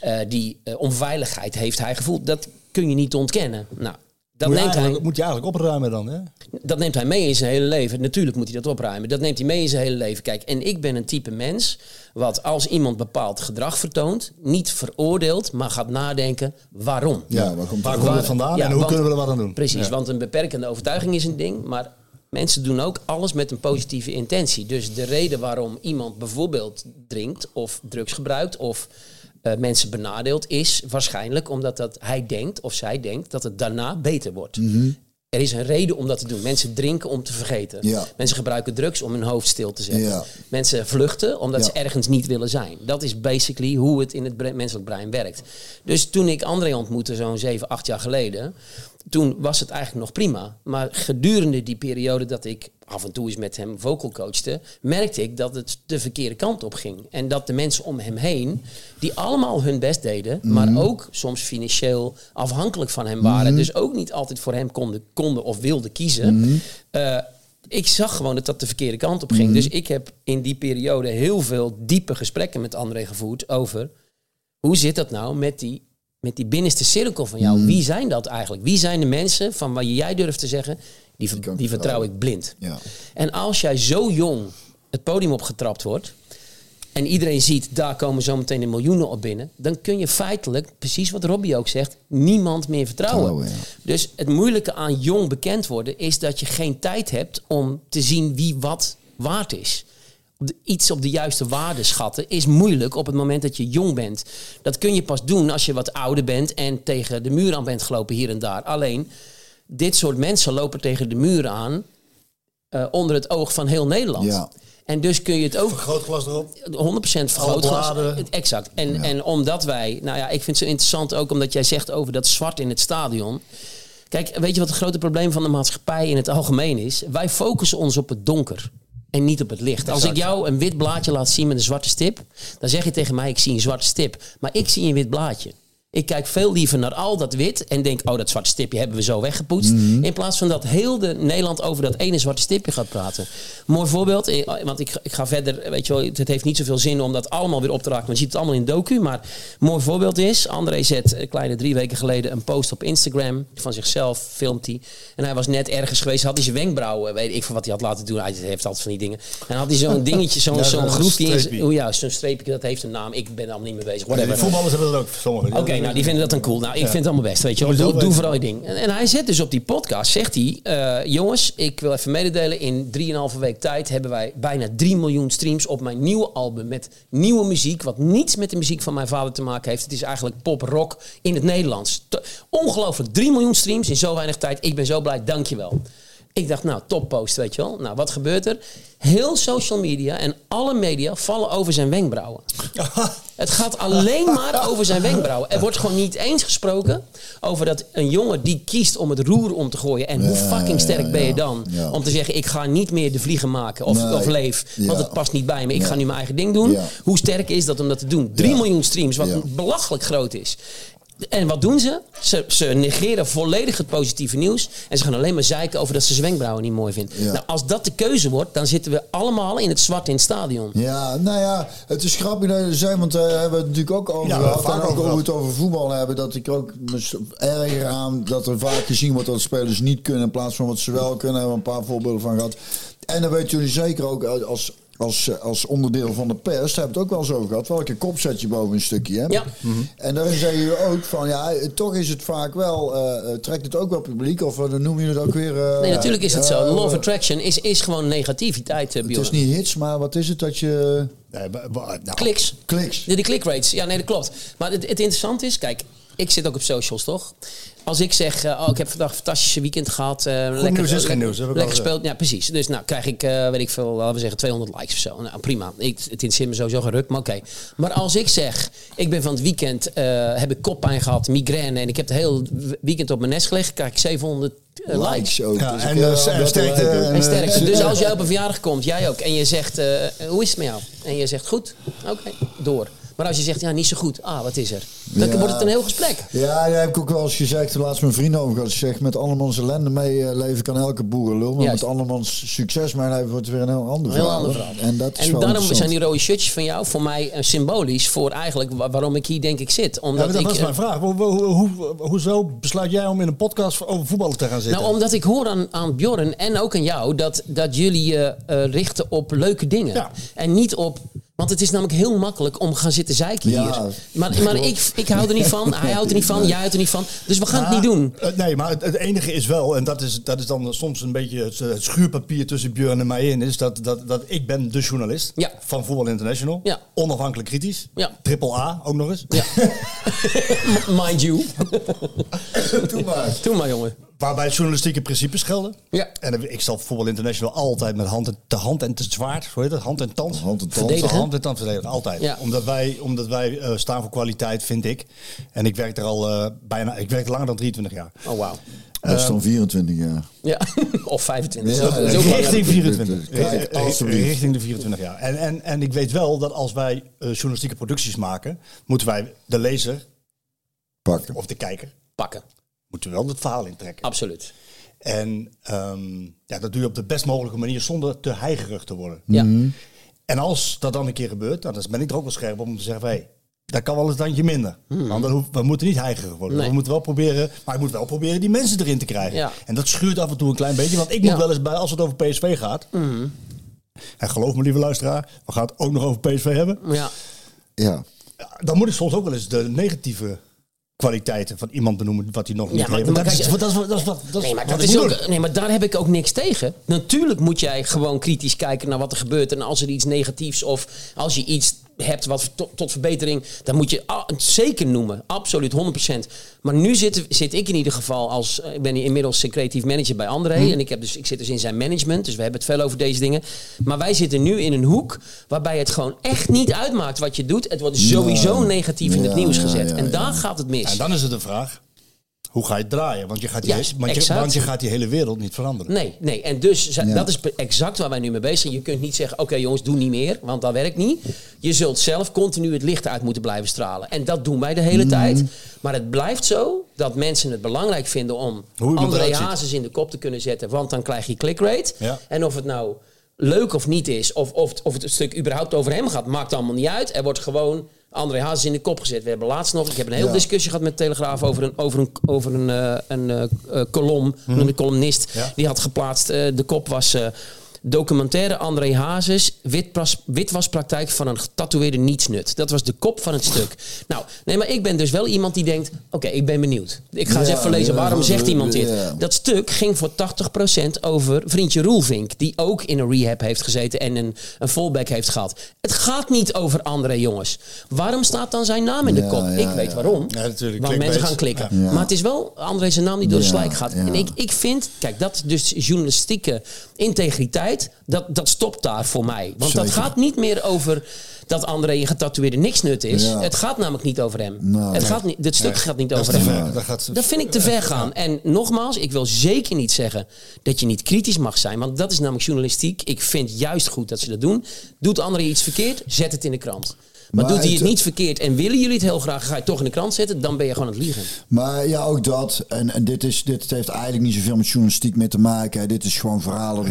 Speaker 4: Eh, die eh, onveiligheid heeft hij gevoeld. Dat kun je niet ontkennen. Nou, dat
Speaker 2: moet, je
Speaker 4: neemt hij
Speaker 2: eigenlijk, moet je eigenlijk opruimen dan, hè?
Speaker 4: dat neemt hij mee in zijn hele leven. Natuurlijk moet hij dat opruimen. Dat neemt hij mee in zijn hele leven. Kijk, en ik ben een type mens wat als iemand bepaald gedrag vertoont, niet veroordeelt, maar gaat nadenken waarom.
Speaker 3: Ja, waar komt
Speaker 2: Waar komt het vandaan
Speaker 4: Ja,
Speaker 2: en hoe
Speaker 4: want-
Speaker 2: kunnen we er wat aan doen?
Speaker 4: Precies,
Speaker 2: Ja.
Speaker 4: want een beperkende overtuiging is een ding, maar mensen doen ook alles met een positieve intentie. Dus de reden waarom iemand bijvoorbeeld drinkt of drugs gebruikt of mensen benadeelt, is waarschijnlijk omdat dat hij denkt of zij denkt dat het daarna beter wordt. Er is een reden om dat te doen. Mensen drinken om te vergeten.
Speaker 3: Ja.
Speaker 4: Mensen gebruiken drugs om hun hoofd stil te zetten.
Speaker 3: Ja.
Speaker 4: Mensen vluchten omdat
Speaker 3: Ja.
Speaker 4: ze ergens niet willen zijn. Dat is basically hoe het in het menselijk brein werkt. Dus toen ik André ontmoette, zo'n 7, 8 jaar geleden, toen was het eigenlijk nog prima. Maar gedurende die periode dat ik af en toe eens met hem vocal coachte, merkte ik dat het de verkeerde kant op ging. En dat de mensen om hem heen, die allemaal hun best deden, maar ook soms financieel afhankelijk van hem waren, dus ook niet altijd voor hem konden, konden of wilden kiezen. eh, ik zag gewoon dat dat de verkeerde kant op ging. Dus ik heb in die periode heel veel diepe gesprekken met André gevoerd over hoe zit dat nou met die, met die binnenste cirkel van jou? Wie zijn dat eigenlijk? Wie zijn de mensen van waar jij durft te zeggen, die, die vertrouw ik blind?
Speaker 3: Ja.
Speaker 4: En als jij zo jong het podium opgetrapt wordt en iedereen ziet, daar komen zo meteen de miljoenen op binnen, dan kun je feitelijk, precies wat Robbie ook zegt, niemand meer vertrouwen.
Speaker 3: Ja.
Speaker 4: Dus het moeilijke aan jong bekend worden is dat je geen tijd hebt om te zien wie wat waard is. Iets op de juiste waarde schatten is moeilijk op het moment dat je jong bent. Dat kun je pas doen als je wat ouder bent en tegen de muur aan bent gelopen hier en daar. Alleen, dit soort mensen lopen tegen de muur aan eh, onder het oog van heel Nederland.
Speaker 3: Ja.
Speaker 4: En dus kun je het ook
Speaker 2: Vergrootglas erop.
Speaker 4: 100% vergrootglas. Exact. En, en omdat wij, nou ja, ik vind het zo interessant ook omdat jij zegt over dat zwart in het stadion. Kijk, weet je wat het grote probleem van de maatschappij in het algemeen is? Wij focussen ons op het donker en niet op het licht. Als ik jou een wit blaadje laat zien met een zwarte stip, dan zeg je tegen mij: ik zie een zwarte stip. Maar ik zie een wit blaadje. Ik kijk veel liever naar al dat wit en denk, oh, dat zwarte stipje hebben we zo weggepoetst. In plaats van dat heel de Nederland over dat ene zwarte stipje gaat praten. Mooi voorbeeld, eh, want ik, ik ga verder, weet je wel, het heeft niet zoveel zin om dat allemaal weer op te raken. Maar je ziet het allemaal in docu. Maar mooi voorbeeld is, André zet een kleine drie weken geleden een post op Instagram van zichzelf, filmt hij. En hij was net ergens geweest, had hij zijn wenkbrauwen, weet ik van wat hij had laten doen. Hij heeft altijd van die dingen. En had hij zo'n *laughs* dingetje, zo'n
Speaker 2: Ja,
Speaker 4: zo'n
Speaker 2: zo'n
Speaker 4: groef die in
Speaker 2: streepje.
Speaker 4: oh ja, zo'n streepje, dat heeft een naam. Ik ben er allemaal niet mee bezig. Whatever.
Speaker 2: voetballers hebben dat ook, sommigen.
Speaker 4: Oké, Nou, die vinden dat dan cool. Nou, ik vind het allemaal best, weet je wel. Doe, vooral je ding. En, en hij zet dus op die podcast, zegt hij... eh, jongens, ik wil even mededelen. In 3,5 week tijd hebben wij bijna 3 miljoen streams op mijn nieuwe album. Met nieuwe muziek, wat niets met de muziek van mijn vader te maken heeft. Het is eigenlijk pop-rock in het Nederlands. Ongelooflijk, 3 miljoen streams in zo weinig tijd. Ik ben zo blij, dankjewel. Ik dacht, nou, toppost, weet je wel. Nou, wat gebeurt er? Heel social media en alle media vallen over zijn wenkbrauwen. *laughs* Het gaat alleen maar over zijn wenkbrauwen. Er wordt gewoon niet eens gesproken over dat een jongen die kiest om het roer om te gooien. En hoe fucking sterk
Speaker 3: ja,
Speaker 4: ben je dan om te zeggen: ik ga niet meer de vliegen maken of,
Speaker 3: Nee.
Speaker 4: of leef. Want het past niet bij me. Ik ga nu mijn eigen ding doen. Hoe sterk is dat om dat te doen? 3
Speaker 3: Ja.
Speaker 4: miljoen streams, wat belachelijk groot is. En wat doen ze? ze? Ze negeren volledig het positieve nieuws. En ze gaan alleen maar zeiken over dat ze zijn wenkbrauwen niet mooi vindt.
Speaker 3: Ja.
Speaker 4: Nou, als dat de keuze wordt, dan zitten we allemaal in het zwart in het stadion.
Speaker 3: Ja, nou ja, het is grappig dat je zei, want daar hebben we het natuurlijk ook over
Speaker 2: Ja,
Speaker 3: gehad.
Speaker 2: vaak
Speaker 3: En ook
Speaker 2: over
Speaker 3: het over voetbal hebben, dat ik ook erger aan dat er vaak gezien wordt dat spelers niet kunnen in plaats van wat ze wel kunnen. Daar hebben we een paar voorbeelden van gehad. En dan weten jullie zeker ook als, als, als onderdeel van de pers, daar hebben we het ook wel zo gehad. Welke kop zet je boven een stukje? Hè?
Speaker 4: Ja.
Speaker 3: En daarin zeggen jullie ook van, ja, toch is het vaak wel, eh, eh, trekt het ook wel publiek, of eh, dan noemen jullie het ook weer... eh,
Speaker 4: Nee, natuurlijk is het zo.
Speaker 3: eh,
Speaker 4: law of attraction is, is gewoon negativiteit, eh,
Speaker 3: Het is niet hits, maar wat is het dat je...
Speaker 2: Nee, nou,
Speaker 4: Kliks.
Speaker 3: Kliks.
Speaker 4: De, de click rates. Ja, nee, dat klopt. Maar het, het interessante is, kijk, ik zit ook op socials, toch? Als ik zeg, eh, oh, ik heb vandaag een fantastische weekend gehad. eh, lekker,
Speaker 2: nieuws is geen nieuws, heb ik al
Speaker 4: Lekker gespeeld. Ja, precies. Dus nou krijg ik, eh, weet ik veel, laten we zeggen 200 likes of zo. Nou, prima. Ik, het interesseert me sowieso geruk, maar oké. Maar als ik zeg, ik ben van het weekend, eh, heb ik koppijn gehad, migraine en ik heb het hele weekend op mijn nest gelegen, krijg ik 700 eh, likes.
Speaker 3: likes ook.
Speaker 2: Ja,
Speaker 3: Dus
Speaker 2: en, sterkte-.
Speaker 4: En. Dus als jij op een verjaardag komt, jij ook, en je zegt, eh, hoe is het met jou? En je zegt, goed, oké, door. Maar als je zegt, ja, niet zo goed, ah, wat is er? Dan
Speaker 3: Ja.
Speaker 4: wordt het een heel gesprek.
Speaker 3: Ja, daar heb ik ook wel eens gezegd. Laatst mijn vrienden over gehad. Ik zeg, met andermans ellende mee eh, leven kan elke boerenlul. Maar
Speaker 4: Juist.
Speaker 3: met andermans succes mee leven wordt het weer een heel ander
Speaker 4: heel
Speaker 3: verhaal.
Speaker 4: ander verhaal.
Speaker 3: En, dat is
Speaker 4: En daarom zijn die rode shirtjes van jou voor mij eh, symbolisch voor eigenlijk wa- waarom ik hier denk ik zit.
Speaker 2: Ja,
Speaker 4: Omdat
Speaker 2: maar dat
Speaker 4: ik,
Speaker 2: was
Speaker 4: eh,
Speaker 2: mijn vraag. Hoe, hoe, hoe- hoezo besluit jij om in een podcast over voetballen te gaan zitten?
Speaker 4: Nou, omdat ik hoor aan, aan Bjorn en ook aan jou dat, dat jullie je richten op leuke dingen.
Speaker 2: Ja.
Speaker 4: En niet op. Want het is namelijk heel makkelijk om gaan zitten zeiken
Speaker 3: Ja,
Speaker 4: hier. Maar, maar ik, ik hou er niet van, hij houdt er niet van, jij houdt er niet van. Dus we gaan het niet doen.
Speaker 2: eh, Nee, maar het, het enige is wel, en dat is, dat is dan soms een beetje het, schuurpapier tussen Björn en mij in, is dat, dat, dat ik ben de journalist
Speaker 4: Ja.
Speaker 2: van Voetbal International. Onafhankelijk kritisch. Triple A ook nog eens.
Speaker 4: Ja. *laughs* Mind you.
Speaker 3: Doe maar.
Speaker 4: Doe maar, jongen.
Speaker 2: Waarbij journalistieke principes gelden.
Speaker 4: Ja.
Speaker 2: En ik zal Voetbal International altijd met hand en, te hand en te zwaard, hoe heet het? Hand en tand.
Speaker 3: Hand en tand.
Speaker 4: Verdedigen.
Speaker 2: Hand en tand verdedigen, altijd.
Speaker 4: Ja.
Speaker 2: Omdat wij, omdat wij eh, staan voor kwaliteit, vind ik. En ik werk er al eh, bijna, ik werk er langer dan 23 jaar.
Speaker 4: Oh, wauw.
Speaker 3: Dat is dan 24 jaar.
Speaker 4: Ja, *laughs* of 25.
Speaker 3: Ja,
Speaker 4: Zo-
Speaker 3: dat
Speaker 4: zo.
Speaker 2: Richting 24.
Speaker 3: Kijk,
Speaker 2: Eh. Richting de 24 jaar. En, en, en ik weet wel dat als wij eh, journalistieke producties maken, moeten wij de lezer
Speaker 3: Pakken.
Speaker 2: of de kijker,
Speaker 4: Pakken,
Speaker 2: moeten we wel het verhaal intrekken.
Speaker 4: absoluut.
Speaker 2: En ehm, ja, dat doe je op de best mogelijke manier zonder te heigerig te worden.
Speaker 4: Ja.
Speaker 2: En als dat dan een keer gebeurt, nou, dan ben ik er ook wel scherp om te zeggen, van, hey, dat kan wel eens een tandje minder. Want dan hoef- we moeten niet heigerig worden.
Speaker 4: Nee.
Speaker 2: We moeten wel proberen, maar ik moet wel proberen die mensen erin te krijgen.
Speaker 4: Ja.
Speaker 2: En dat schuurt af en toe een klein beetje. Want ik
Speaker 4: Ja.
Speaker 2: Moet wel eens bij, als het over PSV gaat. En geloof me, lieve luisteraar, we gaan het ook nog over PSV hebben.
Speaker 4: Ja.
Speaker 3: Ja,
Speaker 2: Dan moet ik soms ook wel eens de negatieve kwaliteiten van iemand benoemen wat hij nog niet
Speaker 4: Ja, maar-
Speaker 2: heeft. Want
Speaker 4: maar
Speaker 2: Dat is,
Speaker 4: kijk,
Speaker 2: dat is, wat- dat is wat dat is
Speaker 4: Nee, maar,
Speaker 2: wat
Speaker 4: dat
Speaker 2: ik
Speaker 4: is
Speaker 2: moet
Speaker 4: ook,
Speaker 2: doen.
Speaker 4: nee, maar daar heb ik ook niks tegen. Natuurlijk moet jij gewoon kritisch kijken naar wat er gebeurt. En als er iets negatiefs of als je iets hebt wat tot, tot verbetering, dan moet je het zeker noemen. Absoluut, 100%. Maar nu zit, zit ik in ieder geval als, eh, ik ben inmiddels een creatief manager bij André. En ik, heb dus, ik zit dus in zijn management, dus we hebben het veel over deze dingen. Maar wij zitten nu in een hoek waarbij het gewoon echt niet uitmaakt wat je doet. Het wordt sowieso negatief in het
Speaker 3: Ja,
Speaker 4: nieuws gezet.
Speaker 3: ja,
Speaker 4: en daar gaat het mis.
Speaker 2: En dan is het de vraag, hoe ga je het draaien? Want je gaat die,
Speaker 4: Juist,
Speaker 2: want je, want je gaat die hele wereld niet veranderen.
Speaker 4: Nee, nee. En dus
Speaker 3: Ja.
Speaker 4: dat is exact waar wij nu mee bezig zijn. Je kunt niet zeggen, oké jongens, doe niet meer, want dat werkt niet. Je zult zelf continu het licht uit moeten blijven stralen. En dat doen wij de hele tijd. Maar het blijft zo dat mensen het belangrijk vinden om
Speaker 2: ziet.
Speaker 4: Hazes in de kop te kunnen zetten. Want dan krijg je clickrate.
Speaker 2: Ja.
Speaker 4: En of het nou leuk of niet is, of, of, of het stuk überhaupt over hem gaat, maakt allemaal niet uit. Er wordt gewoon André Hazes in de kop gezet. We hebben laatst nog, ik heb een hele
Speaker 3: Ja.
Speaker 4: discussie gehad met Telegraaf over een, over een, over een, eh, een eh, kolom, een columnist.
Speaker 2: Ja.
Speaker 4: Die had geplaatst, eh, de kop was... Documentaire André Hazes, witwas, witwaspraktijk van een getatoeëerde nietsnut. Dat was de kop van het stuk. Nou, nee, maar ik ben dus wel iemand die denkt, oké, ik ben benieuwd. Ik ga eens even lezen,
Speaker 3: ja,
Speaker 4: waarom zegt iemand dit?
Speaker 3: ja.
Speaker 4: Dat stuk ging voor 80% over vriendje Roelvink, die ook in een rehab heeft gezeten en een, een fallback heeft gehad. Het gaat niet over André, jongens. Waarom staat dan zijn naam in de
Speaker 3: Ja,
Speaker 4: kop?
Speaker 3: ja,
Speaker 4: ik weet
Speaker 3: ja.
Speaker 4: waarom.
Speaker 2: Ja, natuurlijk.
Speaker 4: Want mensen gaan klikken.
Speaker 3: Ja.
Speaker 4: Maar het is wel André zijn naam die door de slijk gaat.
Speaker 3: ja.
Speaker 4: En ik, ik vind, kijk, dat is dus journalistieke integriteit, dat, dat stopt daar voor mij. Want dat gaat niet meer over dat André een getatoeëerde niksnut is.
Speaker 3: Ja.
Speaker 4: Het gaat namelijk niet over hem.
Speaker 3: Nee.
Speaker 4: het gaat niet, dit stuk gaat niet
Speaker 2: Dat is
Speaker 4: over hem.
Speaker 2: ver. Dat gaat
Speaker 4: Dat vind ik te ver gaan. En nogmaals, ik wil zeker niet zeggen dat je niet kritisch mag zijn. Want dat is namelijk journalistiek. Ik vind juist goed dat ze dat doen. Doet André iets verkeerd, zet het in de krant. Maar,
Speaker 3: Maar
Speaker 4: doet hij het niet verkeerd en willen jullie het heel graag, ga je het toch in de krant zetten, dan ben je gewoon aan het liegen.
Speaker 3: Maar ja, ook dat. En, en dit, is, dit heeft eigenlijk niet zoveel met journalistiek meer te maken. hè. Dit is gewoon verhalen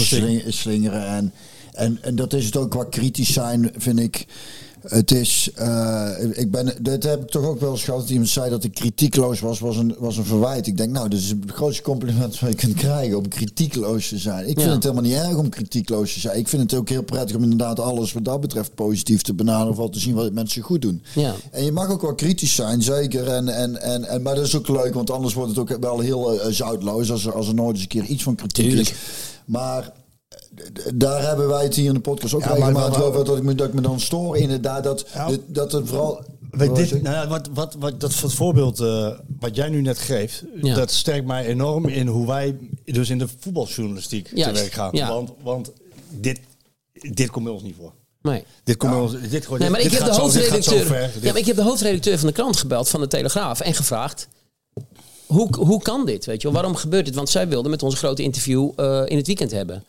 Speaker 3: sling- slingeren. En, en, en dat is het ook qua kritisch zijn, vind ik. Het is, eh, ik ben, dit heb ik toch ook wel eens gehad. Dat iemand zei dat ik kritiekloos was, was een, was een verwijt. Ik denk, nou, dat is het grootste compliment wat je kunt krijgen om kritiekloos te zijn. Ik vind
Speaker 4: Ja.
Speaker 3: het helemaal niet erg om kritiekloos te zijn. Ik vind het ook heel prettig om inderdaad alles wat dat betreft positief te benaderen. Of wel te zien wat mensen goed doen.
Speaker 4: Ja.
Speaker 3: En je mag ook wel kritisch zijn, zeker. En, en, en, en, maar dat is ook leuk, want anders wordt het ook wel heel eh, zoutloos als er, als er nooit eens een keer iets van kritiek
Speaker 4: Tuurlijk.
Speaker 3: is. Maar daar hebben wij het hier in de podcast ook
Speaker 2: Ja,
Speaker 3: regelmatig
Speaker 2: maar-
Speaker 3: over. Dat ik, me, dat ik me dan stoor inderdaad. Dat,
Speaker 2: Ja.
Speaker 3: dat, dat het vooral...
Speaker 2: Weet dit, nou ja, wat, wat, wat, dat het voorbeeld eh, wat jij nu net geeft,
Speaker 4: Ja.
Speaker 2: dat sterkt mij enorm in hoe wij dus in de voetbaljournalistiek te werk gaan.
Speaker 4: ja.
Speaker 2: Want, want dit, dit komt bij ons niet voor.
Speaker 4: Nee.
Speaker 2: Dit komt bij ons, dit, gewoon-
Speaker 4: Nee, maar
Speaker 2: dit
Speaker 4: ik heb, de
Speaker 2: zo, dit gaat zo
Speaker 4: hoofdredacteur,
Speaker 2: ver.
Speaker 4: ja, maar ik heb de hoofdredacteur van de krant gebeld, van de Telegraaf, en gevraagd... Hoe, hoe kan dit? Weet je wel? Waarom gebeurt dit? Want zij wilden met ons grote interview eh, in het weekend hebben.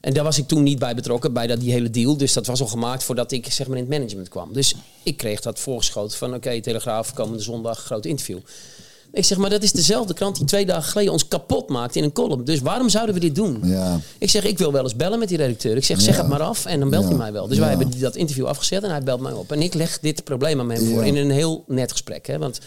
Speaker 4: En daar was ik toen niet bij betrokken, bij dat, die hele deal. Dus dat was al gemaakt voordat ik zeg maar, in het management kwam. Dus ik kreeg dat voorgeschoten van... oké, Telegraaf, komende zondag, groot interview. Ik zeg, maar dat is dezelfde krant die twee dagen geleden ons kapot maakte in een column. Dus waarom zouden we dit doen?
Speaker 3: Ja.
Speaker 4: Ik zeg, ik wil wel eens bellen met die redacteur. Ik zeg, zeg
Speaker 3: Ja.
Speaker 4: het maar af en dan belt
Speaker 3: Ja.
Speaker 4: hij mij wel. Dus wij hebben dat interview afgezet en hij belt mij op. En ik leg dit probleem aan hem voor in een heel net gesprek. Hè? Want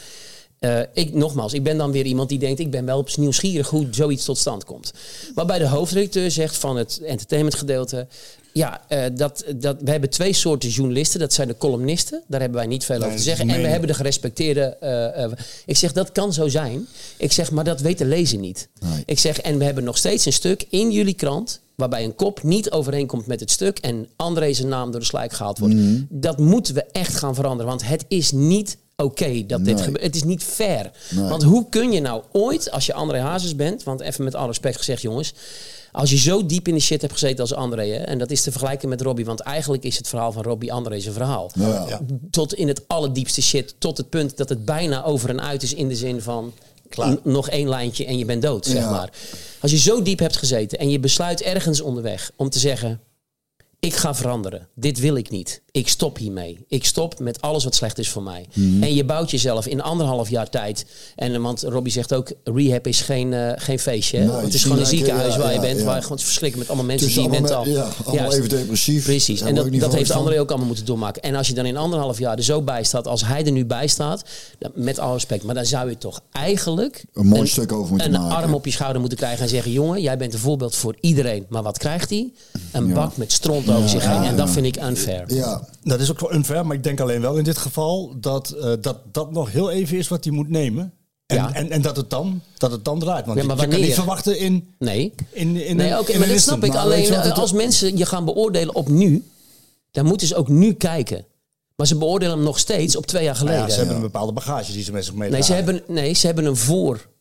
Speaker 4: eh, ik, nogmaals, ik ben dan weer iemand die denkt... ik ben wel op nieuwsgierig hoe zoiets tot stand komt. Waarbij de hoofdredacteur zegt van het entertainmentgedeelte... ja, eh, dat, dat, we hebben twee soorten journalisten. Dat zijn de columnisten. Daar hebben wij niet veel over te zeggen. En we hebben de gerespecteerde... eh, ik zeg, dat kan zo zijn. Ik zeg, maar dat weet de lezer niet.
Speaker 3: Nee.
Speaker 4: Ik zeg, en we hebben nog steeds een stuk in jullie krant... waarbij een kop niet overeenkomt met het stuk... en André zijn naam door de slijk gehaald wordt.
Speaker 3: Mhm.
Speaker 4: Dat moeten we echt gaan veranderen. Want het is niet oké dat dit
Speaker 3: Nee.
Speaker 4: gebeurt. Het is niet fair.
Speaker 3: Nee.
Speaker 4: Want hoe kun je nou ooit, als je André Hazes bent... want even met alle respect gezegd, jongens... Als je zo diep in de shit hebt gezeten als André, hè, en dat is te vergelijken met Robbie, want eigenlijk is het verhaal van Robbie André zijn verhaal.
Speaker 3: Ja.
Speaker 2: Ja.
Speaker 4: Tot in het allerdiepste shit, tot het punt dat het bijna over en uit is in de zin van
Speaker 2: Klaar.
Speaker 4: nog één lijntje en je bent dood, zeg
Speaker 3: Ja.
Speaker 4: maar. Als je zo diep hebt gezeten en je besluit ergens onderweg om te zeggen, ik ga veranderen. Dit wil ik niet. Ik stop hiermee. Ik stop met alles wat slecht is voor mij.
Speaker 3: Mhm.
Speaker 4: En je bouwt jezelf in anderhalf jaar tijd. En want Robbie zegt ook, rehab is geen, eh, geen feestje.
Speaker 3: Nee,
Speaker 4: het is gewoon een ziekenhuis
Speaker 3: ja,
Speaker 4: waar je bent.
Speaker 3: ja.
Speaker 4: Waar je gewoon verschrikken met allemaal mensen die
Speaker 3: allemaal,
Speaker 4: mentaal...
Speaker 3: met- ja, allemaal even depressief.
Speaker 4: Precies. En dat, dat heeft. André ook allemaal moeten doormaken. En als je dan in anderhalf jaar er zo bij staat, als hij er nu bij staat, dan- met alle respect, maar dan zou je toch eigenlijk
Speaker 3: Een mooi stuk over moeten
Speaker 4: een
Speaker 3: maken.
Speaker 4: arm op je schouder moeten krijgen en zeggen: jongen, jij bent een voorbeeld voor iedereen. Maar wat krijgt hij? Een bak met stront over zich heen. En dat vind ik unfair.
Speaker 3: Ja,
Speaker 2: Dat is ook wel unfair, maar ik denk alleen wel in dit geval dat eh, dat, dat nog heel even is wat hij moet nemen. En,
Speaker 4: Ja.
Speaker 2: en, en dat, het dan, dat het dan draait. Want
Speaker 4: Ja, maar
Speaker 2: je kan niet verwachten in,
Speaker 4: Nee.
Speaker 2: in, in,
Speaker 4: Nee, oké,
Speaker 2: in
Speaker 4: maar dat snap ik.
Speaker 3: Maar
Speaker 4: Alleen eh, als mensen je gaan beoordelen op nu, dan moeten ze ook nu kijken. Maar ze beoordelen hem nog steeds op twee jaar
Speaker 2: Nou
Speaker 4: geleden.
Speaker 2: ja, ze hebben een bepaalde bagage die ze met zich
Speaker 4: Nee,
Speaker 2: meedragen.
Speaker 4: ze hebben, nee, ze hebben een vooroordeel.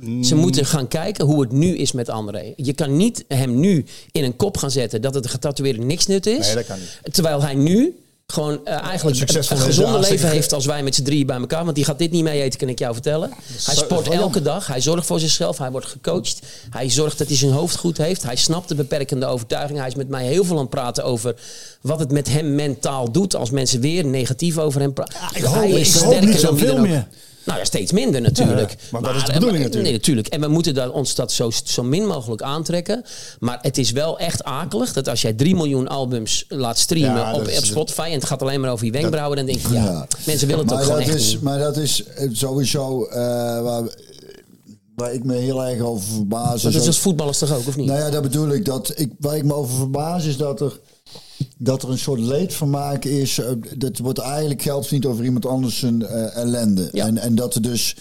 Speaker 2: Mm.
Speaker 4: Ze moeten gaan kijken hoe het nu is met André. Je kan niet hem nu in een kop gaan zetten dat het getatoeëerde niksnut is.
Speaker 2: Nee, dat kan niet.
Speaker 4: Terwijl hij nu gewoon eh, eigenlijk
Speaker 2: Een is,
Speaker 4: gezonde leven heeft als wij met z'n drieën bij elkaar. Want die gaat dit niet mee eten, kan ik jou vertellen. Hij
Speaker 2: zo-
Speaker 4: sport elke dag. Hij zorgt voor zichzelf. Hij wordt gecoacht. Hij zorgt dat hij zijn hoofd goed heeft. Hij snapt de beperkende overtuiging. Hij is met mij heel veel aan het praten over wat het met hem mentaal doet. Als mensen weer negatief over hem praten.
Speaker 2: ik hoop- ik hoop niet zoveel meer.
Speaker 4: Nou ja, steeds minder natuurlijk.
Speaker 2: Ja, maar dat is de bedoeling
Speaker 4: eh,
Speaker 2: natuurlijk.
Speaker 4: Nee, natuurlijk. En we moeten daar, ons dat zo, zo min mogelijk aantrekken. Maar het is wel echt akelig dat als jij 3 miljoen albums laat streamen
Speaker 2: Ja,
Speaker 4: op, Spotify... en het gaat alleen maar over je wenkbrauwen... dan denk je, ja,
Speaker 3: Ja.
Speaker 4: mensen willen het
Speaker 3: maar
Speaker 4: ook gewoon
Speaker 3: dat
Speaker 4: echt
Speaker 3: is,
Speaker 4: niet.
Speaker 3: Maar dat is eh, sowieso... eh, waar ik me heel erg over verbaas.
Speaker 4: Dat is als voetballers toch ook, of niet?
Speaker 3: Nou ja, dat bedoel ik. Dat ik waar ik me over verbaas is dat er, dat er een soort leedvermaak is. eh, Dat wordt eigenlijk geld niet over iemand anders zijn eh, ellende.
Speaker 4: Ja.
Speaker 3: En, en dat er dus,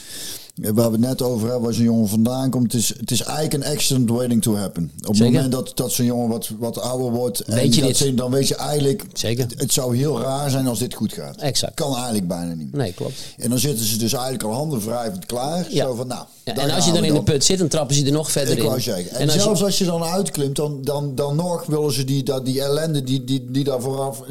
Speaker 3: waar we het net over hebben, waar zo'n jongen vandaan komt. Het is, het is eigenlijk een accident waiting to happen. Op het moment dat, dat zo'n jongen wat, wat ouder wordt. en
Speaker 4: Weet je
Speaker 3: dat ze- dan weet je eigenlijk,
Speaker 4: Zeker.
Speaker 3: het, zou heel raar zijn als dit goed gaat.
Speaker 4: Exact.
Speaker 3: Kan eigenlijk bijna niet.
Speaker 4: Nee, klopt.
Speaker 3: En dan zitten ze dus eigenlijk al handen wrijvend klaar.
Speaker 4: Ja.
Speaker 3: Zo van, nou,
Speaker 4: Ja, en als je dan in de put zit, dan trappen ze er nog verder
Speaker 3: ik
Speaker 4: in.
Speaker 3: zeggen. En,
Speaker 4: als je-
Speaker 3: zelfs als je dan uitklimt, dan, dan, dan nog willen ze die, dat, die ellende die, die, die daar vooraf...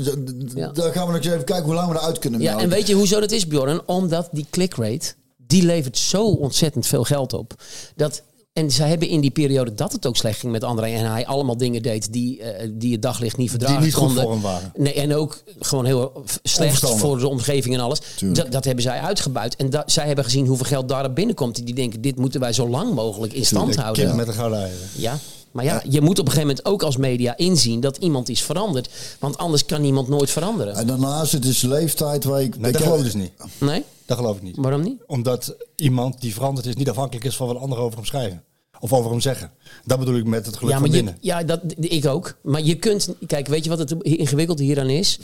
Speaker 4: Ja.
Speaker 3: Daar gaan we nog eens even kijken hoe lang we eruit kunnen
Speaker 4: Ja, en weet je hoezo dat is, Bjorn? Omdat die clickrate, die levert zo ontzettend veel geld op. Dat, en zij hebben in die periode dat het ook slecht ging met André en hij allemaal dingen deed die, eh, die het daglicht niet verdragen
Speaker 2: niet goed
Speaker 4: konden.
Speaker 2: voor hem waren.
Speaker 4: Nee, en ook gewoon heel slecht voor de omgeving en alles.
Speaker 3: Tuurlijk.
Speaker 4: Dat, dat hebben zij uitgebuit. En dat, zij hebben gezien hoeveel geld daar binnenkomt. Die denken, dit moeten wij zo lang mogelijk in stand
Speaker 2: De
Speaker 4: houden.
Speaker 2: met de gouden eieren.
Speaker 4: Ja, maar ja, je moet op een gegeven moment ook als media inzien dat iemand is veranderd. Want anders kan iemand nooit veranderen.
Speaker 3: En daarnaast het is leeftijd waar ik...
Speaker 2: Nee,
Speaker 3: ik
Speaker 2: dat geloof ik dus niet.
Speaker 4: Nee?
Speaker 2: Dat geloof ik niet.
Speaker 4: Waarom niet?
Speaker 2: Omdat iemand die veranderd is niet afhankelijk is van wat anderen over hem schrijven. Of over hem zeggen. Dat bedoel ik met het geluk
Speaker 4: Ja,
Speaker 2: van
Speaker 4: maar je,
Speaker 2: binnen.
Speaker 4: ja, dat, ik ook. Maar je kunt, kijk, weet je wat het ingewikkelde hieraan is?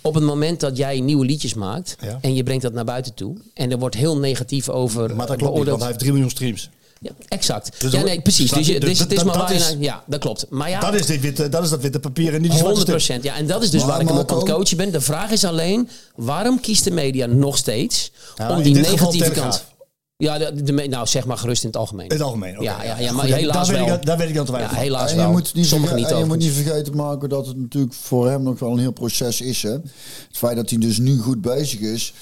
Speaker 4: Op het moment dat jij nieuwe liedjes maakt
Speaker 2: Ja.
Speaker 4: en je brengt dat naar buiten toe en er wordt heel negatief over
Speaker 2: Maar dat klopt niet, want hij heeft 3 miljoen streams.
Speaker 4: Ja, exact.
Speaker 2: Dus
Speaker 4: ja, nee, precies.
Speaker 2: snap
Speaker 4: Dus,
Speaker 2: je? Dus
Speaker 4: dus het
Speaker 2: dat-
Speaker 4: is maar waar je Ja, dat klopt. Maar ja,
Speaker 2: Dat, is dit witte, dat is dat witte papier en niet die zwarte
Speaker 4: 100
Speaker 2: stuk.
Speaker 4: Ja, en dat is dus
Speaker 3: Maar
Speaker 4: waar ik hem op aan het coachen ben. De vraag is alleen, waarom kiest de media nog steeds
Speaker 2: Ja,
Speaker 4: om die negatieve kant... Ja, de, de, me- nou zeg maar gerust in het algemeen.
Speaker 2: In het algemeen, oké.
Speaker 4: Ja, ja, ja, maar helaas
Speaker 2: daar weet
Speaker 4: wel.
Speaker 2: ik- daar weet ik dan te weinig
Speaker 4: Ja, helaas
Speaker 3: En je
Speaker 4: wel.
Speaker 3: moet niet,
Speaker 4: Sommigen niet
Speaker 3: en je moet niet vergeten, Marco, dat het natuurlijk voor hem nog wel een heel proces is. Hè? Het feit dat hij dus nu goed bezig is,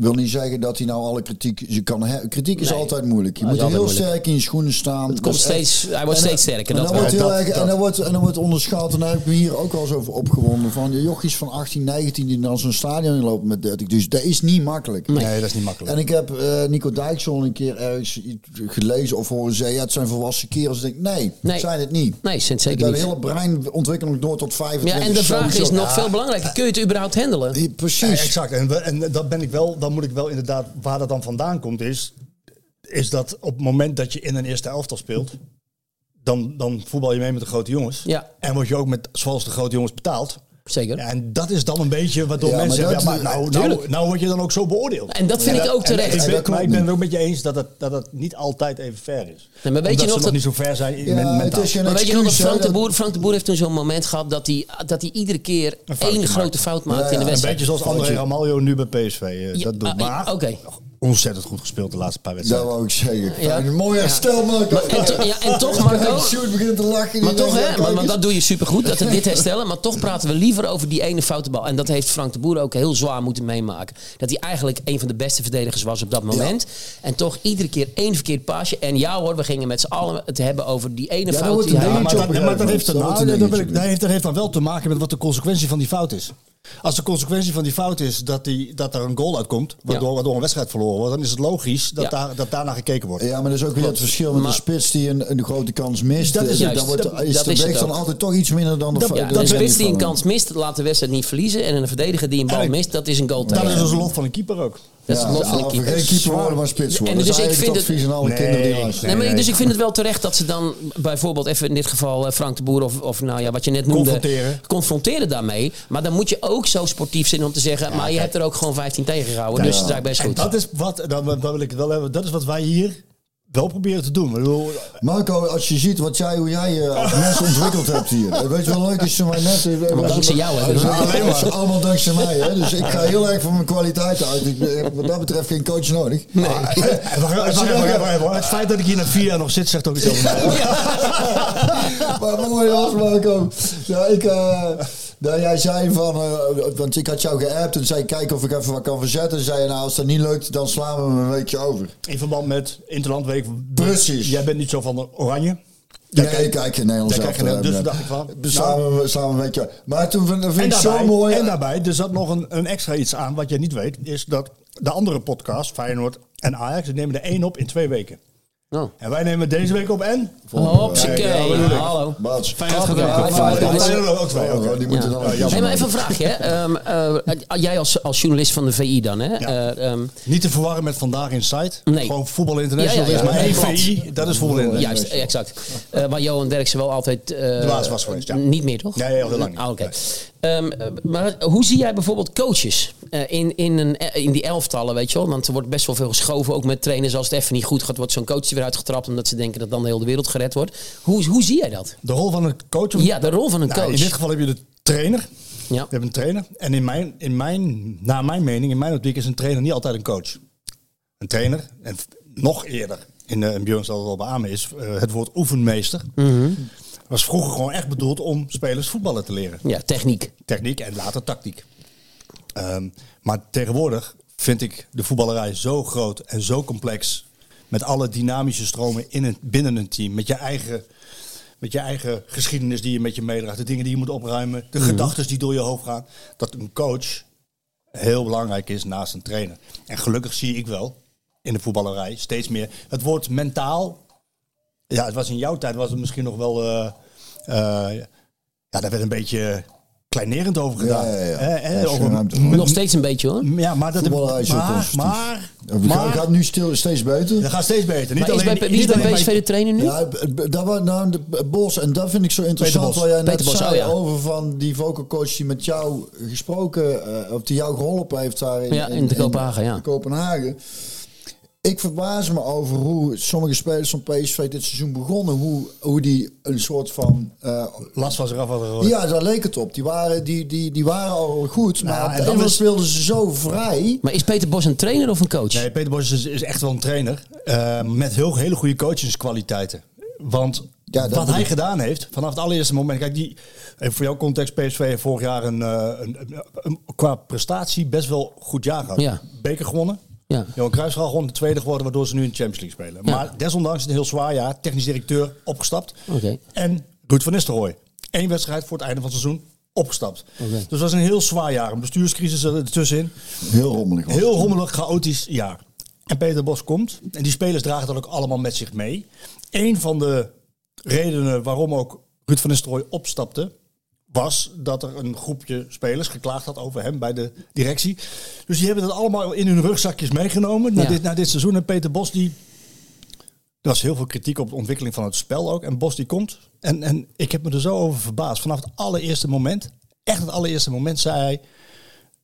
Speaker 3: wil niet zeggen dat hij nou alle kritiek... Je kan he- kritiek is
Speaker 4: Nee.
Speaker 3: altijd moeilijk. Je moet heel
Speaker 4: moeilijk.
Speaker 3: sterk in je schoenen staan.
Speaker 4: Het komt steeds, hij wordt
Speaker 3: En
Speaker 4: steeds sterker.
Speaker 3: En
Speaker 4: Dat
Speaker 3: dan, wordt
Speaker 4: wel.
Speaker 3: heel
Speaker 2: dat-
Speaker 3: erg, en,
Speaker 2: dat.
Speaker 3: dan wordt, en dan wordt onderschat. En daar heb ik me hier ook wel eens over opgewonden. Van de jochies van 18, 19 die dan zo'n stadion inlopen met 30. Dus dat is niet makkelijk.
Speaker 2: Nee, dat is niet makkelijk.
Speaker 3: En ik heb eh, Nico Dijkshoorn een keer ergens iets gelezen of horen zeggen... Ja, het zijn volwassen kerels. Ik denk, nee,
Speaker 4: Nee.
Speaker 3: zijn het niet.
Speaker 4: Nee, zijn het zeker
Speaker 3: Dat
Speaker 4: niet.
Speaker 3: hele brein ontwikkelt nog door tot 25.
Speaker 4: Ja, en de vraag is nog
Speaker 3: Ja,
Speaker 4: veel belangrijker. Kun je het überhaupt handelen?
Speaker 2: Ja,
Speaker 3: Precies.
Speaker 2: exact. En, en dat ben ik wel, dan moet ik wel inderdaad, waar dat dan vandaan komt, is, is dat op het moment dat je in een eerste elftal speelt, dan, dan voetbal je mee met de grote jongens.
Speaker 4: Ja.
Speaker 2: En word je ook met, zoals de grote jongens betaald.
Speaker 4: Zeker.
Speaker 2: Ja, en dat is dan een beetje waardoor
Speaker 3: Ja,
Speaker 2: mensen
Speaker 3: maar
Speaker 2: zeggen, ja,
Speaker 3: dat-
Speaker 2: maar nou, nou, nou word je dan ook zo beoordeeld.
Speaker 4: En dat vind
Speaker 2: Ja,
Speaker 4: ik ook
Speaker 2: en
Speaker 4: terecht.
Speaker 2: Ik ben,
Speaker 3: dat
Speaker 2: maar ik ben het ook met je eens dat het, dat het niet altijd even fair is.
Speaker 4: Nee, maar weet je nog
Speaker 2: ze nog
Speaker 4: dat-
Speaker 2: niet zo ver zijn mentaal.
Speaker 3: is
Speaker 4: Maar weet je nog dat Frank de
Speaker 3: dat-
Speaker 4: Boer, Frank de Boer heeft toen zo'n moment gehad dat hij, dat hij iedere keer één
Speaker 2: maakt.
Speaker 4: grote fout maakt
Speaker 3: Ja,
Speaker 4: in de
Speaker 3: ja,
Speaker 2: Een
Speaker 4: wedstrijd.
Speaker 2: beetje zoals André Ramaljo nu bij PSV eh,
Speaker 4: Ja,
Speaker 2: dat doet. Maar
Speaker 4: oké.
Speaker 2: Ontzettend goed gespeeld de laatste paar
Speaker 3: Dat
Speaker 2: wedstrijden.
Speaker 3: wou ik zeggen.
Speaker 4: Ja.
Speaker 3: Fijn, Mooi
Speaker 4: Ja.
Speaker 3: herstel, Marco.
Speaker 4: Maar- en to- ja, en toch, *laughs* Marco-
Speaker 3: Sjoerd begint te lachen.
Speaker 4: Maar toch, hè,
Speaker 3: ja,
Speaker 4: want dat doe je supergoed, dat we dit *laughs* herstellen. Maar toch praten we liever over die ene foute bal. En dat heeft Frank de Boer ook heel zwaar moeten meemaken. Dat hij eigenlijk een van de beste verdedigers was op dat moment. En toch iedere keer één verkeerd paasje. En ja hoor, we gingen met z'n allen het hebben over die ene
Speaker 3: dat
Speaker 4: fout die
Speaker 3: een
Speaker 4: hij
Speaker 2: Ja, maar dat,
Speaker 3: een
Speaker 2: maar dat, nou,
Speaker 3: Dat een
Speaker 2: dat, dat dat heeft dan wel te maken met wat de consequentie van die fout is. Als de consequentie van die fout is dat, die, dat er een goal uitkomt, waardoor,
Speaker 4: Ja.
Speaker 2: waardoor een wedstrijd verloren wordt, dan is het logisch dat,
Speaker 4: Ja.
Speaker 2: daar, dat daarna gekeken wordt.
Speaker 3: Ja, maar dat is ook weer het verschil met
Speaker 4: Maar-
Speaker 3: de spits die een, een grote kans mist.
Speaker 2: Dat is
Speaker 3: Eh,
Speaker 4: juist.
Speaker 3: dan wordt,
Speaker 4: Dat-
Speaker 3: is
Speaker 4: dat
Speaker 3: de
Speaker 4: is
Speaker 3: dan altijd toch iets minder dan de
Speaker 2: Dat-
Speaker 3: fa-
Speaker 4: Ja,
Speaker 3: de
Speaker 4: een
Speaker 2: dat
Speaker 4: spits die een kans mist, laat de wedstrijd niet verliezen. En een verdediger die een bal mist, dat is een goal
Speaker 2: Dat
Speaker 4: tegen.
Speaker 2: is dus een lot van een keeper ook.
Speaker 4: Dat is lot van een keeper.
Speaker 3: Geen keeper worden, maar spits worden.
Speaker 4: En dus ik vind
Speaker 3: het advies aan alle
Speaker 2: Nee,
Speaker 3: kinderen die
Speaker 2: nee,
Speaker 3: luisteren.
Speaker 4: Nee, maar. Dus ik vind het wel terecht dat ze dan bijvoorbeeld even in dit geval eh, Frank de Boer of, of nou ja, wat je net noemde,
Speaker 2: Confronteren.
Speaker 4: confronteren daarmee. Maar dan moet je ook zo sportief zijn om te zeggen, maar je hebt er ook gewoon 15 tegengehouden. Dus dat is eigenlijk best
Speaker 2: En
Speaker 4: goed.
Speaker 2: dat is wat, dan, dan wil ik het wel hebben, dat is wat wij hier wel proberen te doen. Ik bedoel,
Speaker 3: Marco, als je ziet wat jij, hoe jij je als mens ontwikkeld hebt hier. Eh, *laughs* Weet je wel leuk is ze mij net... eh,
Speaker 4: Maar dankzij jou, hè. Dus-
Speaker 3: alleen maar. Allemaal dankzij mij. Hè? Dus ik ga heel erg van mijn kwaliteit uit. Ik, heb wat dat betreft geen coach nodig.
Speaker 2: Wacht. Het feit dat ik hier na vier jaar nog zit, zegt ook iets over mij. *laughs*
Speaker 3: maar mooi was, Marco. Ja, ik, eh, nou, jij zei van, eh, want ik had jou geappt en zei kijken of ik even wat kan verzetten. En zei je, nou als dat niet lukt, dan slaan we hem een weekje over.
Speaker 2: In verband met Interlandweek.
Speaker 3: Precies.
Speaker 2: Jij bent niet zo van oranje.
Speaker 3: Ja, nee, ik kijk geen elftal,
Speaker 2: Nederlands,
Speaker 3: eh,
Speaker 2: dus dacht ik van,
Speaker 3: Dus
Speaker 2: nou.
Speaker 3: slaan we, slaan we een weekje Maar toen vind, ik zo mooi.
Speaker 2: en daarbij, er zat nog een, een extra iets aan wat je niet weet, is dat de andere podcast, Feyenoord en Ajax, die nemen er één op in twee weken.
Speaker 4: Oh.
Speaker 2: En wij nemen deze week op en...
Speaker 4: Hopsakee.
Speaker 2: Ja.
Speaker 4: Hallo.
Speaker 1: Fijn dat
Speaker 4: guys.
Speaker 3: ja,
Speaker 2: Oh, ook twee,
Speaker 3: die moeten
Speaker 4: Ja.
Speaker 3: dan ook
Speaker 4: Hey, maar even een vraagje. Hè. Ehm, eh, jij als, als journalist van de VI dan, hè? Eh, ehm,
Speaker 2: Niet te verwarren met Vandaag in Site.
Speaker 4: Nee.
Speaker 2: Gewoon Voetbal International.
Speaker 4: Ja, ja, ja.
Speaker 2: Er is maar één VI, dat is Voetbal International.
Speaker 4: juist, exact. Eh, waar Johan Derksen wel altijd... eh,
Speaker 2: De baas was geweest, ja.
Speaker 4: Niet meer, toch?
Speaker 2: Nee, heel lang niet.
Speaker 4: Ah, Oké. Ehm, eh, maar hoe zie jij bijvoorbeeld coaches eh, in, in, een, eh, in die elftallen, weet je wel? Want er wordt best wel veel geschoven, ook met trainers. Als het even niet goed gaat, wordt zo'n coach er weer uitgetrapt... omdat ze denken dat dan de hele wereld gered wordt. Hoe, hoe zie jij dat?
Speaker 2: De rol van een coach? of-
Speaker 4: Ja, de rol van een
Speaker 2: Nou,
Speaker 4: coach.
Speaker 2: in dit geval heb je de trainer.
Speaker 4: Ja.
Speaker 2: Je hebt een trainer. En in mijn, in mijn, naar mijn mening, in mijn optiek, is een trainer niet altijd een coach. Een trainer, en nog eerder, in de en Björn zal het wel beamen, is eh, het woord oefenmeester.
Speaker 4: Mhm.
Speaker 2: Was vroeger gewoon echt bedoeld om spelers voetballen te leren.
Speaker 4: Ja, techniek.
Speaker 2: Techniek en later tactiek. Ehm, maar tegenwoordig vind ik de voetballerij zo groot en zo complex. Met alle dynamische stromen in een, binnen een team. Met je eigen met je eigen geschiedenis die je met je meedraagt. De dingen die je moet opruimen. De gedachten die door je hoofd gaan. Dat een coach heel belangrijk is naast een trainer. En gelukkig zie ik wel in de voetballerij steeds meer. Het woord mentaal. Ja, het was in jouw tijd was het misschien nog wel. eh, eh, ja, daar werd een beetje kleinerend over gedaan.
Speaker 3: Ja, ja, ja.
Speaker 2: Over-
Speaker 3: ruimte.
Speaker 4: Nog steeds een beetje, hoor.
Speaker 2: ja, maar dat maar, maar,
Speaker 3: Het
Speaker 2: maar,
Speaker 3: gaat nu stil, steeds beter.
Speaker 2: dat gaat steeds beter. Niet
Speaker 4: Maar is
Speaker 2: alleen,
Speaker 4: bij, wie is
Speaker 2: niet
Speaker 4: bij
Speaker 2: alleen
Speaker 4: PSV de trainer nu?
Speaker 3: Ja, dat was nou de Bos en dat vind ik zo interessant wat jij net
Speaker 4: Peter Bos,
Speaker 3: zei
Speaker 4: oh ja.
Speaker 3: over van die vocal coach die met jou gesproken eh, of die jou geholpen heeft daar in,
Speaker 4: Ja, in de Kopenhagen, ja.
Speaker 3: Kopenhagen. Ik verbaas me over hoe sommige spelers van PSV dit seizoen begonnen, hoe, hoe die een soort van eh,
Speaker 2: last van zich af hadden
Speaker 3: ja, daar leek het op. Die waren, die, die, die waren al goed, maar
Speaker 2: Nou,
Speaker 3: de
Speaker 2: dan is-
Speaker 3: speelden ze zo vrij.
Speaker 4: Maar is Peter Bos een trainer of een coach?
Speaker 2: Nee, Peter Bos is, is echt wel een trainer. eh, met heel, hele goede coachingskwaliteiten. Want
Speaker 3: Ja, dat
Speaker 2: wat hij
Speaker 3: ik.
Speaker 2: gedaan heeft, vanaf het allereerste moment... Kijk, die, even voor jouw context, PSV heeft vorig jaar een, eh, een, een, een- qua prestatie best wel goed jaar gehad.
Speaker 4: Ja.
Speaker 2: Beker gewonnen.
Speaker 4: Ja.
Speaker 2: Johan Cruijffschaal gewoon de tweede geworden, waardoor ze nu in de Champions League spelen.
Speaker 4: Ja.
Speaker 2: Maar desondanks is het een heel zwaar jaar. Technisch directeur opgestapt.
Speaker 4: Oké.
Speaker 2: En Ruud van Nistelrooy. Eén wedstrijd voor het einde van het seizoen opgestapt. Dus het was een heel zwaar jaar. Een bestuurscrisis ertussenin.
Speaker 3: Heel rommelig. was
Speaker 2: Heel rommelig, chaotisch jaar. En Peter Bos komt. En die spelers dragen dat ook allemaal met zich mee. Een van de redenen waarom ook Ruud van Nistelrooy opstapte... was dat er een groepje spelers geklaagd had over hem bij de directie. Dus die hebben dat allemaal in hun rugzakjes meegenomen naar,
Speaker 4: Ja.
Speaker 2: dit, naar dit seizoen. En Peter Bos die... Er was heel veel kritiek op de ontwikkeling van het spel ook. En Bos die komt. En, en ik heb me er zo over verbaasd. Vanaf het allereerste moment, echt het allereerste moment, zei hij...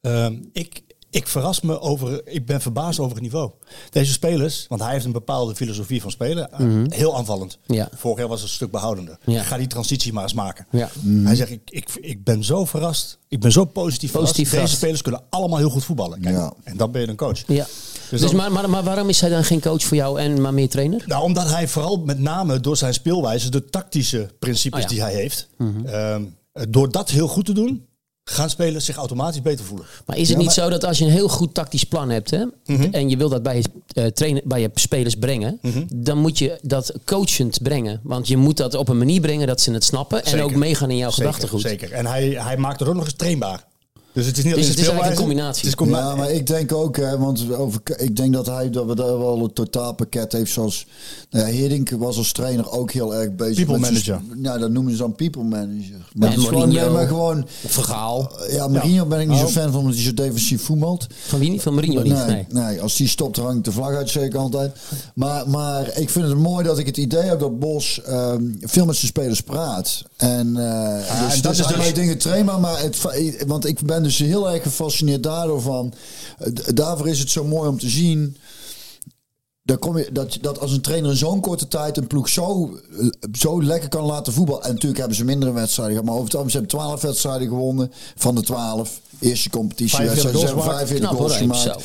Speaker 2: Ehm, ik, ik verras me over, ik ben verbaasd over het niveau. Deze spelers, want hij heeft een bepaalde filosofie van spelen, eh, heel aanvallend.
Speaker 4: Mhm. Ja.
Speaker 2: Vorig jaar was het een stuk behoudender.
Speaker 4: Ja.
Speaker 2: Ga die transitie maar eens maken.
Speaker 4: Ja.
Speaker 2: Hij zegt, ik, ik, ik ben zo verrast, ik ben zo positief,
Speaker 4: Positief
Speaker 2: verrast.
Speaker 4: verrast.
Speaker 2: Deze spelers kunnen allemaal heel goed voetballen. Kijk,
Speaker 3: Ja.
Speaker 2: En dan ben je een coach.
Speaker 4: Ja.
Speaker 2: Dus
Speaker 4: Dus,
Speaker 2: dan-
Speaker 4: maar, maar, maar waarom is hij dan geen coach voor jou en maar meer trainer?
Speaker 2: Nou, omdat hij vooral met name door zijn speelwijze, de tactische principes
Speaker 4: Oh ja.
Speaker 2: die hij heeft, ehm, door dat heel goed te doen, gaan spelers zich automatisch beter voelen.
Speaker 4: Maar is het
Speaker 3: Ja,
Speaker 4: niet
Speaker 3: maar-
Speaker 4: zo dat als je een heel goed tactisch plan hebt hè,
Speaker 2: Mhm.
Speaker 4: en je wil dat bij je, trainer, bij je spelers brengen,
Speaker 2: Mhm.
Speaker 4: dan moet je dat coachend brengen. Want je moet dat op een manier brengen dat ze het snappen en ook meegaan in jouw
Speaker 2: Zeker,
Speaker 4: gedachtegoed.
Speaker 2: Zeker. En hij, hij maakt het ook nog eens trainbaar. Dus het is niet
Speaker 4: Dus
Speaker 2: alleen
Speaker 4: het is eigenlijk een combinatie.
Speaker 2: Het is combi-
Speaker 3: Ja, maar ik denk ook, hè, want over, ik denk dat hij dat we daar wel een totaalpakket heeft. Zoals nou ja, Hiddink was als trainer ook heel erg bezig.
Speaker 2: People
Speaker 3: met zijn-
Speaker 2: manager.
Speaker 3: Ja, dat noemen ze dan people manager. Maar, het is gewoon, nee, maar gewoon.
Speaker 4: Vergaal.
Speaker 3: Ja, Mourinho ben ik niet zo fan van, omdat hij zo defensief voetbalt.
Speaker 4: Van wie niet? Van Mourinho niet?
Speaker 3: Nee,
Speaker 4: Nee.
Speaker 3: nee. als die stopt, dan hangt de vlag uit, zeker altijd. Maar, maar ik vind het mooi dat ik het idee heb dat Bos ehm, veel met zijn spelers praat. En, eh dus,
Speaker 2: en dat
Speaker 3: dus
Speaker 2: is
Speaker 3: hij
Speaker 2: dus-
Speaker 3: dingen trainen, maar het, want ik ben dus heel erg gefascineerd daardoor van. eh, daarvoor is het zo mooi om te zien. Dan kom je, dat, dat als een trainer in zo'n korte tijd een ploeg zo, eh, zo lekker kan laten voetballen. En natuurlijk hebben ze mindere wedstrijden gehad. Maar over het algemeen, ze hebben twaalf wedstrijden gewonnen van de twaalf. Eerste competitiewedstrijd. Ze
Speaker 2: 45
Speaker 3: hebben
Speaker 2: goals
Speaker 3: 45
Speaker 4: Knap,
Speaker 3: goals gemaakt.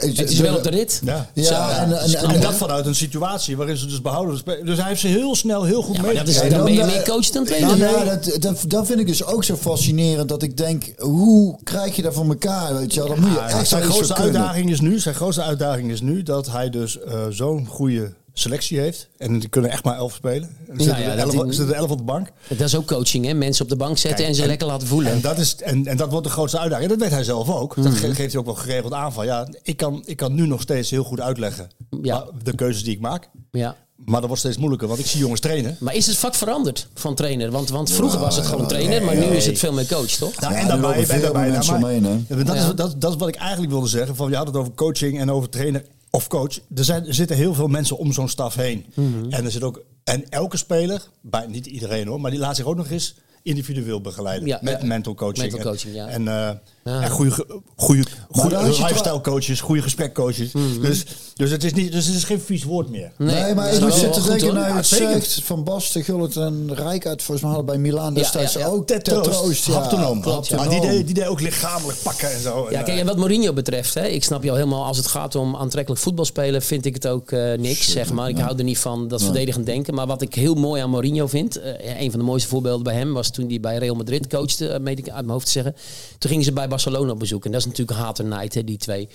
Speaker 3: Eh,
Speaker 4: Het is wel op de rit.
Speaker 2: Ja.
Speaker 3: Ja, en, en, en,
Speaker 2: En dat vanuit een situatie waarin ze dus behouden. Dus hij heeft ze heel snel, heel goed
Speaker 4: Ja,
Speaker 2: mee.
Speaker 4: dat is,
Speaker 3: Ja,
Speaker 4: dan ben je meer coach dan trainer.
Speaker 3: Nou, ja, dat, dat, dat vind ik dus ook zo fascinerend. Dat ik denk, hoe krijg je dat van elkaar? Weet je? Dan moet je
Speaker 2: Ja,
Speaker 3: echt
Speaker 2: zijn grootste uitdaging is nu, zijn grootste uitdaging is nu dat hij dus eh, zo'n goede selectie heeft. En die kunnen echt maar elf spelen. Er zitten,
Speaker 4: ja,
Speaker 2: er, elf,
Speaker 4: die-
Speaker 2: er zitten elf op de bank.
Speaker 4: Dat is ook coaching, hè? Mensen op de bank zetten
Speaker 2: Kijk,
Speaker 4: en ze
Speaker 2: en-
Speaker 4: lekker laten voelen.
Speaker 2: En dat, is, en, en dat wordt de grootste uitdaging. En dat weet hij zelf ook.
Speaker 4: Mhm.
Speaker 2: Dat ge- geeft hij ook wel geregeld aan van. Ja, ik kan, ik kan nu nog steeds heel goed uitleggen
Speaker 4: Ja.
Speaker 2: de keuzes die ik maak.
Speaker 4: ja.
Speaker 2: Maar dat wordt steeds moeilijker, want ik zie jongens trainen.
Speaker 4: Maar is het vak veranderd van trainer? Want, want vroeger was het gewoon trainer, maar nu is het veel meer coach, toch?
Speaker 2: Nou,
Speaker 3: Ja,
Speaker 2: en daarbij,
Speaker 3: lopen
Speaker 2: en
Speaker 3: veel
Speaker 2: daarbij,
Speaker 3: mensen
Speaker 2: daarbij-
Speaker 3: omheen,
Speaker 2: dat, is, dat, dat is wat ik eigenlijk wilde zeggen. Van, je had het over coaching en over trainer of coach. Er, zijn, er zitten heel veel mensen om zo'n staf heen.
Speaker 4: Mhm.
Speaker 2: En er zit ook en elke speler, bij, niet iedereen hoor, maar die laat zich ook nog eens individueel begeleiden.
Speaker 4: Ja,
Speaker 2: met
Speaker 4: ja.
Speaker 2: mental coaching.
Speaker 4: Mental coaching, ja.
Speaker 2: En, eh,
Speaker 4: Ja.
Speaker 2: en goede, goede, goede lifestyle coaches, goede gesprekcoaches. Dus, dus, het is niet, dus het is geen vies woord meer.
Speaker 3: Nee, maar ik
Speaker 4: is
Speaker 3: zit
Speaker 4: wel
Speaker 3: te
Speaker 4: goed,
Speaker 3: denken naar het zegt van Basten, Gullit en Rijkaard. Volgens mij hadden bij Milaan destijds
Speaker 4: ja, ja.
Speaker 3: ook
Speaker 2: ter troost, Maar die
Speaker 3: haptonoom.
Speaker 2: deed, die deed ook lichamelijk pakken en zo.
Speaker 4: Ja,
Speaker 2: En,
Speaker 4: kijk, en wat Mourinho betreft, hè, ik snap jou helemaal, als het gaat om aantrekkelijk voetbal spelen, vind ik het ook eh, niks, zeg maar. Ik hou er niet van dat verdedigend denken. Maar wat ik heel mooi aan Mourinho vind, eh, een van de mooiste voorbeelden bij hem was toen hij bij Real Madrid coachte, eh, meen ik uit mijn hoofd te zeggen. Toen gingen ze bij Barcelona op bezoek. En dat is natuurlijk haat en nijd, hè, die twee.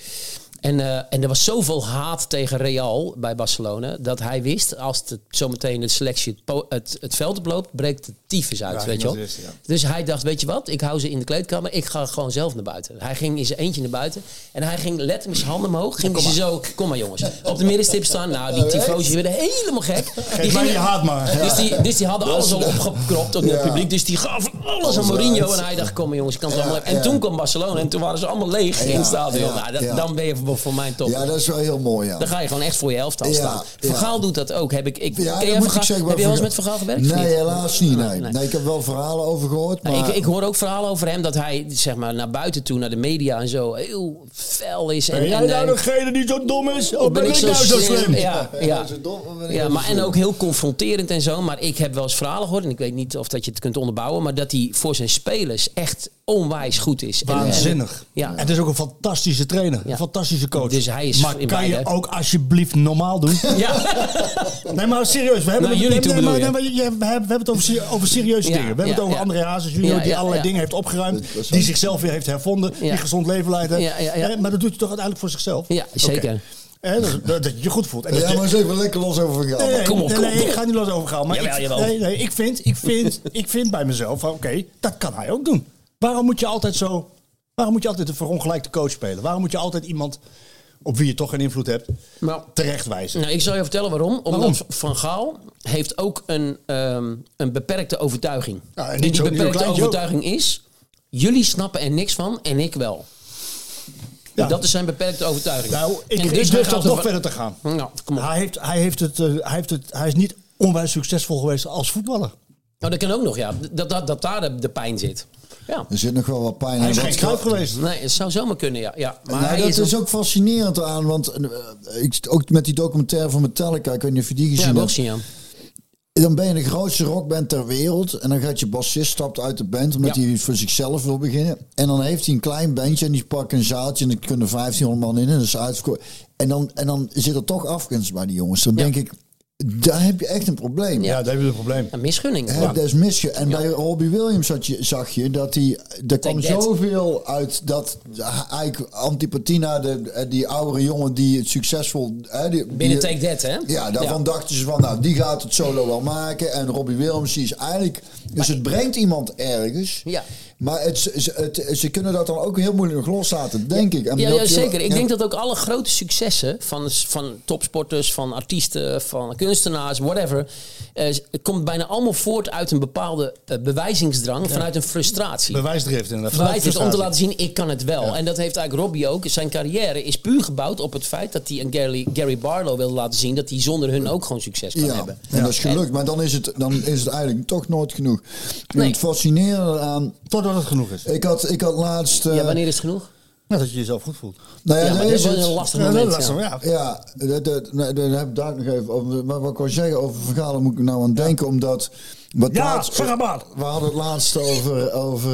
Speaker 4: En, eh, en er was zoveel haat tegen Real bij Barcelona, dat hij wist, als het zometeen de selectie het, het, het veld oploopt, breekt de tyfus uit,
Speaker 2: Ja,
Speaker 4: weet je wel.
Speaker 2: is, ja.
Speaker 4: Dus hij dacht, weet je wat, ik hou ze in de kleedkamer, ik ga gewoon zelf naar buiten. Hij ging in zijn eentje naar buiten en hij ging letterlijk met zijn handen omhoog, ging ze zo, kom maar jongens, op de middenstip staan. Nou, die tifosi werden helemaal gek. Die gingen-
Speaker 2: je haat maar.
Speaker 4: dus die, dus die hadden alles al opgekropt op het publiek. Dus die gaven alles aan Mourinho. En hij dacht, kom maar jongens, ik kan het allemaal. En toen kwam Barcelona en toen waren ze allemaal leeg in het stadion. nou, dat-. Dan ben je voor, voor mij top.
Speaker 3: Ja, dat is wel heel mooi, ja.
Speaker 4: Dan ga je gewoon echt voor je elftal
Speaker 3: Ja,
Speaker 4: staan. Gaal doet dat ook. Heb ik, ik,
Speaker 3: Ja,
Speaker 4: ken
Speaker 3: moet ik zeggen,
Speaker 4: heb je wel eens met Van Gaal gewerkt?
Speaker 3: Nee,
Speaker 4: niet?
Speaker 3: helaas niet. Nee.
Speaker 4: Nee.
Speaker 3: Nee. ik heb wel verhalen over gehoord. Maar
Speaker 4: ik, ik hoor ook verhalen over hem dat hij zeg maar, naar buiten toe, naar de media en zo, heel fel is. En,
Speaker 2: Ben jij
Speaker 4: en,
Speaker 2: nou
Speaker 4: en-
Speaker 2: degene die zo dom is? Of ben ik nou zo slim?
Speaker 4: Ja, ja. ja maar en ook heel confronterend en zo. Maar ik heb wel eens verhalen gehoord. En ik weet niet of dat je het kunt onderbouwen. Maar dat hij voor zijn spelers echt onwijs goed is. En- en-
Speaker 2: Waanzinnig.
Speaker 4: ja.
Speaker 2: En het is ook een fantastische trainer.
Speaker 4: Ja.
Speaker 2: Een fantastische coach.
Speaker 4: Dus hij is
Speaker 2: maar kan je ook alsjeblieft normaal doen? *laughs*
Speaker 4: ja.
Speaker 2: Nee, maar serieus. We hebben, het- nee, nee, maar, nee, maar we hebben, over, ser- over serieuze
Speaker 4: Ja,
Speaker 2: dingen. We hebben
Speaker 4: ja,
Speaker 2: het over
Speaker 4: ja.
Speaker 2: André Hazes junior
Speaker 4: Ja,
Speaker 2: die allerlei
Speaker 4: ja.
Speaker 2: dingen heeft opgeruimd. Die zichzelf weer heeft hervonden.
Speaker 4: Ja.
Speaker 2: Die gezond leven leidt. hè.
Speaker 4: Ja, ja, ja.
Speaker 2: Eh, Maar dat doet je toch uiteindelijk voor zichzelf?
Speaker 4: Ja, zeker.
Speaker 2: Eh, dat, je je goed voelt. En
Speaker 3: Ja,
Speaker 2: je-
Speaker 3: maar eens even lekker los over gaan.
Speaker 2: Nee, nee,
Speaker 4: Kom op,
Speaker 2: nee,
Speaker 4: kom
Speaker 2: nee,
Speaker 4: op.
Speaker 2: ik ga niet los over gaan. Maar
Speaker 4: Jawel,
Speaker 2: ik,
Speaker 4: jawel.
Speaker 2: Nee, nee, ik, vind, ik, vind, ik vind bij mezelf, van, oké, dat kan hij ook doen. Waarom moet je altijd zo, waarom moet je altijd een verongelijkte coach spelen? Waarom moet je altijd iemand op wie je toch geen invloed hebt,
Speaker 4: Nou,
Speaker 2: terecht wijzen?
Speaker 4: nou, ik zal je vertellen waarom. Omdat
Speaker 2: Waarom?
Speaker 4: Van Gaal heeft ook een, ehm, een beperkte overtuiging.
Speaker 2: Ja, en
Speaker 4: die
Speaker 2: zo-
Speaker 4: beperkte
Speaker 2: ook.
Speaker 4: overtuiging is... Jullie snappen er niks van en ik wel.
Speaker 2: Ja.
Speaker 4: Dat is zijn beperkte overtuiging.
Speaker 2: Nou, ik,
Speaker 4: En
Speaker 2: ik
Speaker 4: dus hij
Speaker 2: durf zelfs nog
Speaker 4: er-
Speaker 2: verder te gaan.
Speaker 4: Nou, kom op.
Speaker 2: Hij, heeft, hij, heeft het, eh, hij, heeft het, hij is niet onwijs succesvol geweest als voetballer.
Speaker 4: Oh, dat kan ook nog, ja. Dat, dat, dat daar de, de pijn zit. Ja.
Speaker 3: Er zit nog wel wat pijn
Speaker 2: Hij is
Speaker 3: in.
Speaker 2: geen kruip geweest.
Speaker 4: Nee, het zou zomaar kunnen, ja. ja. Maar
Speaker 3: Nou, dat
Speaker 4: is,
Speaker 3: is, ook fascinerend aan, want eh, ik, ook met die documentaire van Metallica, ik weet niet of je die
Speaker 4: Ja,
Speaker 3: gezien
Speaker 4: wel
Speaker 3: hebt.
Speaker 4: ja.
Speaker 3: Dan ben je de grootste rockband ter wereld. En dan gaat je bassist stapt uit de band omdat
Speaker 4: Ja.
Speaker 3: hij voor zichzelf wil beginnen. En dan heeft hij een klein bandje en die pakken een zaaltje en er kunnen 1500 man in. En dat is uitverkocht. En dan, en dan zit er toch afgunst bij die jongens. Dan
Speaker 4: Ja.
Speaker 3: denk ik, daar heb je echt een probleim.
Speaker 2: Ja, daar heb je een probleem.
Speaker 4: Een misgunning.
Speaker 3: Hè, Dat is. En bij Robbie Williams had je, zag je dat hij. Er kwam
Speaker 4: that.
Speaker 3: zoveel uit dat eigenlijk antipathie naar de, die oudere jongen die het succesvol. Hè, die,
Speaker 4: Binnen
Speaker 3: die-
Speaker 4: Take That, hè?
Speaker 3: Ja, daarvan dachten ze van, nou, die gaat het solo wel maken. En Robbie Williams, die is eigenlijk... Dus het brengt iemand ergens.
Speaker 4: Ja.
Speaker 3: Maar het, ze, het, ze kunnen dat dan ook heel moeilijk nog loslaten, denk ik. En
Speaker 4: Ja, ja,
Speaker 3: je-
Speaker 4: zeker. Ik
Speaker 3: ja.
Speaker 4: denk dat ook alle grote successen van, van topsporters, van artiesten, van kunstenaars, whatever, eh, het komt bijna allemaal voort uit een bepaalde eh, bewijzingsdrang, vanuit een frustratie.
Speaker 2: Bewijsdrift inderdaad.
Speaker 4: Bewijs is om te laten zien, ik kan het wel. En dat heeft eigenlijk Robbie ook. Zijn carrière is puur gebouwd op het feit dat hij een Gary, Gary Barlow wilde laten zien dat hij zonder hun ook gewoon succes kan
Speaker 3: Ja,
Speaker 4: hebben.
Speaker 3: en dat is gelukt. Maar dan is, het, dan is het eigenlijk toch nooit genoeg. En
Speaker 4: Nee.
Speaker 3: Het fascinerende aan...
Speaker 2: Totdat het genoeg is.
Speaker 3: Ik had, ik had laatst... eh,
Speaker 4: Ja, wanneer is het genoeg?
Speaker 2: Ja, dat je jezelf goed voelt.
Speaker 3: nou ja,
Speaker 4: Ja, dat
Speaker 3: is
Speaker 4: is een lastig moment.
Speaker 2: is
Speaker 4: ja.
Speaker 2: ja.
Speaker 3: Dat, dat, nee, daar heb ik daar nog even over. Maar wat ik wil zeggen over verhalen moet ik nou aan denken, omdat. Wat
Speaker 2: Ja,
Speaker 3: laatst-. We hadden het laatst over, over,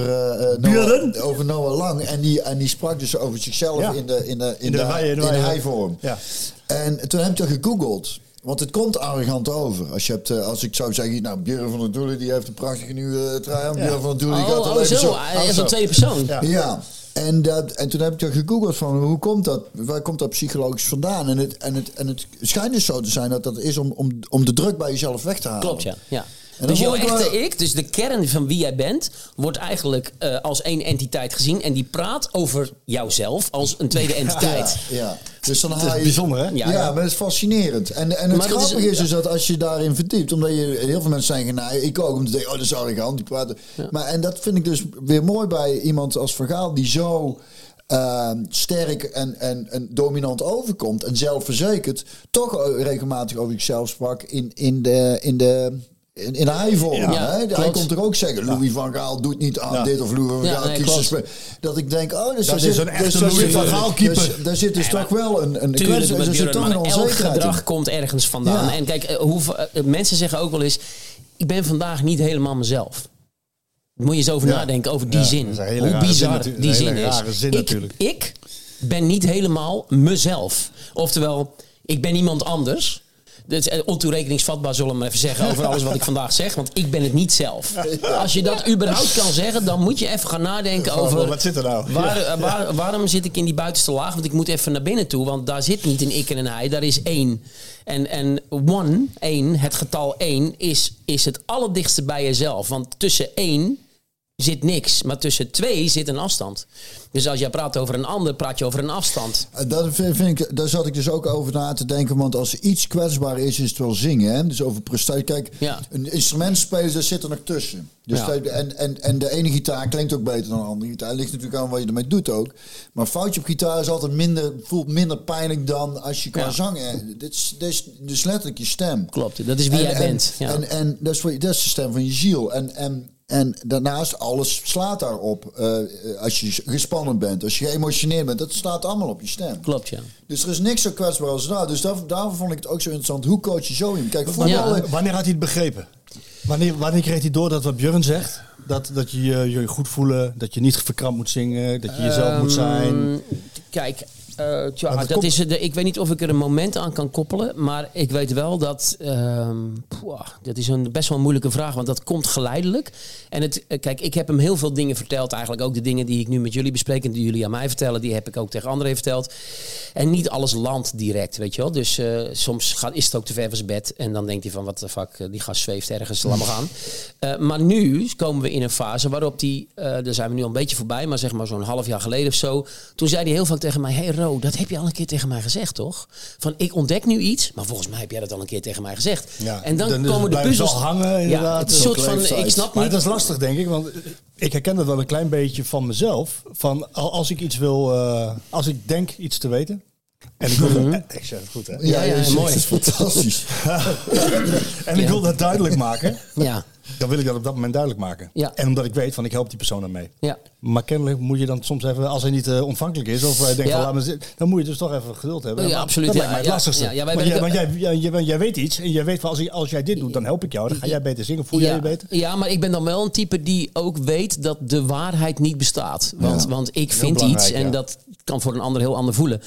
Speaker 2: Buren?
Speaker 3: Noah, over Noah Lang. En die, en die sprak dus over zichzelf
Speaker 2: Ja.
Speaker 3: in de, in de, in
Speaker 2: de
Speaker 3: de,
Speaker 2: in de
Speaker 3: hij-vorm.
Speaker 2: Ja.
Speaker 3: En toen heb ik dat gegoogeld. Want het komt arrogant over. Als, je hebt, eh, als ik zou zeggen, nou, Björn van der Doelen die heeft een prachtige nieuwe trui aan. Björn van der Doelen die gaat
Speaker 4: Oh,
Speaker 3: al
Speaker 4: oh zo. Hij is
Speaker 2: zo.
Speaker 4: een tweede persoon.
Speaker 2: Ja.
Speaker 3: Ja, en, dat, en toen heb ik gegoogeld van hoe komt dat? Waar komt dat psychologisch vandaan? En het, en het, en het schijnt dus zo te zijn dat dat is om, om, om de druk bij jezelf weg te halen.
Speaker 4: Klopt, ja. ja.
Speaker 3: Dat
Speaker 4: dus jouw
Speaker 3: wel-
Speaker 4: echte ik, dus de kern van wie jij bent, wordt eigenlijk eh, als één entiteit gezien. En die praat over jouzelf als een tweede *laughs* entiteit.
Speaker 3: Ja, dus dan
Speaker 2: Het
Speaker 3: haal
Speaker 2: is
Speaker 3: je...
Speaker 2: bijzonder, hè?
Speaker 4: Ja,
Speaker 3: Ja,
Speaker 4: ja.
Speaker 3: maar het is fascinerend. En, en het
Speaker 4: Maar dat is-
Speaker 3: grappige is, dus dat als je daarin verdiept, omdat je heel veel mensen zeggen, nou, ik ook, om te denken, oh, dat is arrogant, die praten. Maar en dat vind ik dus weer mooi bij iemand als Vergaal, die zo eh, sterk en, en, en dominant overkomt en zelfverzekerd, toch regelmatig over zichzelf sprak in, in de. In de in, in hij-vorm.
Speaker 4: Ja?
Speaker 3: Hij komt er ook zeggen, Louis van Gaal doet niet aan dit of Louis van
Speaker 4: Ja,
Speaker 3: Gaal
Speaker 4: nee,
Speaker 3: kiest Dat ik denk, oh, dus
Speaker 2: Dat is
Speaker 3: zit,
Speaker 2: een echte
Speaker 3: dus daar
Speaker 2: Louis van Gaal keeper.
Speaker 3: Dus, daar zit dus toch wel een, een kwets- zit
Speaker 4: Björn,
Speaker 3: toch een
Speaker 4: elk gedrag komt ergens vandaan. En kijk, eh, hoeveel, eh, mensen zeggen ook wel eens... ik ben vandaag niet helemaal mezelf. Moet je eens over
Speaker 2: Ja.
Speaker 4: nadenken, over die
Speaker 2: Ja,
Speaker 4: zin. Hoe
Speaker 2: zin
Speaker 4: bizar die zin is.
Speaker 2: zin
Speaker 4: ik,
Speaker 2: natuurlijk.
Speaker 4: ik ben niet helemaal mezelf. Oftewel, ik ben iemand anders... Dat is eh, ontoerekeningsvatbaar, zullen we maar even zeggen, over alles wat ik vandaag zeg. Want ik ben het niet zelf. Als je dat überhaupt kan zeggen, dan moet je even gaan nadenken over...
Speaker 2: wat zit er nou?
Speaker 4: Waar, eh, waar- waarom zit ik in die buitenste laag? Want ik moet even naar binnen toe. Want daar zit niet een ik en een hij. Daar is één. En, en one, één, het getal één, is, is het allerdichtste bij jezelf. Want tussen één zit niks. Maar tussen twee zit een afstand. Dus als jij praat over een ander, praat je over een afstand.
Speaker 3: Eh, Dat vind, ik, daar zat ik dus ook over na te denken. Want als iets kwetsbaar is, is het wel zingen. Hè? Dus over prestatie. Kijk,
Speaker 4: Ja.
Speaker 3: een instrument spelen, daar zit er nog tussen. Dus
Speaker 4: Ja.
Speaker 3: en, en, en de ene gitaar klinkt ook beter dan de andere gitaar. ligt natuurlijk aan wat je ermee doet ook. Maar foutje op gitaar is altijd minder, voelt minder pijnlijk dan als je qua
Speaker 4: Ja.
Speaker 3: zang... eh, Dit is, dit is dus letterlijk je stem.
Speaker 4: Klopt, dat is wie jij
Speaker 3: en,
Speaker 4: bent. Ja.
Speaker 3: En, en dat, is, dat is de stem van je ziel. En, en, en daarnaast, alles slaat daarop. Eh, als je gespannen bent, als je geëmotioneerd bent, dat staat allemaal op je stem.
Speaker 4: Klopt, ja.
Speaker 3: Dus er is niks zo kwetsbaar als dat. Dus daar, daarom vond ik het ook zo interessant. Hoe coach je zo in? Kijk,
Speaker 4: Ja.
Speaker 2: Wanneer had hij het begrepen? Wanneer, wanneer kreeg hij door dat wat Björn zegt? Dat, dat je je je goed voelen, dat je niet verkrampt moet zingen, dat je jezelf moet zijn.
Speaker 4: Ehm, Kijk, eh, tja,
Speaker 2: Maar
Speaker 4: dat
Speaker 2: komt-
Speaker 4: is, de, ik weet niet of ik er een moment aan kan koppelen. Maar ik weet wel dat. ehm, poeh, dat is een best wel een moeilijke vraag, want dat komt geleidelijk. En het, eh, kijk, ik heb hem heel veel dingen verteld. Eigenlijk ook de dingen die ik nu met jullie bespreek en die jullie aan mij vertellen, die heb ik ook tegen André verteld. En niet alles landt direct, weet je wel. Dus eh, soms gaat, is het ook te ver van zijn bed. En dan denkt hij van, wat de fuck, eh, die gast zweeft ergens, laat maar gaan. *laughs* Eh, maar nu komen we in een fase waarop die, eh, daar zijn we nu al een beetje voorbij, maar zeg maar zo'n half jaar geleden of zo. Toen zei hij heel vaak tegen mij, hey Ro, dat heb je al een keer tegen mij gezegd, toch? Van, ik ontdek nu iets, maar volgens mij heb jij dat al een keer tegen mij gezegd.
Speaker 2: Ja,
Speaker 4: en dan,
Speaker 2: dan is-
Speaker 4: komen de puzzels...
Speaker 2: al hangen, inderdaad.
Speaker 4: Ja, het is een soort van, ik snap
Speaker 2: Maar
Speaker 4: niet...
Speaker 2: dat is lastig, denk ik, want ik herken dat wel een klein beetje van mezelf. Van al- als ik iets wil, eh, als ik denk iets te weten. En ik wil, eh, ik zeg het goed, hè?
Speaker 4: Ja, mooi. *laughs*
Speaker 3: het fantastisch. *laughs* *laughs*
Speaker 2: En ik wil dat duidelijk maken.
Speaker 4: Ja,
Speaker 2: Dan wil ik dat op dat moment duidelijk maken.
Speaker 4: Ja.
Speaker 2: En omdat ik weet van ik help die persoon ermee.
Speaker 4: ja.
Speaker 2: Maar kennelijk moet je dan soms even, als hij niet eh, ontvankelijk is, of hij denkt
Speaker 4: Ja.
Speaker 2: van laat me zitten, dan moet je dus toch even geduld hebben.
Speaker 4: Ja, absoluut,
Speaker 2: Dat
Speaker 4: ja,
Speaker 2: lijkt mij het lastigste.
Speaker 4: ja, ja, wij
Speaker 2: want jij, want jij, jij, jij, jij weet iets en jij weet van als, als jij dit doet, dan help ik jou. Dan ga jij beter zingen, voel jij je beter.
Speaker 4: Ja, maar ik ben dan wel een type die ook weet dat de waarheid niet bestaat. Want, want ik vind iets en dat kan voor een ander heel ander voelen.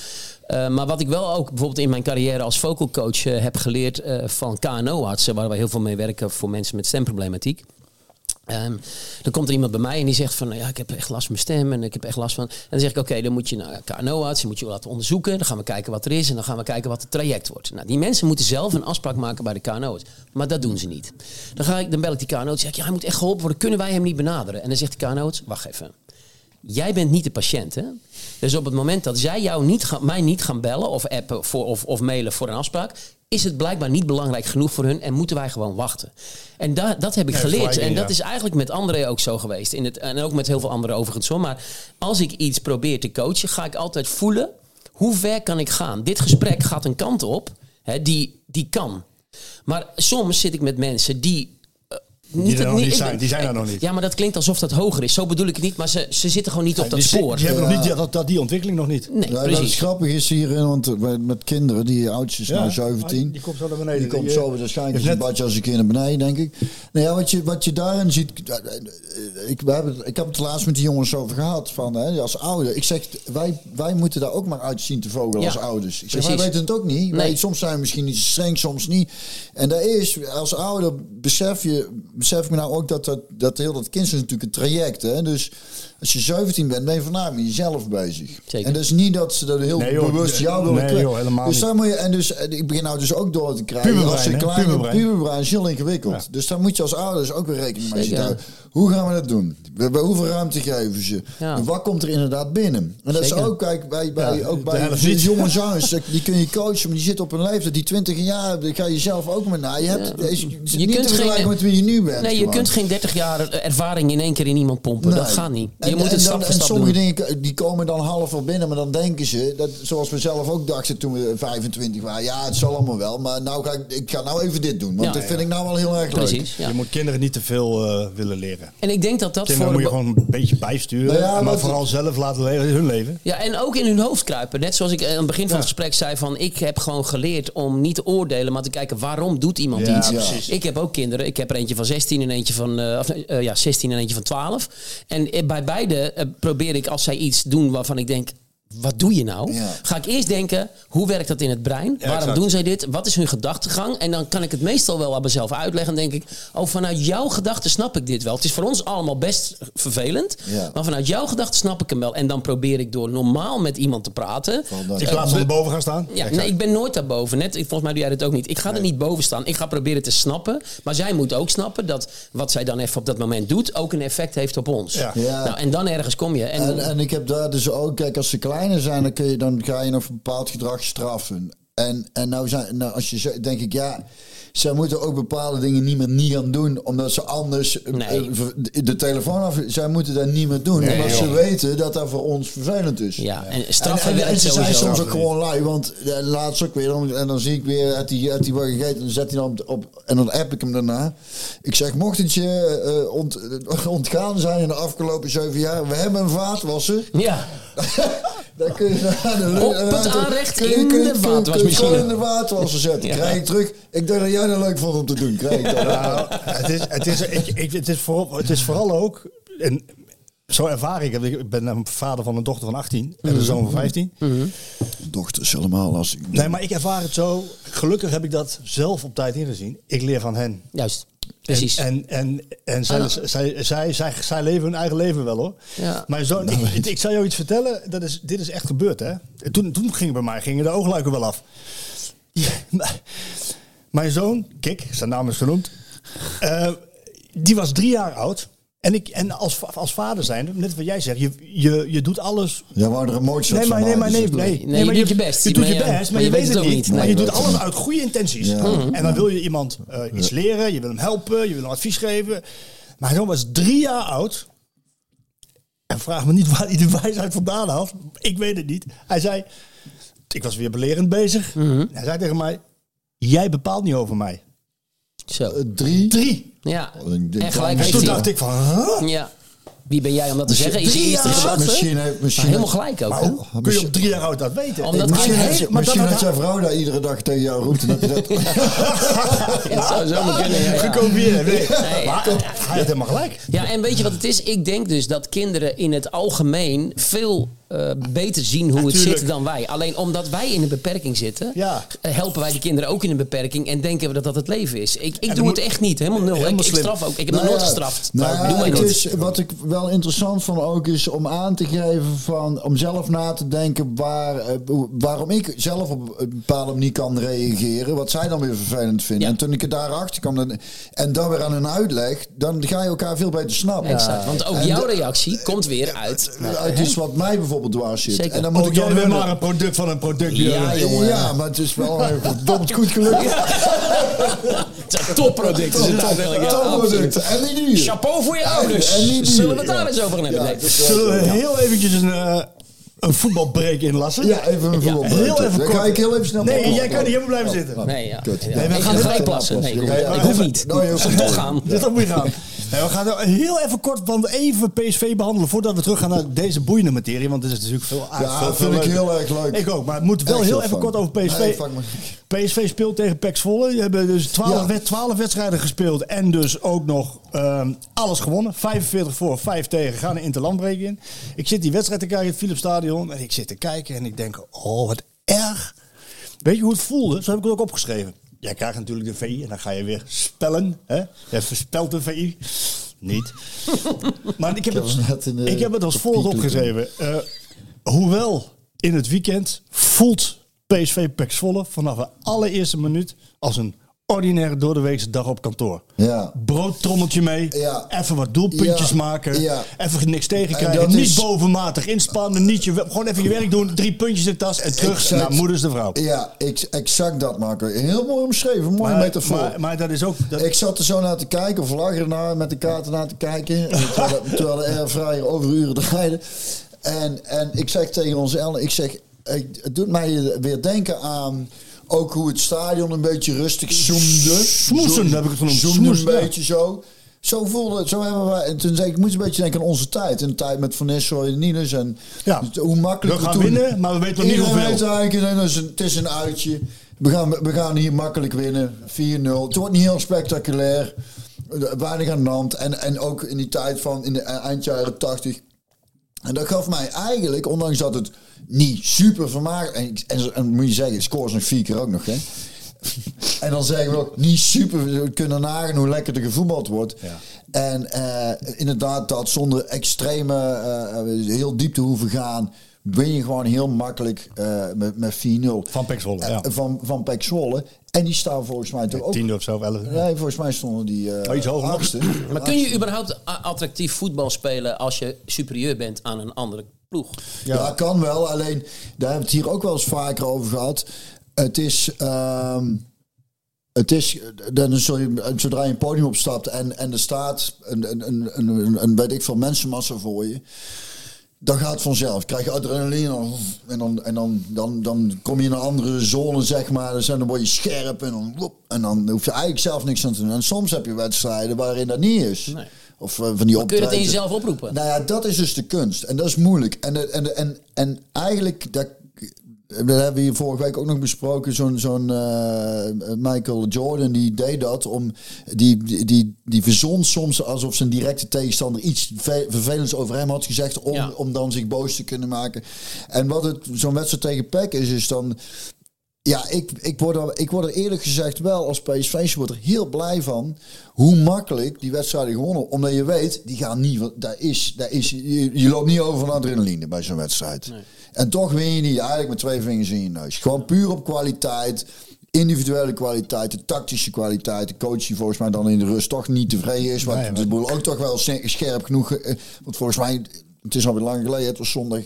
Speaker 4: Eh, maar wat ik wel ook bijvoorbeeld in mijn carrière als vocal coach eh, heb geleerd eh, van KNO-artsen, waar we heel veel mee werken voor mensen met stemproblematiek. Ehm, dan komt er iemand bij mij en die zegt van, nou ja, ik heb echt last van mijn stem en ik heb echt last van... En dan zeg ik, oké, dan moet je naar KNO-arts, moet je laten onderzoeken. Dan gaan we kijken wat er is en dan gaan we kijken wat het traject wordt. Nou, die mensen moeten zelf een afspraak maken bij de KNO-arts. Maar dat doen ze niet. Dan, ga ik, dan bel ik die KNO-arts en zeg ik, ja, hij moet echt geholpen worden. Kunnen wij hem niet benaderen? En dan zegt de KNO-arts, wacht even. Jij bent niet de patiënt, hè? Dus op het moment dat zij jou niet gaan, mij niet gaan bellen of appen voor, of, of mailen voor een afspraak, is het blijkbaar niet belangrijk genoeg voor hun en moeten wij gewoon wachten. En da, dat heb ik geleerd. En dat is eigenlijk met André ook zo geweest. In het, en ook met heel veel anderen overigens hoor. Maar als ik iets probeer te coachen, ga ik altijd voelen hoe ver kan ik gaan. Dit gesprek gaat een kant op hè, die, die kan. Maar soms zit ik met mensen die. Eh,
Speaker 2: Die niet zijn, die zijn er nog niet.
Speaker 4: Ja, maar dat klinkt alsof dat hoger is. Zo bedoel ik het niet. Maar ze, ze zitten gewoon niet op dat
Speaker 2: die,
Speaker 4: spoor.
Speaker 2: die hebben nog niet die, dat, dat- die ontwikkeling nog niet.
Speaker 4: Nee,
Speaker 3: Ja,
Speaker 4: precies.
Speaker 3: grappig is hierin, want met- met kinderen, die oudjes
Speaker 2: Ja,
Speaker 3: nou 17.
Speaker 2: die komt zo naar beneden.
Speaker 3: Die komt zo
Speaker 2: eh,
Speaker 3: waarschijnlijk een badje als een keer naar beneden, denk ik. Nou ja, wat je, wat je daarin ziet. eh, eh, Ik, we hebben, ik heb het laatst met die jongens over gehad. Van, hè, als ouder. Ik zeg, wij, wij moeten daar ook maar uitzien te vogelen
Speaker 4: Ja,
Speaker 3: als ouders. Ik zeg,
Speaker 4: precies.
Speaker 3: wij weten het ook niet.
Speaker 4: Nee.
Speaker 3: Wij, soms zijn we misschien niet streng, soms niet. En daar is, als ouder besef je besef ik me nou ook dat, dat, dat heel dat kind is natuurlijk een traject. Hè? Dus als je 17 bent, ben je voornamelijk met jezelf bezig.
Speaker 4: Zeker.
Speaker 3: En dat is niet dat ze dat heel
Speaker 2: Nee, joh,
Speaker 3: bewust jou willen
Speaker 2: nee, joh, helemaal
Speaker 3: Dus daar moet je, en dus, en ik begin nou dus ook door te krijgen.
Speaker 2: Puberbrein,
Speaker 3: als je
Speaker 2: hè?
Speaker 3: kleine
Speaker 2: Puberbrein.
Speaker 3: puberbrein is heel ingewikkeld. Dus daar moet je als ouders ook weer rekening mee houden. Hoe gaan we dat doen? Bij, bij hoeveel ruimte geven ze?
Speaker 4: Ja.
Speaker 3: En wat komt er inderdaad binnen? En dat
Speaker 4: Zeker.
Speaker 3: is ook, kijk, bij, bij,
Speaker 2: Ja,
Speaker 3: ook bij
Speaker 2: niet.
Speaker 3: jonge *laughs* zangers, die kun je coachen, maar die zitten op een leeftijd, die 20 jaar, die ga je zelf ook maar na. Je hebt
Speaker 4: Ja.
Speaker 3: deze,
Speaker 4: Je
Speaker 3: je
Speaker 4: kunt
Speaker 3: niet te vergelijken met wie je nu bent.
Speaker 4: Nee, je
Speaker 3: gewoon.
Speaker 4: kunt geen 30 jaar ervaring in één keer in iemand pompen. Dat gaat niet. Je
Speaker 3: En-
Speaker 4: moet
Speaker 3: en
Speaker 4: het stap
Speaker 3: dan-
Speaker 4: voor
Speaker 3: En
Speaker 4: stap
Speaker 3: sommige
Speaker 4: doen.
Speaker 3: dingen die komen dan half wel binnen, maar dan denken ze, dat, zoals we zelf ook dachten toen we 25 waren, ja, het zal allemaal wel, maar nou ga ik, ik ga nou even dit doen, want
Speaker 4: Ja.
Speaker 3: dat vind ik nou wel heel erg leuk.
Speaker 4: Precies. Ja.
Speaker 2: Je moet kinderen niet te veel eh, willen leren.
Speaker 4: En ik denk dat dat
Speaker 2: Kinderen
Speaker 4: voor
Speaker 2: moet je gewoon een beetje bijsturen.
Speaker 3: Nou ja,
Speaker 2: maar vooral zelf laten leven, hun leven.
Speaker 4: Ja, en ook in hun hoofd kruipen. Net zoals ik eh, aan het begin van het gesprek zei van... ik heb gewoon geleerd om niet te oordelen, maar te kijken waarom doet iemand
Speaker 2: Ja,
Speaker 4: iets.
Speaker 2: precies.
Speaker 4: Ik heb ook kinderen. Ik heb er eentje van 16 en eentje van, eh, of, eh, ja, 16 en eentje van 12. En bij beide probeer ik als zij iets doen waarvan ik denk... Wat doe je nou?
Speaker 3: Ja.
Speaker 4: Ga ik eerst denken, hoe werkt dat in het brein? Waarom
Speaker 2: exact.
Speaker 4: doen zij dit? Wat is hun gedachtegang? En dan kan ik het meestal wel aan mezelf uitleggen. En denk ik, oh, vanuit jouw gedachten snap ik dit wel. Het is voor ons allemaal best vervelend.
Speaker 3: Ja.
Speaker 4: Maar vanuit jouw gedachten snap ik hem wel. En dan probeer ik door normaal met iemand te praten.
Speaker 3: dat.
Speaker 2: In plaats van erboven gaan staan.
Speaker 4: Ja, nee, ik ben nooit daarboven. Net, volgens mij doe jij dat ook niet. Ik ga er niet boven staan. Ik ga proberen te snappen. Maar zij moet ook snappen dat wat zij dan even op dat moment doet... ook een effect heeft op ons.
Speaker 2: Ja.
Speaker 3: Ja.
Speaker 4: Nou, en dan ergens kom je. En,
Speaker 3: En, en ik heb daar dus ook, kijk, als ze kleiner zijn, dan, kun je, dan ga je nog een bepaald gedrag straffen. En, en nou, zijn, nou, als je denk ik, ja, zij moeten ook bepaalde dingen niet meer niet gaan doen, omdat ze anders eh,
Speaker 4: Nee.
Speaker 3: eh, de, telefoon af. Zij moeten dat niet meer doen,
Speaker 2: Nee,
Speaker 3: omdat ze weten dat dat voor ons vervelend is.
Speaker 4: ja, en
Speaker 3: En,
Speaker 4: straffen
Speaker 3: en, en
Speaker 4: werkt
Speaker 3: ze zijn soms ook gewoon lui, want eh, laatst ook weer, en dan zie ik weer, had hij, had hij wat gegeten, en dan zet hij dan op, op, en dan app ik hem daarna. Ik zeg, mocht het je ont, *laughs* ontgaan zijn in de afgelopen zeven jaar, we hebben een vaatwasser.
Speaker 4: Ja, *laughs*
Speaker 3: Dan kun je naar de
Speaker 4: Op het aanrecht
Speaker 3: kun je-
Speaker 4: in
Speaker 3: kun je-
Speaker 4: de vaatwasmachine.
Speaker 3: gewoon in de vaatwasser zetten.
Speaker 4: Ja.
Speaker 3: Krijg ik terug. Ik dacht dat jij dat leuk vond om te doen. Krijg ik dat.
Speaker 2: Nou, het, is, het, is, ik, ik, het, is vooral, het is vooral ook. En zo ervaar ik het. Ik ben een vader van een dochter van 18 en een zoon van 15.
Speaker 3: Dochter is helemaal lastig.
Speaker 2: Nee, maar ik ervaar het zo. Gelukkig heb ik dat zelf op tijd ingezien. Ik leer van hen.
Speaker 4: juist. Precies.
Speaker 2: En, en, en zij,
Speaker 4: Ah.
Speaker 2: zij, zij, zij, zij leven hun eigen leven wel hoor.
Speaker 4: Ja.
Speaker 2: Maar zo, ik, ik zal jou iets vertellen. Dat is, dit is echt gebeurd hè. Toen, toen gingen bij mij gingen de oogluiken wel af. Ja, maar- mijn zoon, Kik, zijn naam is genoemd. eh, die was drie jaar oud. En, ik, en als, als vader zijn, net wat jij zegt, je, je, je doet alles
Speaker 3: Jij wou er shot
Speaker 2: Nee, maar,
Speaker 3: van
Speaker 2: nee, maar nee,
Speaker 3: dus
Speaker 2: nee,
Speaker 3: dat-
Speaker 4: Nee, je doet je best.
Speaker 2: Je doet je
Speaker 4: Maar ja,
Speaker 2: best, maar je, weet het niet. Maar
Speaker 3: Nee,
Speaker 2: je doet alles uit goede intenties.
Speaker 3: Ja.
Speaker 2: En dan wil je iemand eh, iets leren, je wil hem helpen, je wil hem advies geven. Maar hij was drie jaar oud. En vraag me niet waar hij de wijsheid vandaan had. Ik weet het niet. Hij zei, ik was weer belerend bezig. Hij zei tegen mij, jij bepaalt niet over mij.
Speaker 4: Zo.
Speaker 3: Eh, Drie.
Speaker 2: Drie.
Speaker 4: Ja.
Speaker 3: Denk
Speaker 4: En gelijk
Speaker 3: dat-
Speaker 2: En
Speaker 4: heeft
Speaker 2: toen dacht ik van, huh?
Speaker 4: Ja. Wie ben jij om dat te zeggen? Is je
Speaker 2: drie jaar?
Speaker 3: Misschien heeft-
Speaker 4: Maar
Speaker 3: misschien
Speaker 4: helemaal
Speaker 3: heeft-
Speaker 4: gelijk ook.
Speaker 2: Maar
Speaker 4: hè?
Speaker 2: hoe kun je op drie jaar oud dat weten?
Speaker 4: Omdat
Speaker 2: Maar
Speaker 3: Misschien heeft,
Speaker 2: maar
Speaker 3: misschien
Speaker 2: dat
Speaker 3: heeft
Speaker 2: had
Speaker 3: zijn vrouw daar iedere dag tegen jou roept. en Dat dat... *laughs*
Speaker 4: Het zou zo kunnen. ja, ja.
Speaker 2: gekopieerd. Nee.
Speaker 4: Nee.
Speaker 2: Maar hij had helemaal gelijk.
Speaker 4: Ja, en weet je wat het is? Ik denk dus dat kinderen in het algemeen veel eh, beter zien hoe het zit dan wij. Alleen omdat wij in een beperking zitten,
Speaker 2: Ja.
Speaker 4: helpen wij de kinderen ook in een beperking en denken we dat dat het leven is. Ik, ik doe
Speaker 2: moet-
Speaker 4: het echt niet, helemaal nul.
Speaker 2: Helemaal
Speaker 4: ik, ik straf ook. Ik heb
Speaker 3: Nou
Speaker 4: nooit gestraft.
Speaker 3: Nou ja,
Speaker 4: doe maar
Speaker 3: het
Speaker 4: niet.
Speaker 3: is, wat ik wel interessant vond ook is om aan te geven van om zelf na te denken waar, eh, waarom ik zelf op een bepaalde manier kan reageren, wat zij dan weer vervelend vinden.
Speaker 4: Ja.
Speaker 3: En toen ik er daarachter kwam dan- en dan weer aan hun uitleg, dan ga je elkaar veel beter snappen.
Speaker 4: Exact, want ook
Speaker 3: En
Speaker 4: jouw reactie komt weer uit.
Speaker 3: Uit iets wat mij bijvoorbeeld dwars zit.
Speaker 4: Zeker.
Speaker 3: En dan moet
Speaker 2: Ook
Speaker 3: ik dan
Speaker 2: jij bent
Speaker 3: hun-
Speaker 2: maar een product van een product.
Speaker 4: Ja, jongen.
Speaker 3: Ja, maar het is wel een verdomd goed gelukt.
Speaker 4: Het zijn topproducten. is het eigenlijk, ja,
Speaker 3: Topproduct.
Speaker 4: absoluut.
Speaker 3: En niet duur.
Speaker 4: Chapeau voor je ouders.
Speaker 3: En niet duur.
Speaker 4: Zullen we het daar
Speaker 3: Ja.
Speaker 4: eens over gaan hebben?
Speaker 3: Ja,
Speaker 4: Nee.
Speaker 2: Zullen we heel eventjes een, eh, een voetbalbreak inlassen?
Speaker 3: Ja, even een voetbal.
Speaker 2: heel even
Speaker 3: Dan
Speaker 2: kort.
Speaker 3: ga ik heel even snel
Speaker 2: Nee, jij kan niet helemaal blijven zitten.
Speaker 4: Nee, ja.
Speaker 3: Kut.
Speaker 4: Ja,
Speaker 3: Nee,
Speaker 2: we gaan
Speaker 4: je plassen. Nee, ik hoef-
Speaker 3: Ja, ja,
Speaker 4: ik hoef
Speaker 3: even-
Speaker 4: niet.
Speaker 3: Nou,
Speaker 4: toch gaan.
Speaker 2: Dit dat moet je gaan. We gaan heel even kort van even PSV behandelen voordat we teruggaan naar deze boeiende materie. Want dit is natuurlijk veel
Speaker 3: Ja,
Speaker 2: veel-
Speaker 3: dat vind ik heel erg leuk.
Speaker 2: Ik ook, maar het moet wel
Speaker 3: Echt
Speaker 2: heel even kort over PSV.
Speaker 3: Nee.
Speaker 2: PSV speelt tegen PEC Zwolle. Die hebben dus 12,
Speaker 3: Ja.
Speaker 2: wed- 12 wedstrijden gespeeld en dus ook nog ehm, alles gewonnen. 45 voor, 5 tegen. Gaan een interlandbreek in. Ik zit die wedstrijd te kijken in het Philips Stadion en ik zit te kijken en ik denk, oh wat erg. Weet je hoe het voelde? Zo heb ik het ook opgeschreven. Jij krijgt natuurlijk de VI en dan ga je weer spellen. Hè? Je verspelt de VI. Niet. *laughs* maar ik heb, het,
Speaker 3: de
Speaker 2: ik heb het als volgt opgeschreven. Eh, hoewel in het weekend voelt PSV Pek Zwolle vanaf de allereerste minuut als een ordinaire doordeweekse dag op kantoor.
Speaker 3: Ja.
Speaker 2: Broodtrommeltje mee,
Speaker 3: Ja.
Speaker 2: even wat doelpuntjes
Speaker 3: Ja.
Speaker 2: maken,
Speaker 3: Ja.
Speaker 2: even niks
Speaker 3: En
Speaker 2: tegenkrijgen, niet
Speaker 3: is-
Speaker 2: bovenmatig inspannen, niet je, gewoon even je werk doen, drie puntjes in de tas en terug
Speaker 3: Exact.
Speaker 2: naar moeders de vrouw.
Speaker 3: Ja, ex- exact dat, Marco. Heel mooi omschreven, mooie
Speaker 2: Maar,
Speaker 3: metafoor.
Speaker 2: maar, maar dat is ook... Dat,
Speaker 3: Ik zat er zo naar te kijken, of lag ernaar met de kaarten naar te kijken. *laughs* terwijl, de- terwijl de airfryer overuren draaide. En, en ik zeg tegen onze Ellen, ik zeg, ik- het doet mij weer denken aan ook hoe het stadion een beetje rustig zoemde.
Speaker 2: Smoesen, heb ik het genoemd.
Speaker 3: Zoemde een beetje zo. Zo voelde het, zo hebben wij. En toen zei ik, ik moet een beetje denken aan onze tijd. In de tijd met Van Nistelrooy en Niels. En
Speaker 2: Ja.
Speaker 3: hoe makkelijk
Speaker 2: We gaan
Speaker 3: toen-
Speaker 2: winnen, maar we weten nog niet hoeveel.
Speaker 3: weet eigenlijk, het is een, het is een uitje. We gaan, we gaan hier makkelijk winnen. 4-0. Het wordt niet heel spectaculair. Weinig aan de hand. En, en ook in die tijd van in de e- eind jaren 80. En dat gaf mij eigenlijk, ondanks dat het niet super vermaakt. En, en, en moet je zeggen, scores nog vier keer ook nog, hè? En dan zeggen we ook niet super. We kunnen nagaan hoe lekker er gevoetbald wordt.
Speaker 2: Ja.
Speaker 3: En eh, inderdaad, dat zonder extreme, eh, heel diep te hoeven gaan. Win je gewoon heel makkelijk eh, met, met 4-0.
Speaker 2: Van Pek Zwolle,
Speaker 3: Eh,
Speaker 2: ja.
Speaker 3: Van, van Pek Zwolle. En die staan volgens mij toch ook...
Speaker 2: Tiende of zo, elf.
Speaker 3: Nee, volgens mij stonden die eh
Speaker 2: Oh, iets hoger
Speaker 3: achtste. *clears throat*
Speaker 4: Maar kun je überhaupt attractief voetbal spelen als je superieur bent aan een andere ploeg?
Speaker 3: Ja. kan wel. Alleen, daar hebben we het hier ook wel eens vaker over gehad. Het is... ehm, het is, dan zul je, zodra je een podium opstapt en, en er staat een, een, een, een, een, een weet ik veel mensenmassa voor je, dan gaat het vanzelf. Krijg je adrenaline en dan, en dan, dan, dan kom je in een andere zone, zeg maar. Dus dan word je scherp en dan, en dan hoef je eigenlijk zelf niks aan te doen. En soms heb je wedstrijden waarin dat niet is.
Speaker 4: Nee.
Speaker 3: Of eh, van die
Speaker 4: Kun je dat in jezelf oproepen?
Speaker 3: Nou ja, dat is dus de kunst. En dat is moeilijk. En, en, en, en eigenlijk, dat, dat hebben we hier vorige week ook nog besproken. Zo'n zo'n eh, Michael Jordan, die deed dat. Om, die, die, die, die verzon soms alsof zijn directe tegenstander iets ve- vervelends over hem had gezegd. Om,
Speaker 4: Ja.
Speaker 3: om dan zich boos te kunnen maken. En wat het zo'n wedstrijd tegen PEC is, is dan... Ja, ik, ik, word er, ik word er eerlijk gezegd wel als PSV-supporter heel blij van hoe makkelijk die wedstrijden gewonnen. Omdat je weet, die gaan niet, daar is, daar is, je, je loopt niet over van adrenaline bij zo'n wedstrijd. En toch win je niet eigenlijk met twee vingers in je neus. Gewoon puur op kwaliteit, individuele kwaliteit, de tactische kwaliteit. De coach die volgens mij dan in de rust toch niet tevreden is. Want
Speaker 2: Nee, maar-
Speaker 3: de boel ook toch wel scherp genoeg. eh, Want volgens mij, het is alweer lang geleden, het was zondag,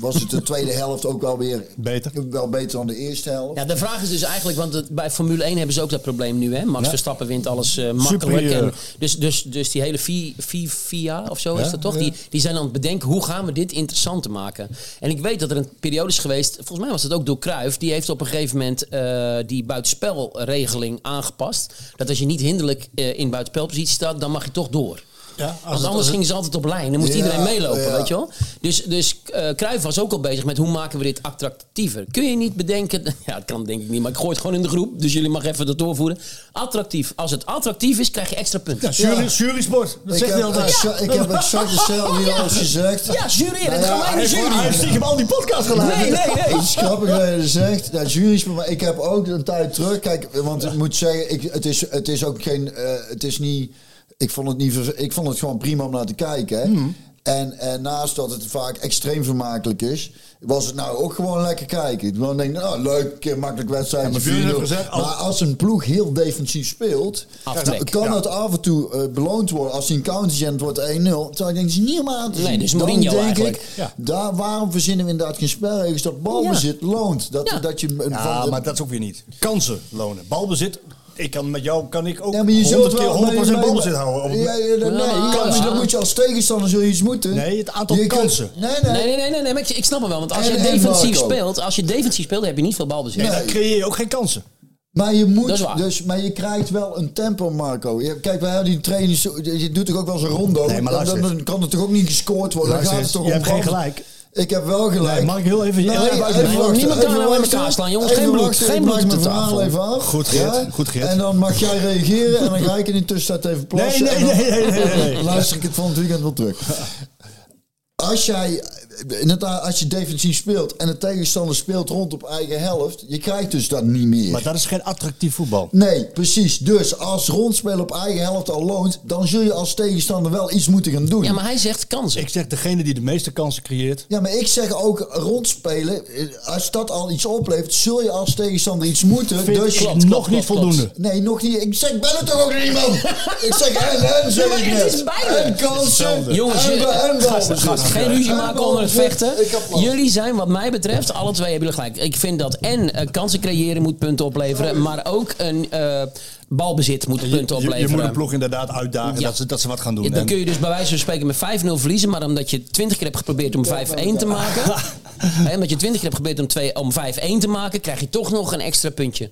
Speaker 3: was het de tweede helft ook wel weer
Speaker 2: Beter.
Speaker 3: wel beter dan de eerste helft.
Speaker 4: Ja, de vraag is dus eigenlijk, want het- bij Formule 1 hebben ze ook dat probleem nu. Hè? Max
Speaker 2: Ja.
Speaker 4: Verstappen wint alles eh, makkelijk.
Speaker 2: Superieur.
Speaker 4: En dus, dus, dus die hele vi- vi- VIA of zo is dat toch?
Speaker 2: ja.
Speaker 4: Die, die zijn aan het bedenken, hoe gaan we dit interessant te maken? En ik weet dat er een periode is geweest, volgens mij was het ook door Cruijff. Die heeft op een gegeven moment eh, die buitenspelregeling aangepast. Dat als je niet hinderlijk eh, in buitenspelpositie staat, dan mag je toch door.
Speaker 2: Ja, als
Speaker 4: Want
Speaker 2: het-
Speaker 4: anders
Speaker 2: als het-
Speaker 4: gingen ze altijd op lijn. Dan moest
Speaker 3: Ja,
Speaker 4: iedereen meelopen,
Speaker 3: ja.
Speaker 4: weet je wel. Dus, dus eh Cruijff was ook al bezig met hoe maken we dit attractiever. Kun je niet bedenken... *laughs* Ja, dat kan denk ik niet, maar ik gooi het gewoon in de groep. Dus jullie mag even dat doorvoeren. Attractief. Als het attractief is, krijg je extra punten.
Speaker 2: Ja, jury,
Speaker 3: Ja.
Speaker 2: jurysport. Dat
Speaker 3: Ik
Speaker 2: zegt hij
Speaker 3: heb,
Speaker 2: altijd.
Speaker 3: exa- ik heb exact hetzelfde hier al eens gezegd.
Speaker 4: Ja, jureren.
Speaker 3: Nou
Speaker 4: het
Speaker 3: ja,
Speaker 4: gaan wij
Speaker 2: Hij
Speaker 4: in de
Speaker 2: heeft, hij
Speaker 4: jury.
Speaker 2: heeft stiekem al die podcast geluisterd.
Speaker 4: Nee, nee, nee.
Speaker 3: Het is grappig dat je dat zegt. Ja, jury's, maar ik heb ook een tijd terug. Kijk, want ik moet zeggen, ik, het, is, het is ook geen. eh, het is niet. Ik vond het, niet, ik vond het gewoon prima om naar te kijken. Hè.
Speaker 2: Hmm.
Speaker 3: En, en naast dat het vaak extreem vermakelijk is, was het nou ook gewoon lekker kijken. Gewoon denk, nou leuk, een keer makkelijk wedstrijd.
Speaker 2: Ja, maar als-
Speaker 3: maar als een ploeg heel defensief speelt,
Speaker 4: Aftrek,
Speaker 3: dan kan
Speaker 2: ja.
Speaker 3: het af en toe eh, beloond worden. Als hij een counter zet en het wordt 1-0, terwijl ik denk, dat is niet helemaal aan te
Speaker 4: Nee,
Speaker 3: zien.
Speaker 4: dus
Speaker 3: Dan
Speaker 4: Mourinho
Speaker 3: denk
Speaker 4: eigenlijk.
Speaker 3: Ik,
Speaker 2: Ja.
Speaker 3: daar, waarom verzinnen we inderdaad geen spelregels dat balbezit loont? Dat,
Speaker 4: Ja.
Speaker 3: dat je
Speaker 2: Ja,
Speaker 3: van
Speaker 2: maar dat is ook weer niet. Kansen lonen. Balbezit. Ik kan met jou kan ik ook
Speaker 3: Ja, maar je zult
Speaker 2: 100 keer
Speaker 3: wel
Speaker 2: 100%
Speaker 3: nee,
Speaker 2: balbezit
Speaker 3: maar-
Speaker 2: houden. Op-
Speaker 3: Ja, ja, nee,
Speaker 4: maar-
Speaker 3: kansen,
Speaker 4: ja.
Speaker 3: dan moet je als tegenstander zul je iets moeten.
Speaker 2: Nee, het aantal
Speaker 3: Je
Speaker 2: kansen.
Speaker 3: Nee, nee.
Speaker 4: Nee, nee, nee, nee, nee, maar ik, ik snap het wel. Want als
Speaker 3: En-
Speaker 4: je
Speaker 3: en
Speaker 4: defensief speelt, als je defensief speelt, heb je niet veel balbezit.
Speaker 2: Nee, dan creëer je ook geen kansen.
Speaker 3: Maar je moet dus, maar je krijgt wel een tempo, Marco. Je, kijk, wij hebben die trainers, je doet toch ook wel eens een rondo.
Speaker 2: Nee, maar
Speaker 3: dan, dan kan er toch ook niet gescoord worden. Dan
Speaker 2: Luister
Speaker 3: gaat het toch
Speaker 2: je
Speaker 3: om
Speaker 2: hebt geen gelijk.
Speaker 3: Ik heb wel gelijk.
Speaker 2: Nee, mag ik heel even-
Speaker 3: Nee,
Speaker 2: even
Speaker 3: even
Speaker 2: uitleggen?
Speaker 3: wachten,
Speaker 4: Niemand kan nou
Speaker 3: wachten.
Speaker 4: elkaar slaan, jongens. Geen bloed,
Speaker 3: wachten,
Speaker 4: geen
Speaker 3: ik
Speaker 4: bloed op
Speaker 3: mijn
Speaker 4: de tafel.
Speaker 3: even af.
Speaker 2: Goed, Geert,
Speaker 3: Ja?
Speaker 2: goed, Geert.
Speaker 3: En dan mag jij reageren en dan ga ik in de tussentijd even plassen.
Speaker 2: Nee, nee,
Speaker 3: dan
Speaker 2: nee, nee, nee, nee.
Speaker 3: luister ik het van het weekend wel terug. Als jij inderdaad, als je defensief speelt en de tegenstander speelt rond op eigen helft, je krijgt dus dat niet meer.
Speaker 2: Maar dat is geen attractief voetbal.
Speaker 3: Nee, precies. Dus als rondspelen op eigen helft al loont, dan zul je als tegenstander wel iets moeten gaan doen.
Speaker 4: Ja, maar hij zegt kansen.
Speaker 2: Ik zeg degene die de meeste kansen creëert.
Speaker 3: Ja, maar ik zeg ook rondspelen. eh, Als dat al iets oplevert, zul je als tegenstander iets moeten.
Speaker 2: Vind
Speaker 3: dus
Speaker 2: ik
Speaker 4: klopt,
Speaker 2: nog
Speaker 4: klopt,
Speaker 2: niet
Speaker 4: klopt,
Speaker 2: voldoende.
Speaker 3: Nee, nog niet. Ik zeg, ben het toch ook niet, man? *laughs* ik zeg en en, zeg
Speaker 4: maar
Speaker 3: ik
Speaker 4: het
Speaker 3: net.
Speaker 4: is beide.
Speaker 3: En kansen.
Speaker 4: Jongens,
Speaker 3: en,
Speaker 4: je-
Speaker 3: en En
Speaker 4: vechten.
Speaker 3: Ik heb last.
Speaker 4: Jullie zijn wat mij betreft, alle twee hebben jullie gelijk. Ik vind dat en eh, kansen creëren moet punten opleveren, maar ook een eh, balbezit moet punten
Speaker 2: Je, je
Speaker 4: opleveren.
Speaker 2: moet de ploeg inderdaad uitdagen
Speaker 4: Ja.
Speaker 2: dat, ze, dat ze wat gaan doen.
Speaker 4: Ja, dan
Speaker 2: En-
Speaker 4: kun je dus bij wijze van spreken met 5-0 verliezen, maar omdat je 20 keer hebt geprobeerd om 5-1 te maken, *laughs* hè, omdat je 20 keer hebt geprobeerd om, twee- om 5-1 te maken, krijg je toch nog een extra puntje.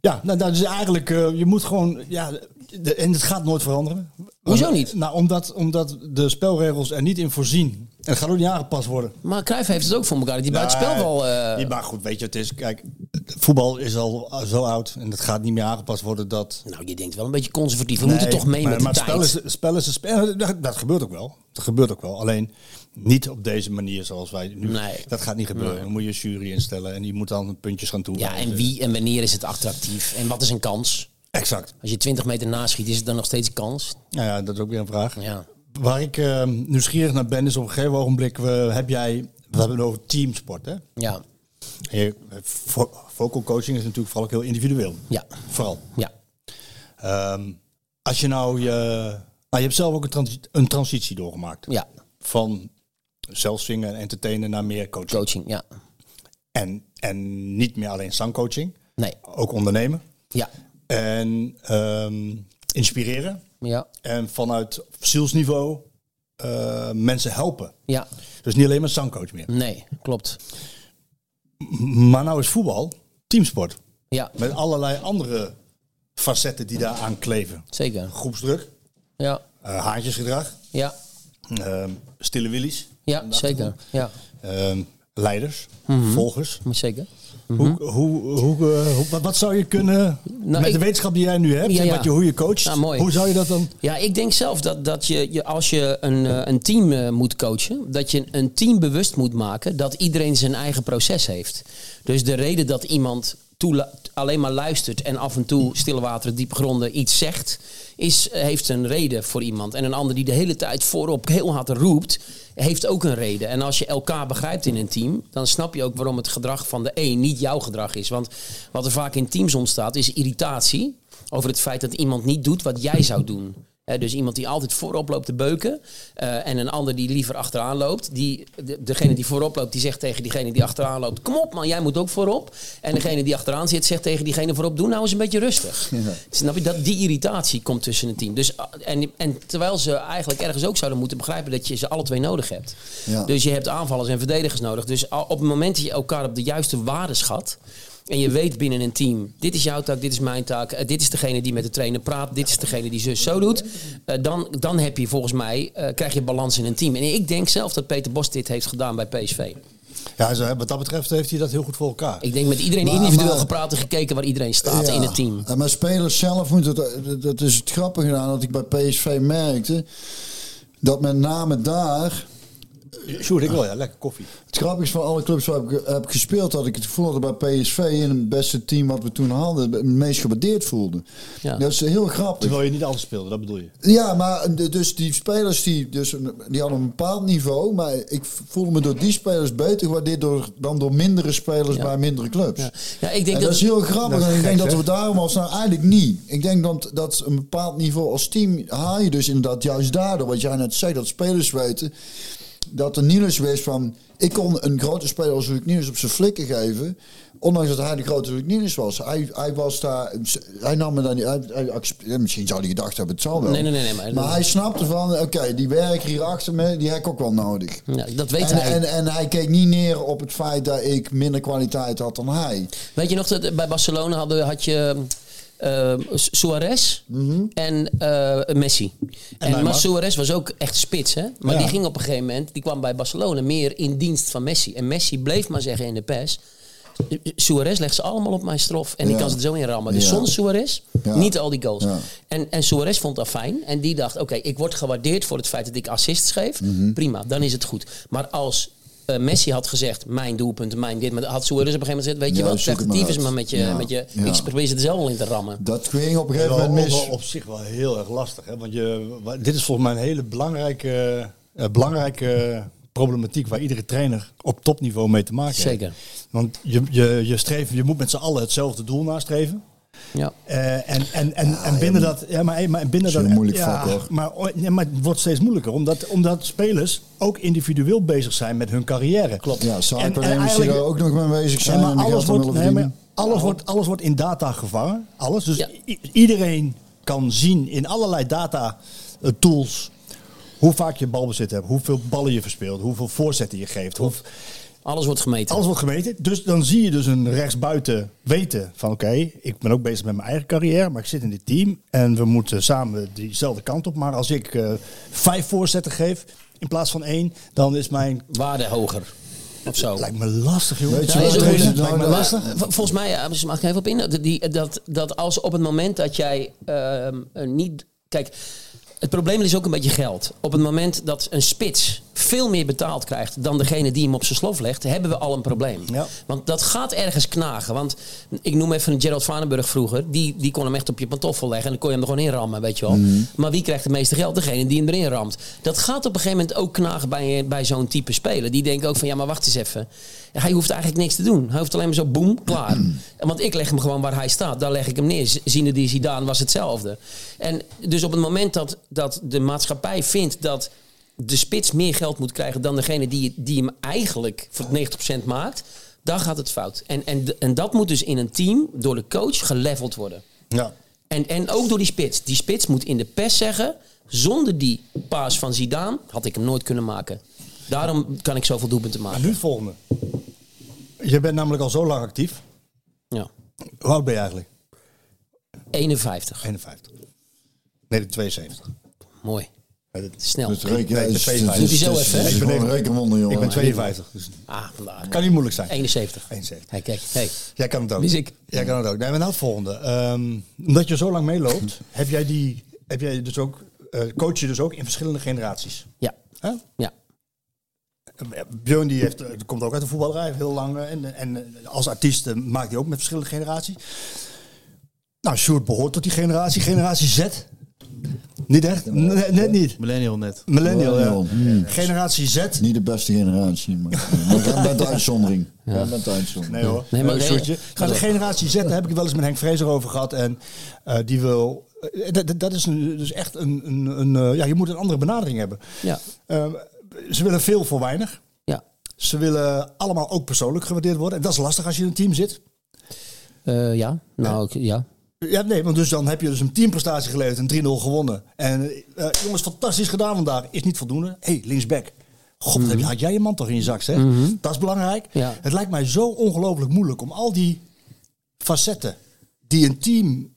Speaker 2: Ja, nou, dat is eigenlijk, eh, je moet gewoon, ja, de- en het gaat nooit veranderen.
Speaker 4: Hoezo niet?
Speaker 2: Nou, omdat, omdat de spelregels er niet in voorzien. En het gaat ook niet aangepast worden.
Speaker 4: Maar Cruijff heeft het ook voor elkaar. dat Die spel wel... eh,
Speaker 2: Ja, maar goed, weet je, het is, kijk, voetbal is al zo oud en het gaat niet meer aangepast worden dat...
Speaker 4: Nou, je denkt wel een beetje conservatief. We moeten toch mee
Speaker 2: maar,
Speaker 4: met de
Speaker 2: maar het
Speaker 4: tijd.
Speaker 2: spel is, spel is een spel. Dat, dat gebeurt ook wel. Dat gebeurt ook wel. Alleen niet op deze manier zoals wij nu.
Speaker 4: Nee.
Speaker 2: Dat gaat niet gebeuren. Dan moet je een jury instellen en die moet dan puntjes gaan toe.
Speaker 4: Ja, en wie en wanneer is het attractief? En wat is een kans?
Speaker 2: Exact.
Speaker 4: Als je 20 meter naschiet, is het dan nog steeds kans?
Speaker 2: Nou ja, dat is ook weer een vraag.
Speaker 4: Ja.
Speaker 2: Waar ik eh, nieuwsgierig naar ben, is op een gegeven ogenblik we, heb jij. We hebben het over teamsport, hè?
Speaker 4: Ja.
Speaker 2: Je- vo- vocal coaching is natuurlijk vooral ook heel individueel.
Speaker 4: Ja.
Speaker 2: Vooral.
Speaker 4: Ja.
Speaker 2: Ehm, als je nou je. Nou, je hebt zelf ook een, transi- een transitie doorgemaakt.
Speaker 4: Ja.
Speaker 2: Van zelf zingen en entertainen naar meer coaching.
Speaker 4: Coaching, ja.
Speaker 2: En, en niet meer alleen zangcoaching,
Speaker 4: Nee.
Speaker 2: ook ondernemen.
Speaker 4: Ja.
Speaker 2: En ehm, inspireren.
Speaker 4: Ja.
Speaker 2: En vanuit zielsniveau eh, mensen helpen.
Speaker 4: Ja.
Speaker 2: Dus niet alleen maar zangcoach meer.
Speaker 4: Nee, klopt.
Speaker 2: Maar nou is voetbal teamsport.
Speaker 4: Ja,
Speaker 2: Met allerlei andere facetten die daaraan kleven.
Speaker 4: zeker.
Speaker 2: Groepsdruk,
Speaker 4: Ja.
Speaker 2: eh haantjesgedrag,
Speaker 4: Ja.
Speaker 2: ehm, stille willies,
Speaker 4: Ja, zeker. Ja,
Speaker 2: ehm, leiders,
Speaker 4: Mhm.
Speaker 2: volgers.
Speaker 4: Zeker.
Speaker 2: Hoe, hoe, hoe, eh, wat, wat zou je kunnen, met
Speaker 4: ik-
Speaker 2: de wetenschap die jij nu hebt,
Speaker 4: Ja,
Speaker 2: en
Speaker 4: ja.
Speaker 2: wat je, hoe je coacht,
Speaker 4: mooi.
Speaker 2: hoe zou je dat dan...
Speaker 4: Ja, ik denk zelf dat, dat je, je als je een, eh, een team eh, moet coachen, dat je een team bewust moet maken dat iedereen zijn eigen proces heeft. Dus de reden dat iemand alleen maar luistert en af en toe stille wateren, diepe gronden iets zegt, is, eh, heeft een reden voor iemand. En een ander die de hele tijd voorop heel hard roept, heeft ook een reden. En als je elkaar begrijpt in een team, dan snap je ook waarom het gedrag van de een niet jouw gedrag is. Want wat er vaak in teams ontstaat, is irritatie over het feit dat iemand niet doet wat jij zou doen. Dus iemand die altijd voorop loopt te beuken eh, en een ander die liever achteraan loopt. Die, de, degene die voorop loopt, die zegt tegen diegene die achteraan loopt... kom op man, jij moet ook voorop. En degene die achteraan zit, zegt tegen diegene voorop... doe nou eens een beetje rustig. Snap je? Dat, die irritatie komt tussen een team. Dus, ah, en, en terwijl ze eigenlijk ergens ook zouden moeten begrijpen... dat je ze alle twee nodig hebt.
Speaker 3: Ja.
Speaker 4: Dus je hebt aanvallers en verdedigers nodig. Dus al- op het moment dat je elkaar op de juiste waarde schat... En je weet binnen een team, dit is jouw taak, dit is mijn taak. eh, dit is degene die met de trainer praat. Dit is degene die zus zo doet. eh, dan, dan heb je volgens mij, eh, krijg je balans in een team. En ik denk zelf dat Peter Bos dit heeft gedaan bij PSV.
Speaker 2: Ja, zo, wat dat betreft heeft hij dat heel goed voor elkaar.
Speaker 4: Ik denk met iedereen
Speaker 3: Maar-
Speaker 4: individueel
Speaker 3: maar-
Speaker 4: gepraat en gekeken waar iedereen staat
Speaker 3: Ja.
Speaker 4: in het team.
Speaker 3: Maar spelers zelf moeten het, dat is het grappige aan dat ik bij PSV merkte dat met name daar
Speaker 2: Sjoerd, ik wil ja, lekker koffie.
Speaker 3: Het grappige is van alle clubs waar ik heb gespeeld, had ik het gevoel dat ik bij PSV in het beste team wat we toen hadden, het meest gewaardeerd voelde.
Speaker 4: Ja.
Speaker 3: Dat is heel grappig.
Speaker 2: Terwijl je niet alles speelde, dat bedoel je.
Speaker 3: Ja, maar de- dus die spelers die, dus, een- die hadden een bepaald niveau, maar ik voelde me door die spelers beter gewaardeerd door, dan door mindere spelers
Speaker 4: Ja.
Speaker 3: bij mindere clubs.
Speaker 4: Ja. Ja, ik denk
Speaker 3: En
Speaker 4: dat,
Speaker 3: dat is heel grappig.
Speaker 2: Dat is
Speaker 3: en ik denk dat we daarom als nou eigenlijk niet. Ik denk dat, dat een bepaald niveau als team haal je dus inderdaad juist daardoor. Wat jij net zei, dat spelers weten dat er Niels wees van... Ik kon een grote speler als Luc Niels op zijn flikken geven. Ondanks dat hij de grote Luc Niels was. Hij, hij was daar... Hij nam me dan niet uit. Hij accepteerde- Misschien zou hij gedacht hebben, het zal wel.
Speaker 4: Nee, nee, nee, nee, maar-
Speaker 3: maar hij snapte van... Oké, die werker hier achter me, die heb ik ook wel nodig.
Speaker 4: ja, dat weet
Speaker 3: En,
Speaker 4: hij.
Speaker 3: en, en hij keek niet neer op het feit dat ik minder kwaliteit had dan hij.
Speaker 4: Weet je nog dat bij Barcelona hadden, had je Su- Suarez en eh, Messi. En, maar Suarez was ook echt spits, hè? Maar
Speaker 2: Ja.
Speaker 4: die ging op een gegeven moment, die kwam bij Barcelona meer in dienst van Messi. En Messi bleef maar zeggen in de pers. Suarez legt ze allemaal op mijn strof. En die
Speaker 3: Ja.
Speaker 4: kan ze er zo in rammen. Dus
Speaker 3: Ja.
Speaker 4: zonder Suarez, niet al die goals. En, en Suarez vond dat fijn. En die dacht, oké, ik word gewaardeerd voor het feit dat ik assists geef.
Speaker 3: Mhm.
Speaker 4: Prima, dan is het goed. Maar als eh, Messi had gezegd, mijn doelpunten, mijn dit. Maar had Suarez op een gegeven moment gezegd, weet je
Speaker 3: Ja,
Speaker 4: wat, zeg
Speaker 3: het
Speaker 4: het
Speaker 3: maar
Speaker 4: met je...
Speaker 3: Ja,
Speaker 4: Met je
Speaker 3: ja.
Speaker 4: Ik probeer ze er zelf wel in te rammen.
Speaker 3: Dat ging op een gegeven moment mis.
Speaker 2: op, op zich wel heel erg lastig. Hè? Want je, dit is volgens mij een hele belangrijke, eh, belangrijke problematiek waar iedere trainer op topniveau mee te maken heeft.
Speaker 4: Zeker.
Speaker 2: Want je, je, je, streeft, je moet met z'n allen hetzelfde doel nastreven.
Speaker 4: Ja.
Speaker 2: Eh, en, en, en, en binnen dat, ja, maar, maar binnen
Speaker 3: Dat is
Speaker 2: dat,
Speaker 3: een moeilijk
Speaker 2: ja,
Speaker 3: vak, hoor.
Speaker 2: Maar, ja, maar het wordt steeds moeilijker, omdat, omdat spelers ook individueel bezig zijn met hun carrière.
Speaker 4: Klopt.
Speaker 3: Ja,
Speaker 2: en
Speaker 3: die
Speaker 2: eigenlijk-
Speaker 3: daar ook nog mee bezig zijn.
Speaker 2: Ja, maar alles, wordt, nee, maar alles, wordt, alles wordt in data gevangen. Alles. Dus iedereen kan zien in allerlei data eh, tools hoe vaak je balbezit hebt, hoeveel ballen je verspeelt, hoeveel voorzetten je geeft. Hoe,
Speaker 4: Alles wordt gemeten.
Speaker 2: alles wordt gemeten. Dus dan zie je dus een rechtsbuiten weten van oké, ik ben ook bezig met mijn eigen carrière, maar ik zit in dit team en we moeten samen diezelfde kant op. Maar als ik eh, vijf voorzetten geef in plaats van één, dan is mijn...
Speaker 4: Waarde hoger. Of zo.
Speaker 2: Lijkt me lastig, joh.
Speaker 3: Weet je
Speaker 4: Ja,
Speaker 3: wat
Speaker 4: is
Speaker 2: Lijkt me lastig.
Speaker 4: Vol- Volgens mij, ja, dus mag ik even op in. Dat, dat als op het moment dat jij ehm, eh, niet. Kijk, het probleem is ook een beetje geld. Op het moment dat een spits veel meer betaald krijgt dan degene die hem op zijn slof legt, hebben we al een probleem.
Speaker 2: Ja.
Speaker 4: Want dat gaat ergens knagen. Want ik noem even Gerald Vanenburg vroeger. Die, die kon hem echt op je pantoffel leggen en dan kon je hem er gewoon in rammen, weet je wel. Maar wie krijgt het meeste geld? Degene die hem erin ramt. Dat gaat op een gegeven moment ook knagen bij, bij zo'n type speler. Die denken ook van ja, maar wacht eens even. Hij hoeft eigenlijk niks te doen. Hij hoeft alleen maar zo boem, klaar. Want ik leg hem gewoon waar hij staat. Daar leg ik hem neer. Ziende die Zidane was hetzelfde. En dus op het moment dat, dat de maatschappij vindt dat de spits meer geld moet krijgen dan degene die, die hem eigenlijk voor 90% maakt, dan gaat het fout. En, en, en dat moet dus in een team door de coach geleveld worden.
Speaker 2: Ja.
Speaker 4: En, en ook door die spits. Die spits moet in de pers zeggen, zonder die paas van Zidane had ik hem nooit kunnen maken. Daarom kan ik zoveel doelpunten
Speaker 2: En
Speaker 4: maken.
Speaker 2: nu het volgende. Je bent namelijk al zo lang actief.
Speaker 4: Ja.
Speaker 2: Hoe oud ben je eigenlijk?
Speaker 4: 51.
Speaker 2: 51. Nee, de 72.
Speaker 4: Mooi. Snel.
Speaker 3: Dat reken-
Speaker 2: Nee, ik ben
Speaker 3: is-
Speaker 2: 52.
Speaker 3: is-
Speaker 4: Doet hij zo
Speaker 3: is-
Speaker 4: even,
Speaker 2: Ik ben
Speaker 3: rekenwonder, jongen.
Speaker 2: Ik ben 52. Dus
Speaker 4: Ah, vandaar.
Speaker 2: kan niet moeilijk zijn.
Speaker 4: 71.
Speaker 2: 71.
Speaker 4: Hey, kijk. Hey.
Speaker 2: Jij kan het ook.
Speaker 4: Wie is ik?
Speaker 2: Jij kan het ook. Nee, maar nou het volgende. Ehm, omdat je zo lang meeloopt, heb jij die, heb jij dus ook, eh, coach je dus ook in verschillende generaties.
Speaker 4: Ja.
Speaker 2: Hè?
Speaker 4: Ja.
Speaker 2: Björn die heeft, komt ook uit de voetballerij, heel lang. eh, En, en eh, als artiest eh, maakt hij ook met verschillende generaties. Nou, Sjoerd behoort tot die generatie, generatie Z. Niet echt? Net, net niet.
Speaker 1: Millennial net.
Speaker 2: Millennial, ja.
Speaker 3: Hmm.
Speaker 2: Generatie Z.
Speaker 3: Niet de beste generatie, maar, *laughs* maar bent de uitzondering. Jij bent de uitzondering.
Speaker 2: Nee hoor.
Speaker 4: Nee, maar- nee, ja.
Speaker 2: Maar de generatie Z, daar heb ik wel eens met Henk Vrezer over gehad. En eh, die wil... dat, is een, dus echt een... een, een ja, je moet een andere benadering hebben.
Speaker 4: Ja.
Speaker 2: Eh, ze willen veel voor weinig.
Speaker 4: Ja.
Speaker 2: Ze willen allemaal ook persoonlijk gewaardeerd worden. En dat is lastig als je in een team zit.
Speaker 4: Eh, ja. Nou, ja.
Speaker 2: Ja, nee, want dus dan heb je dus een teamprestatie geleverd en 3-0 gewonnen. En eh, jongens, fantastisch gedaan vandaag. Is niet voldoende. Hé, hey, linksback. God, heb je- had jij je man toch in je zak, zeg? Dat is belangrijk.
Speaker 4: Ja.
Speaker 2: Het lijkt mij zo ongelooflijk moeilijk om al die facetten die een team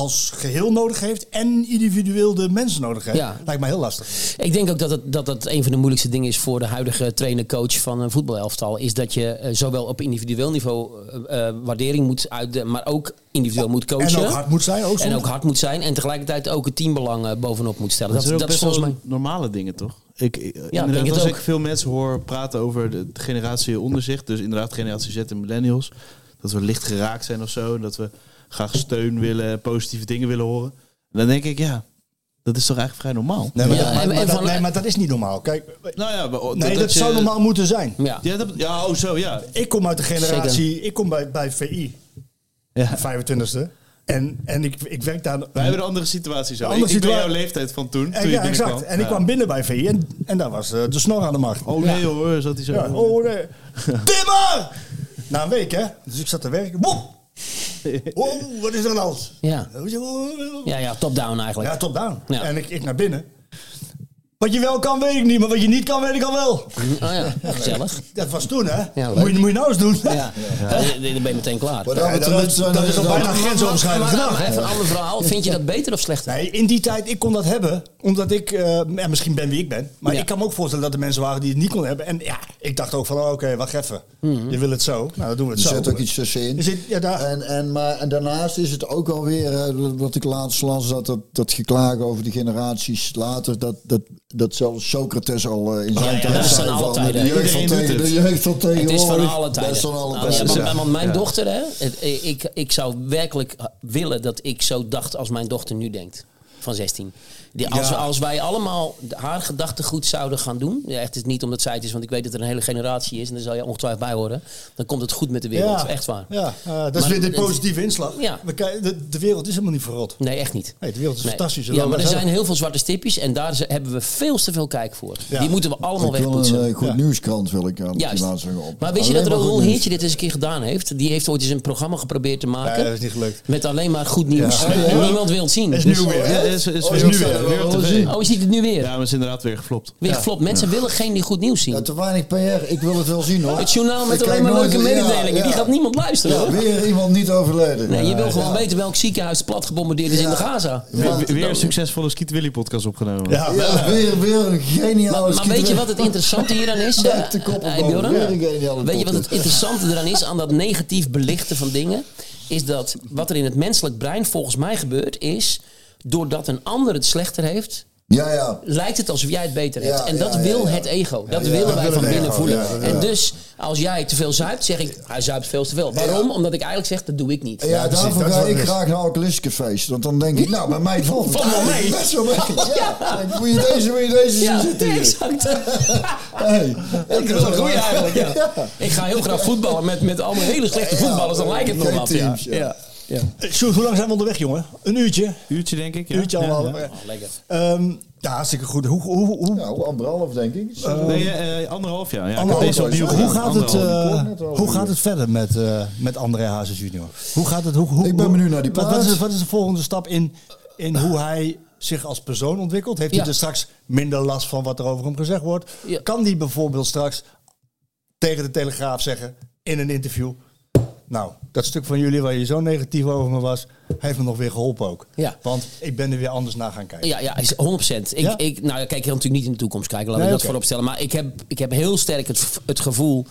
Speaker 2: als geheel nodig heeft en individueel de mensen nodig heeft.
Speaker 4: Ja.
Speaker 2: Lijkt mij heel lastig.
Speaker 4: Ik denk ook dat het, dat het een van de moeilijkste dingen is voor de huidige trainer-coach van een voetbalelftal. Is dat je eh, zowel op individueel niveau eh, eh, waardering moet uit, maar ook individueel moet coachen.
Speaker 2: En ook hard moet zijn. Ook
Speaker 4: En ook hard moet zijn. En tegelijkertijd ook het teambelang bovenop moet stellen.
Speaker 1: Dat,
Speaker 4: Dat,
Speaker 1: zijn ook
Speaker 4: dat is
Speaker 1: best
Speaker 4: volgens
Speaker 1: wel
Speaker 4: mij.
Speaker 1: normale dingen, toch? Ik, ik-
Speaker 4: denk
Speaker 1: inderdaad,
Speaker 4: het
Speaker 1: als
Speaker 4: ook.
Speaker 1: ik veel mensen hoor praten over de, de generatie onder zich, dus inderdaad generatie Z en millennials, dat we licht geraakt zijn of zo, dat we graag steun willen, positieve dingen willen horen. Dan denk ik, ja, dat is toch eigenlijk vrij normaal?
Speaker 2: Nee, maar,
Speaker 4: Ja,
Speaker 2: dat, maar, maar nee, maar dat is niet normaal. Kijk,
Speaker 1: Nou ja, maar-
Speaker 2: nee, dat,
Speaker 1: je-
Speaker 2: zou normaal moeten zijn.
Speaker 4: Ja.
Speaker 1: Ja, dat, ja, oh zo, ja.
Speaker 2: Ik kom uit de generatie, ik kom bij, bij VI,
Speaker 1: ja.
Speaker 2: 25e. En, en ik, ik werk daar.
Speaker 1: Wij hebben een andere situatie zo.
Speaker 2: Andere
Speaker 1: ik, ben jouw leeftijd van toen,
Speaker 2: en,
Speaker 1: toen je
Speaker 2: ja, exact. En ik kwam binnen bij VI en, en daar was eh, de snor aan de macht.
Speaker 1: Oh nee hoor, zat hij zo.
Speaker 2: Ja, oh nee. *laughs* Timmer! Na een week, hè? Dus ik zat te werken. Woep! *laughs* Oh, wat is er aan de hand?
Speaker 4: Ja.
Speaker 2: Je wel?
Speaker 4: Ja, ja, top-down eigenlijk.
Speaker 2: Ja, top down.
Speaker 4: Ja.
Speaker 2: En ik, ik naar binnen. Wat je wel kan, weet ik niet. Maar wat je niet kan, weet ik al wel.
Speaker 4: Oh ja, gezellig.
Speaker 2: Dat was toen, hè?
Speaker 4: Ja,
Speaker 2: moet, je, moet je nou eens doen.
Speaker 4: Ja. Ja. Dan dan ben je meteen klaar.
Speaker 3: Wat
Speaker 2: Ja,
Speaker 3: dat
Speaker 2: dat, is-
Speaker 3: zijn
Speaker 2: dat
Speaker 3: er
Speaker 2: is al bijna grensoverschrijdend
Speaker 4: Maar- maar even een ander verhaal. Vind je dat beter of slechter?
Speaker 2: Nee, in die tijd, ik kon dat hebben. Omdat ik, eh, ja, misschien ben wie ik ben. Maar
Speaker 4: Ja.
Speaker 2: ik kan me ook voorstellen dat er mensen waren die het niet konden hebben. En ja, ik dacht ook van, oh, oké, wacht even. Je wil het zo. Nou, dan doen we het
Speaker 3: Er
Speaker 2: zo.
Speaker 3: zit ook iets tussenin.
Speaker 2: Er zit, ja, daar,
Speaker 3: En, en, maar, en daarnaast is het ook alweer, eh, wat ik laatst las, dat, dat, dat geklagen over de generaties later, dat, dat dat zelfs Socrates al eh, in zijn
Speaker 4: ja,
Speaker 3: tijd
Speaker 4: dat is
Speaker 3: zei
Speaker 4: van
Speaker 3: de jeugd van tegen de
Speaker 1: het.
Speaker 3: jeugd van
Speaker 4: Het is
Speaker 3: tegenwoordig.
Speaker 4: van alle tijden.
Speaker 3: Dat is van alle
Speaker 4: Nou,
Speaker 3: tijden.
Speaker 4: ja, want, want mijn
Speaker 1: Ja.
Speaker 4: dochter, hè, ik, ik zou werkelijk willen dat ik zo dacht als mijn dochter nu denkt. Van 16. Die, als,
Speaker 2: Ja.
Speaker 4: als wij allemaal haar gedachtegoed zouden gaan doen. Ja, echt, het is niet omdat zij het is, want ik weet dat er een hele generatie is. En daar zal je ongetwijfeld bij horen. Dan komt het goed met de wereld. Echt waar.
Speaker 2: Ja, eh, dat is
Speaker 4: Maar
Speaker 2: weer de positieve inslag.
Speaker 4: Ja.
Speaker 2: De, de wereld is helemaal niet verrot.
Speaker 4: Nee, echt niet.
Speaker 2: Nee, de wereld is
Speaker 4: Nee.
Speaker 2: fantastisch.
Speaker 4: Ja, maar er zijn heel veel zwarte stipjes. En daar hebben we veel te veel kijk voor.
Speaker 2: Ja.
Speaker 4: Die moeten we allemaal
Speaker 3: Ik wil
Speaker 4: wegpoetsen.
Speaker 3: een eh, goed
Speaker 2: Ja.
Speaker 3: nieuwskrant wil ik aan die
Speaker 4: Juist.
Speaker 3: op.
Speaker 4: Maar wist je dat
Speaker 3: goed nieuws.
Speaker 4: Heertje dit eens een keer gedaan heeft? Die heeft ooit eens een programma geprobeerd te maken.
Speaker 2: Ja, dat is niet gelukt.
Speaker 4: Met alleen maar goed nieuws. En niemand wil het zien.
Speaker 2: Is
Speaker 4: Dus-
Speaker 2: nieuw weer.
Speaker 1: Is, is
Speaker 3: Oh, is nu weer.
Speaker 1: Weer op
Speaker 3: Oh,
Speaker 1: tv.
Speaker 4: Oh, je ziet het nu weer?
Speaker 1: Ja, maar het is inderdaad weer geflopt.
Speaker 4: Weer geflopt. Mensen willen geen goed nieuws zien.
Speaker 3: Ja, te weinig PR. Ik wil het wel zien hoor.
Speaker 4: het journaal met
Speaker 3: Ik
Speaker 4: alleen maar leuke mededelingen.
Speaker 3: ja.
Speaker 4: Die gaat niemand luisteren.
Speaker 3: Ja,
Speaker 4: hoor.
Speaker 3: weer iemand niet overleden.
Speaker 4: Nee, je wil gewoon weten welk ziekenhuis plat gebombardeerd is in de Gaza.
Speaker 1: Weer, weer een succesvolle Skeet Willy podcast opgenomen.
Speaker 2: Ja,
Speaker 3: Ja, weer, weer een geniale
Speaker 4: Maar, maar weet je wat het interessante is? *laughs* Bjorn?
Speaker 3: weer een geniale
Speaker 4: Weet je wat het interessante eraan is aan dat negatief belichten van dingen? Is dat wat er in het menselijk brein volgens mij gebeurt, is doordat een ander het slechter heeft,
Speaker 3: Ja, ja.
Speaker 4: lijkt het alsof jij het beter hebt.
Speaker 3: Ja,
Speaker 4: en dat wil
Speaker 3: ja.
Speaker 4: het ego. Dat
Speaker 3: ja,
Speaker 4: willen wij van binnen
Speaker 3: ego,
Speaker 4: voelen.
Speaker 3: ja, ja.
Speaker 4: En dus als jij te veel zuipt, zeg ik, hij zuipt veel te veel. Waarom? Omdat ik eigenlijk zeg, dat doe ik niet.
Speaker 3: Ja, daarvoor ga ik graag naar alcoholistenfeest. Want dan denk ik, nou, bij mij valt het
Speaker 4: Valt wel mee.
Speaker 3: best wel mee. *laughs* Ja, moet je deze, moet je deze
Speaker 4: Ja,
Speaker 3: zitten
Speaker 4: exact. *laughs*
Speaker 3: Hey,
Speaker 4: Dat is wel goed eigenlijk, *laughs* ja. Ik ga heel graag voetballen met, met allemaal hele slechte voetballers. Dan lijkt het nog wat. Ja.
Speaker 3: Ja.
Speaker 4: Ja. Ja.
Speaker 2: Sjoerd, hoe lang zijn we onderweg, jongen? Een uurtje.
Speaker 1: Uurtje denk ik. Ja.
Speaker 2: Uurtje
Speaker 1: Ja,
Speaker 2: allemaal.
Speaker 1: ja.
Speaker 4: Oh, lekker.
Speaker 2: Ehm, ja, hartstikke goed. Hoe, hoe, hoe,
Speaker 3: Nou, anderhalf denk ik.
Speaker 1: Nee, eh, anderhalf jaar. Ja,
Speaker 2: Anderhalf
Speaker 1: deze opnieuw
Speaker 2: hoe, gaat het, eh, hoe gaat het verder met, eh met André Hazes junior? Hoe gaat het? Hoe, hoe,
Speaker 3: Ik ben benieuwd naar die
Speaker 2: wat,
Speaker 3: plaat.
Speaker 2: wat, is, wat is de volgende stap in, in hoe hij zich als persoon ontwikkelt? Heeft
Speaker 4: Ja.
Speaker 2: hij er straks minder last van wat er over hem gezegd wordt?
Speaker 4: Ja.
Speaker 2: Kan hij bijvoorbeeld straks tegen de Telegraaf zeggen in een interview... Nou, dat stuk van jullie waar je zo negatief over me was, heeft me nog weer geholpen ook.
Speaker 4: Ja.
Speaker 2: Want ik ben er weer anders naar gaan kijken.
Speaker 4: Ja, ja, is 100%. Ik,
Speaker 2: Ja?
Speaker 4: ik, nou, ik kijk natuurlijk niet in de toekomst kijken, laat
Speaker 2: Nee,
Speaker 4: ik dat
Speaker 2: oké.
Speaker 4: voorop stellen. Maar ik heb, ik heb heel sterk het, het gevoel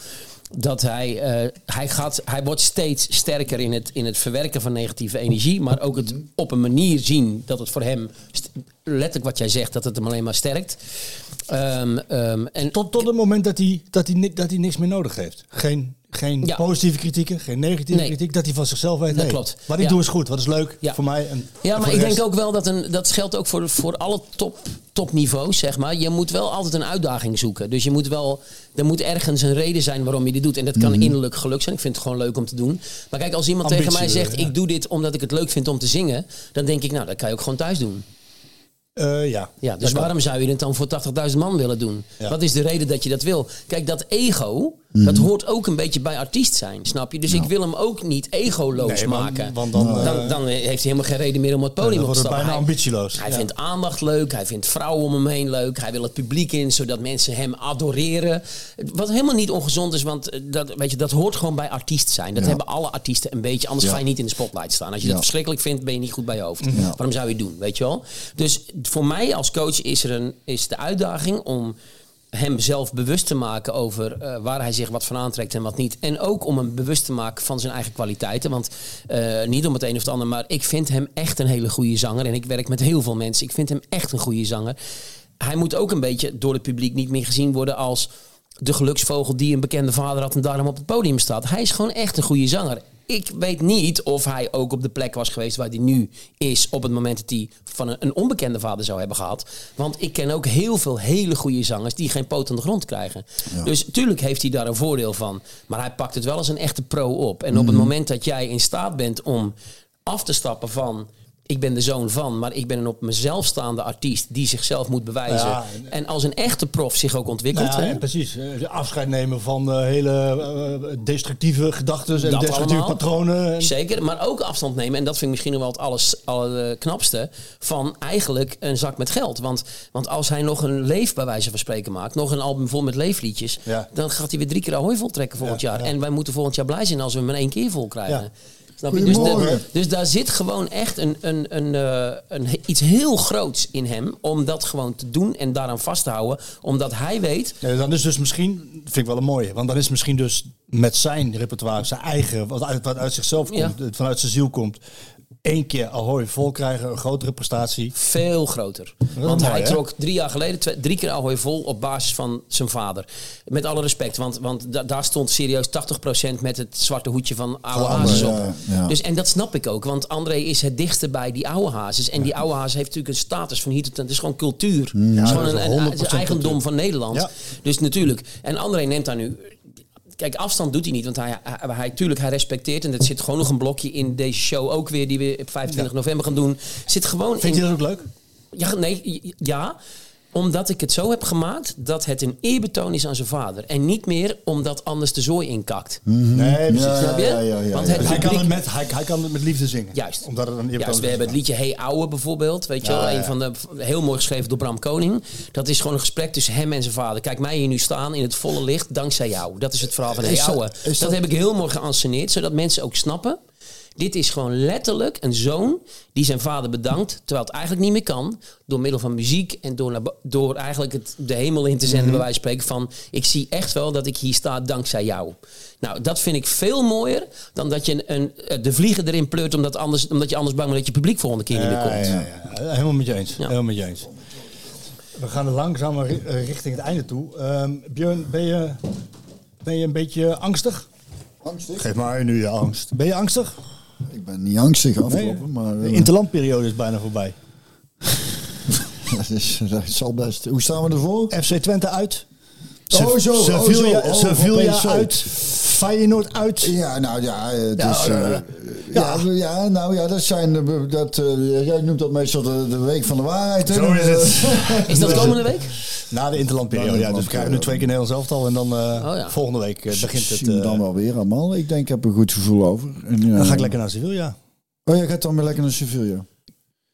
Speaker 4: dat hij, eh, hij, gaat, hij wordt steeds sterker in het, in het verwerken van negatieve energie. Maar ook het op een manier zien dat het voor hem, letterlijk wat jij zegt, dat het hem alleen maar sterkt. Ehm, ehm, en
Speaker 2: Tot, tot het moment dat hij, dat, hij, dat hij niks meer nodig heeft. Geen, geen
Speaker 4: Ja.
Speaker 2: positieve kritieken, geen negatieve
Speaker 4: Nee.
Speaker 2: kritiek. Dat hij van zichzelf weet,
Speaker 4: Dat
Speaker 2: hey,
Speaker 4: klopt.
Speaker 2: wat ik
Speaker 4: Ja.
Speaker 2: doe is goed, wat is leuk
Speaker 4: Ja.
Speaker 2: voor mij. En,
Speaker 4: Ja, maar ik
Speaker 2: de
Speaker 4: denk ook wel dat een, dat geldt ook voor, voor alle top, topniveaus, zeg maar. Je moet wel altijd een uitdaging zoeken. Dus je moet wel, er moet ergens een reden zijn waarom je dit doet. En dat kan innerlijk geluk zijn. Ik vind het gewoon leuk om te doen. Maar kijk, als iemand tegen mij zegt, ik doe dit omdat ik het leuk vind om te zingen. Dan denk ik, nou, dat kan je ook gewoon thuis doen.
Speaker 2: Eh, ja.
Speaker 4: Ja, dus
Speaker 2: Dat kan.
Speaker 4: waarom zou je het dan voor 80.000 man willen doen? Wat is de reden dat je dat wil? Kijk, dat ego, dat hoort ook een beetje bij artiest zijn, snap je? Dus ik wil hem ook niet egoloos
Speaker 2: Nee, want-
Speaker 4: maken.
Speaker 2: want dan, eh,
Speaker 4: dan, dan heeft hij helemaal geen reden meer om het podium op te stappen.
Speaker 2: bijna
Speaker 4: Hij-
Speaker 2: ambitieloos.
Speaker 4: Hij
Speaker 2: Ja.
Speaker 4: vindt aandacht leuk, hij vindt vrouwen om hem heen leuk, hij wil het publiek in, zodat mensen hem adoreren. Wat helemaal niet ongezond is, want eh, dat, weet je, dat hoort gewoon bij artiest zijn. Dat hebben alle artiesten een beetje, anders
Speaker 3: Ja.
Speaker 4: ga je niet in de spotlight staan. Als je
Speaker 3: Ja.
Speaker 4: dat verschrikkelijk vindt, ben je niet goed bij je hoofd. Waarom zou je het doen, weet je wel? Dus voor mij als coach is er een, is de uitdaging om hem zelf bewust te maken over eh, waar hij zich wat van aantrekt en wat niet. En ook om hem bewust te maken van zijn eigen kwaliteiten. Want eh, niet om het een of het ander, maar ik vind hem echt een hele goede zanger. En ik werk met heel veel mensen. Ik vind hem echt een goede zanger. Hij moet ook een beetje door het publiek niet meer gezien worden als de geluksvogel die een bekende vader had en daarom op het podium staat. Hij is gewoon echt een goede zanger. Ik weet niet of hij ook op de plek was geweest waar hij nu is op het moment dat hij van een, onbekende vader zou hebben gehad. Want ik ken ook heel veel hele goede zangers die geen poot aan de grond krijgen. Dus tuurlijk heeft hij daar een voordeel van. Maar hij pakt het wel als een echte pro op. En op het moment dat jij in staat bent om af te stappen van ik ben de zoon van, maar ik ben een op mezelf staande artiest die zichzelf moet bewijzen.
Speaker 2: Ja,
Speaker 4: en als een echte prof zich ook ontwikkelt.
Speaker 2: Ja,
Speaker 4: hè?
Speaker 2: precies. Eh, Afscheid nemen van eh, hele eh, destructieve gedachten en
Speaker 4: Dat
Speaker 2: destructieve
Speaker 4: allemaal.
Speaker 2: patronen. En-
Speaker 4: Zeker, maar ook afstand nemen. En dat vind ik misschien nog wel het alles, allerknapste. Van eigenlijk een zak met geld. Want, want als hij nog een leef, bij wijze van spreken, maakt. Nog een album vol met leefliedjes.
Speaker 2: Ja.
Speaker 4: Dan gaat hij weer drie keer Ahoy vol trekken volgend
Speaker 2: Ja,
Speaker 4: jaar.
Speaker 2: ja.
Speaker 4: En wij moeten volgend jaar blij zijn als we hem in één keer vol krijgen.
Speaker 2: Ja.
Speaker 4: Snap je? Dus, de- dus daar zit gewoon echt een, een, een, eh, een, iets heel groots in hem. Om dat gewoon te doen en daaraan vast te houden. Omdat hij weet.
Speaker 2: Ja, dan is dus misschien, vind ik wel een mooie, want dan is misschien dus met zijn repertoire, zijn eigen, wat uit, wat uit zichzelf komt,
Speaker 4: Ja.
Speaker 2: vanuit zijn ziel komt, één keer Ahoy vol krijgen, een grotere prestatie.
Speaker 4: Veel groter. Want
Speaker 2: mooi,
Speaker 4: hij trok drie jaar geleden twee- drie keer Ahoy vol op basis van zijn vader. Met alle respect, want, want da- daar stond serieus 80% met het zwarte hoedje van oude hazes op.
Speaker 3: ja, ja.
Speaker 4: Dus, en dat snap ik ook, want André is het dichtste bij die oude hazes. En die oude hazes heeft natuurlijk een status van hier tot Het is gewoon cultuur. het is gewoon een, een,
Speaker 2: 100%
Speaker 4: het is eigendom
Speaker 2: cultuur.
Speaker 4: van Nederland. Dus natuurlijk. En André neemt daar nu. Kijk, afstand doet hij niet, want hij, hij, hij, tuurlijk, hij respecteert. En er zit gewoon nog een blokje in deze show ook weer, die we op 25 november gaan doen. Zit gewoon
Speaker 2: Vind
Speaker 4: in,
Speaker 2: je dat ook leuk?
Speaker 4: ja, nee, ja. Omdat ik het zo heb gemaakt dat het een eerbetoon is aan zijn vader. En niet meer omdat anders de zooi inkakt.
Speaker 2: Nee, precies.
Speaker 3: Ja,
Speaker 4: Snap je?
Speaker 3: ja, ja, ja,
Speaker 4: Want
Speaker 3: ja.
Speaker 4: het
Speaker 2: Hij, kan het met, hij, hij kan het met liefde zingen.
Speaker 4: Juist.
Speaker 2: Omdat het een
Speaker 4: Juist, we hebben het liedje Hey Ouwe bijvoorbeeld. Weet je
Speaker 2: Ja,
Speaker 4: wel,
Speaker 2: ja.
Speaker 4: een van de heel mooi geschreven door Bram Koning. Dat is gewoon een gesprek tussen hem en zijn vader. Kijk mij hier nu staan in het volle licht dankzij jou. Dat is het verhaal van Hey Ouwe. dat- heb ik heel mooi geanceneerd, zodat mensen ook snappen. Dit is gewoon letterlijk een zoon die zijn vader bedankt, terwijl het eigenlijk niet meer kan, door middel van muziek en door, door eigenlijk het, de hemel in te zenden,
Speaker 3: Mhm.
Speaker 4: bij wijze van spreken, van ik zie echt wel dat ik hier sta dankzij jou. Nou, dat vind ik veel mooier dan dat je een, een, de vliegen erin pleurt omdat, anders, omdat je anders bang bent dat je publiek volgende keer niet meer komt.
Speaker 2: ja, ja. Helemaal met je eens.
Speaker 4: Ja.
Speaker 2: Helemaal met je eens. We gaan er langzaam eh, richting het einde toe. Ehm, Björn, ben je, ben je een beetje angstig?
Speaker 3: Angstig?
Speaker 2: Geef maar nu je angst. Ben je angstig?
Speaker 3: Ik ben niet angstig afgelopen, maar...
Speaker 2: de
Speaker 3: eh,
Speaker 2: interlandperiode is bijna voorbij. *laughs*
Speaker 3: dat, is, dat zal best... Hoe staan we ervoor?
Speaker 2: FC Twente uit.
Speaker 3: Oh, zo, oh,
Speaker 2: Sevilla.
Speaker 3: Oh,
Speaker 2: Sevilla
Speaker 3: PSV.
Speaker 2: uit. Feyenoord uit.
Speaker 3: Ja, nou ja, het
Speaker 2: Ja,
Speaker 3: is...
Speaker 2: eh,
Speaker 3: ja, ja, nou ja, dat zijn... Dat, eh, jij noemt dat meestal de, de week van de waarheid. hè?
Speaker 2: Zo is het. *laughs*
Speaker 4: Is dat komende week?
Speaker 2: Na de interlandperiode. Ja, dus we krijgen nu twee keer Nederlands elftal. En dan eh,
Speaker 4: Oh, ja.
Speaker 2: volgende week begint het.
Speaker 3: Zien we
Speaker 2: eh,
Speaker 3: dan wel weer allemaal. Ik denk, ik heb een goed gevoel over. En,
Speaker 2: dan ga ik lekker naar Sevilla.
Speaker 3: Oh, jij gaat dan weer lekker naar Sevilla.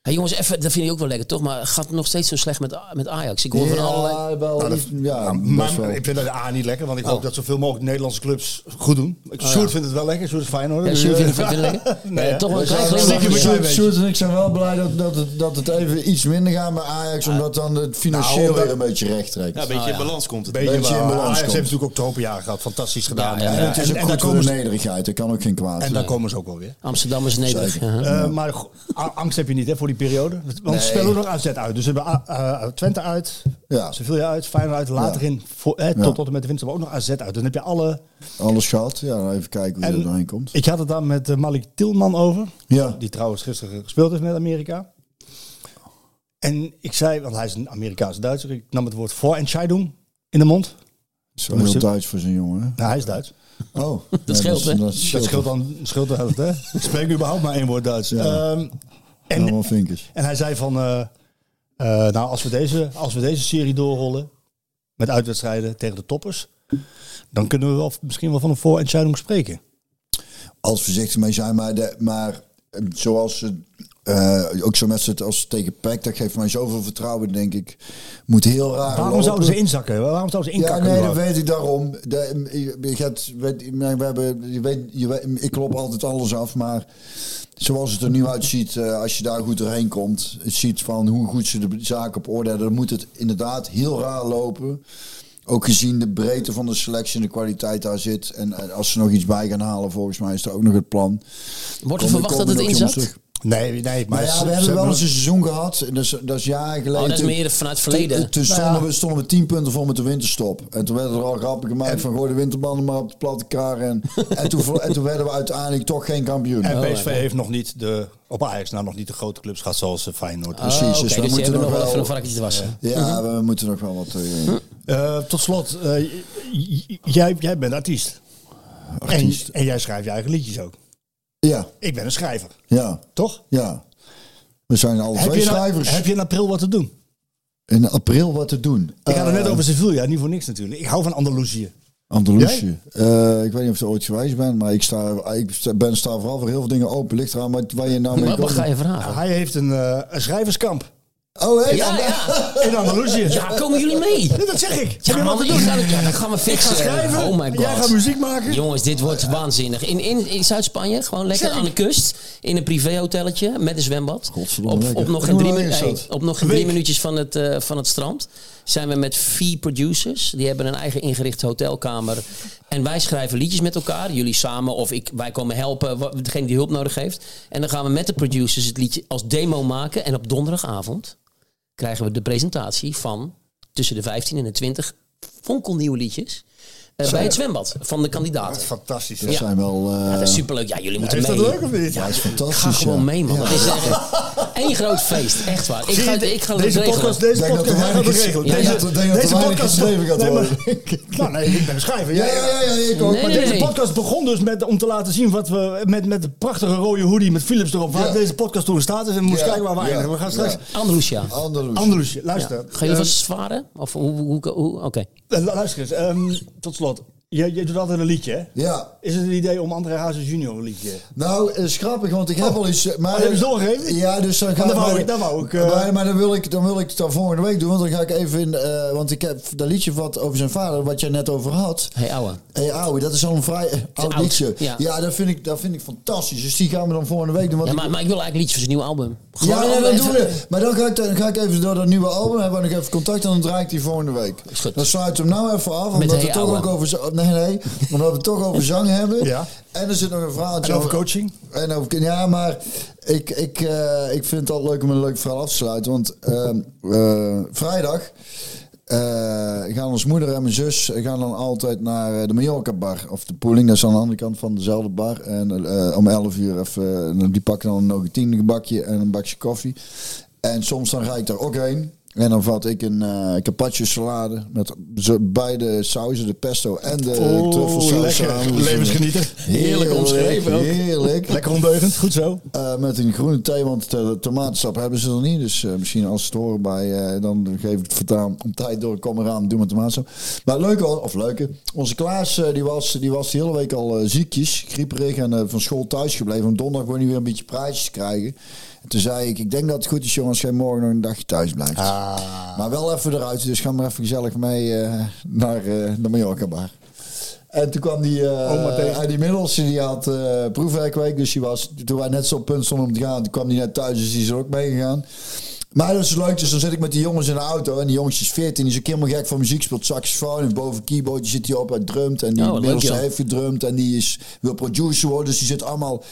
Speaker 4: Hey jongens, even, dat vind ik ook wel lekker, toch? Maar gaat het nog steeds zo slecht met, met Ajax? Ik hoor van allerlei...
Speaker 3: wel.
Speaker 2: Nou, dat-
Speaker 3: ja,
Speaker 2: maar
Speaker 3: wel.
Speaker 2: ik vind dat A niet lekker, want ik
Speaker 4: Oh.
Speaker 2: hoop dat zoveel mogelijk Nederlandse clubs goed doen. Ik Sjoerd vindt het wel lekker, Sjoerd is fijn hoor.
Speaker 4: Ja, Sjoerd vindt het- lekker? *laughs*
Speaker 2: Nee,
Speaker 4: toch wel een klein
Speaker 2: Sjoerd-
Speaker 3: en ik zijn wel blij dat, dat, het, dat het even iets minder gaat met Ajax. Omdat dan het financieel
Speaker 2: Nou,
Speaker 3: weer een beetje recht trekt.
Speaker 1: Ja, een beetje in
Speaker 4: ja.
Speaker 1: balans komt het.
Speaker 2: Beetje,
Speaker 3: Beetje in balans
Speaker 2: Ajax
Speaker 3: komt.
Speaker 2: heeft natuurlijk ook tropenjaren gehad, fantastisch gedaan.
Speaker 4: Ja, ja,
Speaker 2: En,
Speaker 4: ja.
Speaker 3: En het is ook
Speaker 2: en
Speaker 3: goed
Speaker 2: daar
Speaker 3: voor
Speaker 2: komen
Speaker 3: de
Speaker 2: ze,
Speaker 3: nederigheid. Dat kan ook geen kwaad.
Speaker 2: en daar komen ze ook wel weer.
Speaker 4: Amsterdam is nederig.
Speaker 2: Eh, maar angst heb je niet hè, voor die periode. Want ze spelen ook nog AZ uit. Dus we hebben A- eh, Twente uit,
Speaker 3: Ja.
Speaker 2: Sevilla uit, Feyenoord uit. Later
Speaker 3: Ja.
Speaker 2: in, voor, eh,
Speaker 3: Ja.
Speaker 2: tot, tot en met de winter, maar ook nog AZ uit. Dan heb je alle...
Speaker 3: Alles gehad. Ja, dan even kijken hoe
Speaker 2: En-
Speaker 3: er doorheen komt.
Speaker 2: Ik had het daar met eh, Malik Tilman over.
Speaker 3: Ja.
Speaker 2: Die trouwens gisteren gespeeld heeft met Amerika. En ik zei, want hij is een Amerikaanse Duitser. Ik nam het woord Vorentscheidung in de mond.
Speaker 3: Zo heel
Speaker 2: je-
Speaker 3: Duits voor zijn jongen. hè?
Speaker 2: Nou, hij is Duits.
Speaker 3: Oh,
Speaker 4: Dat scheelt, hè?
Speaker 3: Dat
Speaker 2: Dat scheelt dan scheelt de helft, hè? Ik spreek überhaupt maar één woord Duits.
Speaker 3: Ja.
Speaker 2: Ehm, en,
Speaker 3: Allemaal vinkers.
Speaker 2: en hij zei van, eh, eh, nou, als we, deze, als we deze serie doorrollen met uitwedstrijden tegen de toppers, dan kunnen we wel, misschien wel van een Vorentscheidung spreken.
Speaker 3: Als voorzichtig mee zijn, maar, de, maar eh, zoals ze eh, ook zo met z'n als tegen PEC, dat geeft mij zoveel vertrouwen, denk ik. Moet heel raar
Speaker 2: Waarom
Speaker 3: lopen.
Speaker 2: zouden ze inzakken? Waarom zouden ze
Speaker 3: Ja,
Speaker 2: inkakken?
Speaker 3: nee, dat weet ik daarom. De, je, je gaat, weet, we hebben, je weet, je weet, ik klop altijd alles af, maar zoals het er nu uitziet, eh, als je daar goed doorheen komt, het ziet van hoe goed ze de zaken op orde hebben, dan moet het inderdaad heel raar lopen. Ook gezien de breedte van de selectie en de kwaliteit daar zit. En eh, als ze nog iets bij gaan halen, volgens mij is dat ook nog het plan.
Speaker 4: Wordt er verwacht dat het inzakt?
Speaker 2: Nee, nee, maar
Speaker 3: ja, we hebben wel eens een seizoen gehad. en Dat is, dat is jaren geleden.
Speaker 4: Oh, dat is
Speaker 3: Toen-
Speaker 4: meer vanuit het verleden.
Speaker 3: toen
Speaker 2: Nou
Speaker 3: stonden,
Speaker 2: ja.
Speaker 3: we, stonden we tien punten voor met de winterstop. En toen werden er al grappen gemaakt van gooi de winterbanden maar op de platte kar. En, *laughs* en, toen, ver- en toen werden we uiteindelijk toch geen kampioen.
Speaker 2: En
Speaker 4: Oh,
Speaker 2: PSV heeft nog niet de, op Ajax nou nog niet de grote clubs gehad zoals eh, Feyenoord.
Speaker 4: Oh,
Speaker 3: precies,
Speaker 4: oké,
Speaker 3: dus
Speaker 4: dus
Speaker 3: we
Speaker 4: die
Speaker 3: moeten
Speaker 4: nog wel even een varkentje te wassen.
Speaker 3: ja, we moeten nog wel wat... eh,
Speaker 2: Eh, tot slot, eh, jij, jij bent artiest.
Speaker 3: artiest.
Speaker 2: En, en jij schrijft je eigen liedjes ook.
Speaker 3: Ja,
Speaker 2: Ik ben een schrijver,
Speaker 3: ja,
Speaker 2: toch?
Speaker 3: ja. We zijn
Speaker 2: Heb
Speaker 3: twee
Speaker 2: nou-
Speaker 3: schrijvers.
Speaker 2: heb je in april wat te doen?
Speaker 3: In april wat te doen.
Speaker 2: Ik had het net
Speaker 3: Eh,
Speaker 2: over Sevilla, niet voor niks natuurlijk. Ik hou van Andalusië.
Speaker 3: Andalusië. Eh, ik weet niet of je ooit geweest bent, maar ik, sta, ik ben, sta vooral voor heel veel dingen open. Ligt eraan wat- waar je nou mee
Speaker 4: Wat, ga je
Speaker 2: Nou,
Speaker 4: vragen?
Speaker 2: hij heeft een, eh, een schrijverskamp.
Speaker 3: Oh, hé?
Speaker 4: Ja, ja.
Speaker 2: In Andalusië.
Speaker 4: Ja, komen jullie mee?
Speaker 2: Ja, dat zeg ik.
Speaker 4: Ja, man,
Speaker 2: wat te
Speaker 4: ik
Speaker 2: doen?
Speaker 4: ga, ja, dat gaan we
Speaker 2: Ik
Speaker 4: fixen.
Speaker 2: ga schrijven.
Speaker 4: Oh my god.
Speaker 2: Jij gaat muziek maken.
Speaker 4: Jongens, dit wordt waanzinnig. In, in, in Zuid-Spanje, gewoon lekker
Speaker 2: Zeg
Speaker 4: aan de kust. In een privéhotelletje met een zwembad.
Speaker 3: Godverdomme,
Speaker 4: Op, op nog
Speaker 3: En
Speaker 4: geen drie, op nog geen drie minuutjes van het, eh, van het strand. Zijn we met vier producers. Die hebben een eigen ingerichte hotelkamer. En wij schrijven liedjes met elkaar. Jullie samen of ik, wij komen helpen. Degene die hulp nodig heeft. En dan gaan we met de producers het liedje als demo maken. En op donderdagavond krijgen we de presentatie van tussen de 15 en de 20 fonkelnieuwe liedjes. Eh, bij het zwembad van de kandidaten.
Speaker 2: Fantastisch.
Speaker 3: Dat
Speaker 4: Ja.
Speaker 3: zijn wel... eh,
Speaker 4: Ja, dat is superleuk. Ja, jullie moeten
Speaker 2: Is dat
Speaker 4: mee.
Speaker 2: leuk of niet?
Speaker 3: Ja, dat is fantastisch.
Speaker 4: Ga gewoon
Speaker 3: ja.
Speaker 4: mee, man.
Speaker 3: Ja.
Speaker 4: Dat is echt *laughs* één groot feest. Echt waar. Ik ga,
Speaker 2: je,
Speaker 4: ik ga
Speaker 2: deze podcast, deze
Speaker 3: Denk dat
Speaker 2: podcast, hij gaat het
Speaker 3: weinig-
Speaker 2: regelen. Deze,
Speaker 3: dat
Speaker 2: podcast
Speaker 3: geschreven gaat worden. *laughs*
Speaker 2: Nou, nee, ik ben schrijver.
Speaker 3: Ja, ja, ja, ja, ik ook.
Speaker 2: Maar deze podcast begon dus met, om te laten zien wat we met, met de prachtige rode hoodie met Philips erop. Waar deze podcast toen staat is en we moesten kijken waar we eindigen. We gaan straks.
Speaker 4: Andalusia.
Speaker 3: Andalus.
Speaker 2: Andalusië. Luister.
Speaker 4: Ga je
Speaker 2: Eh,
Speaker 4: vast zwaren? Of hoe? hoe, hoe Oké.
Speaker 2: eh, luister eens. ehm, tot slot. Slot Je, je doet altijd een liedje, hè?
Speaker 3: Ja.
Speaker 2: Is het een idee om André Hazes junior een liedje?
Speaker 3: Nou, het is grappig, want ik heb
Speaker 2: Oh.
Speaker 3: al iets... eh, Maar,
Speaker 2: Oh, heb je doorgegeven?
Speaker 3: Ja, dus dan ga
Speaker 2: dat wou
Speaker 3: maar-
Speaker 2: ik- dat wou ik, eh,
Speaker 3: maar, maar dan, wil ik, dan wil ik het dan volgende week doen, want dan ga ik even in... eh, want ik heb dat liedje wat over zijn vader, wat jij net over had...
Speaker 4: Hey, ouwe.
Speaker 3: Hey ouwe, dat is al een vrij eh, oud
Speaker 4: oud,
Speaker 3: liedje.
Speaker 4: ja.
Speaker 3: Ja, dat, vind ik, dat vind ik fantastisch. Dus die gaan we dan volgende week doen. Want
Speaker 4: Ja,
Speaker 3: ik-
Speaker 4: maar, maar ik wil eigenlijk liedjes voor zijn nieuwe album.
Speaker 3: ja,
Speaker 4: Gewoon
Speaker 3: nee,
Speaker 4: om
Speaker 3: dat doen we. Maar dan ga, ik, dan ga ik even door dat nieuwe album hebben we nog even contact en dan draai ik die volgende week.
Speaker 4: Is goed.
Speaker 3: Dan sluit hem nou even af, omdat
Speaker 4: Hey
Speaker 3: het toch
Speaker 4: Ouwe.
Speaker 3: ook over, nee, nee, omdat we het toch over zang hebben.
Speaker 2: Ja.
Speaker 3: En er zit nog een verhaaltje
Speaker 2: En over coaching?
Speaker 3: En over, ja, maar ik, ik, eh, ik vind het altijd leuk om een leuk verhaal af te sluiten. Want ehm, eh, vrijdag eh, gaan ons moeder en mijn zus gaan dan altijd naar eh, de Mallorca bar. Of de pooling, dat is aan de andere kant van dezelfde bar. En eh, om 11 uur even, eh, die pakken dan nog een tien bakje en een bakje koffie. En soms dan ga ik daar ook heen. En dan vat ik een eh carpaccio salade met beide sauzen, de pesto en de
Speaker 2: Oh,
Speaker 3: truffelsaus samen.
Speaker 2: Levensgenieten.
Speaker 4: Heerlijk omschreven ook.
Speaker 3: Heerlijk.
Speaker 2: Lekker ondeugend, goed zo.
Speaker 3: Eh, met een groene thee, want de tomatensap hebben ze er niet. Dus eh, misschien als ze het horen bij, eh, dan geef ik het vertaan om tijd door. Kom eraan, doe met tomatensap. Maar leuk, al- of leuke. Onze Klaas, eh, die, was, die was de hele week al eh, ziekjes, grieperig en eh, van school thuis gebleven. Om donderdag gewoon niet weer een beetje prijsjes te krijgen. En toen zei ik, ik denk dat het goed is jongens, jij morgen nog een dagje thuis blijft. Maar wel even eruit, dus ga maar even gezellig mee eh, naar eh, de Mallorca bar. En toen kwam die, eh hij die middelste, die had eh proefwerkweek. Dus die was, toen wij net zo op punt stonden om te gaan, toen kwam die net thuis, dus die is er ook meegegaan. Maar dat is leuk, dus dan zit ik met die jongens in de auto. En die jongens is 14, die is ook helemaal gek van muziek, speelt saxofoon. En boven keyboardje zit hij op, hij drumt. En die
Speaker 4: Oh,
Speaker 3: heeft gedrumd. En die is, wil producer worden, dus die zit allemaal...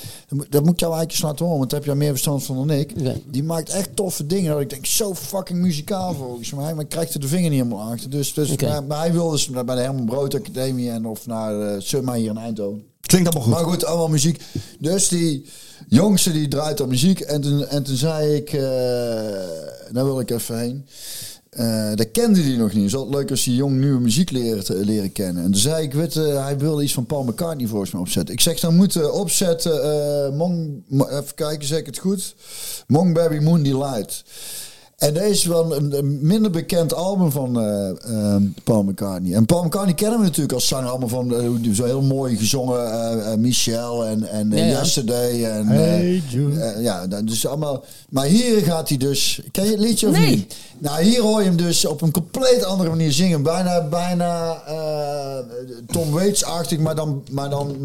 Speaker 3: Dat moet- ik jou eigenlijk eens laten horen, want daar heb jij meer verstand van dan ik. Die maakt echt toffe dingen. Dat ik denk, zo fucking muzikaal volgens mij. Maar krijgt er de vinger niet helemaal achter. Dus, dus,
Speaker 4: Oké.
Speaker 3: maar, maar hij wil dus bij de Herman Brood Academie en of naar uh, Summa hier in Eindhoven.
Speaker 2: Klinkt allemaal goed.
Speaker 3: Maar goed, allemaal muziek. Dus die jongste die draait op muziek. En toen, en toen zei ik, eh daar wil ik even heen. Eh dat kende hij nog niet. Is altijd leuk als die jong nieuwe muziek leren, te- leren kennen. En toen zei ik, weet, je, hij wilde iets van Paul McCartney volgens mij opzetten. Ik zeg, dan moeten opzetten, eh Mong, Mo- even kijken, zeg ik het goed? Mongberry Moon Delight. En deze is wel een, een minder bekend album van eh, Paul McCartney. En Paul McCartney kennen we natuurlijk als zanger allemaal van eh, zo heel mooi gezongen eh, Michelle en, en
Speaker 4: Ja, ja.
Speaker 3: Yesterday. En,
Speaker 2: Hey, Jude.
Speaker 3: ja, dat is allemaal. Maar hier gaat hij dus. Ken je het liedje of
Speaker 4: Nee.
Speaker 3: niet? Nou, hier hoor je hem dus op een compleet andere manier zingen. Bijna, bijna Tom Waits-achtig, maar dan, maar dan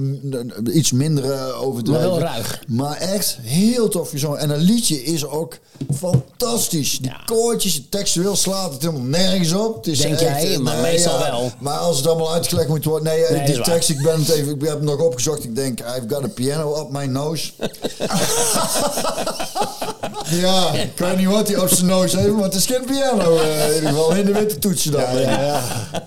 Speaker 3: iets minder overdreven.
Speaker 4: Maar wel ruig.
Speaker 3: Maar echt heel tof gezongen. En een liedje is ook fantastisch. Die
Speaker 4: Ja.
Speaker 3: koortjes, textueel slaat het helemaal nergens op. Het is
Speaker 4: Denk
Speaker 3: echt,
Speaker 4: jij, maar meestal wel.
Speaker 3: Maar als het allemaal uitgelegd moet worden. Nee,
Speaker 4: Nee,
Speaker 3: die tekst, ik ben het even, ik heb het nog opgezocht. Ik denk, I've got a piano up my nose. *laughs* ja, ik weet niet wat hij op zijn nose heeft, maar het is geen piano. eh, in ieder geval in de witte toetsen dan.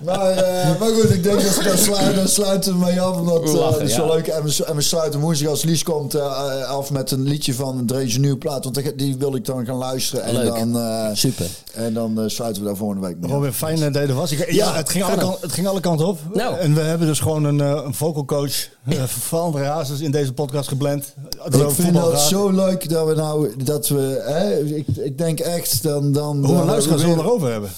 Speaker 3: Maar, eh, maar goed, ik denk dat we daar sluiten, daar sluiten we mee af. Omdat eh,
Speaker 4: Lachen,
Speaker 3: het is wel
Speaker 4: ja.
Speaker 3: leuk. En we, en we sluiten woensdag als Lies komt eh, af met een liedje van Drees nieuwe plaat. Want die- die wil ik dan gaan luisteren. En
Speaker 4: Leuk.
Speaker 3: dan, eh,
Speaker 4: Super.
Speaker 3: En dan uh, sluiten we daar volgende week mee.
Speaker 2: Gewoon weer fijn eh, dat het was. Ik, ja, het, ging alle kant, het ging alle kanten op.
Speaker 4: Nou.
Speaker 2: En we hebben dus gewoon een, een vocal coach van Razers in deze podcast geblend.
Speaker 3: ik vind het
Speaker 2: nou
Speaker 3: zo leuk dat we nou... Dat we, hè, ik, ik denk echt dan... dan
Speaker 2: Hoeveel
Speaker 3: gaan
Speaker 2: zullen we erover hebben?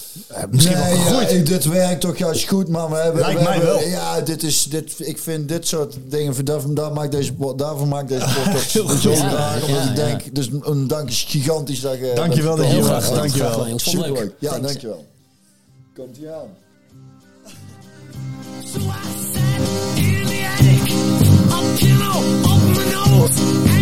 Speaker 2: misschien
Speaker 3: nee,
Speaker 2: wel
Speaker 3: dit werkt toch juist goed, man. We hebben,
Speaker 2: Lijkt mij wel.
Speaker 3: Ja, dit is, dit, ik vind dit soort dingen... Daarvoor, daar maakt deze, daarvoor maakt deze *laughs* podcast zo graag. Omdat ik denk... Dus een dank is gigantisch dat je...
Speaker 2: Dankjewel dat je
Speaker 3: Dag,
Speaker 2: dankjewel.
Speaker 4: Ik vond het leuk.
Speaker 3: Ja,
Speaker 4: Thanks.
Speaker 3: dankjewel. Komt ie aan.
Speaker 5: So I sat in the attic, a pillow up my nose.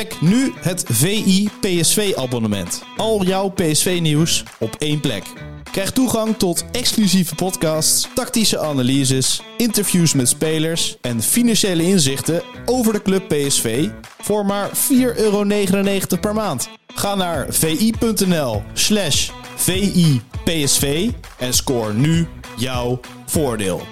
Speaker 1: Ontdek nu het VI PSV abonnement. Al jouw PSV nieuws op één plek. Krijg toegang tot exclusieve podcasts, tactische analyses, interviews met spelers en financiële inzichten over de club PSV voor maar 4,99 euro per maand. Ga naar vi.nl/slash VIPSV en scoor nu jouw voordeel.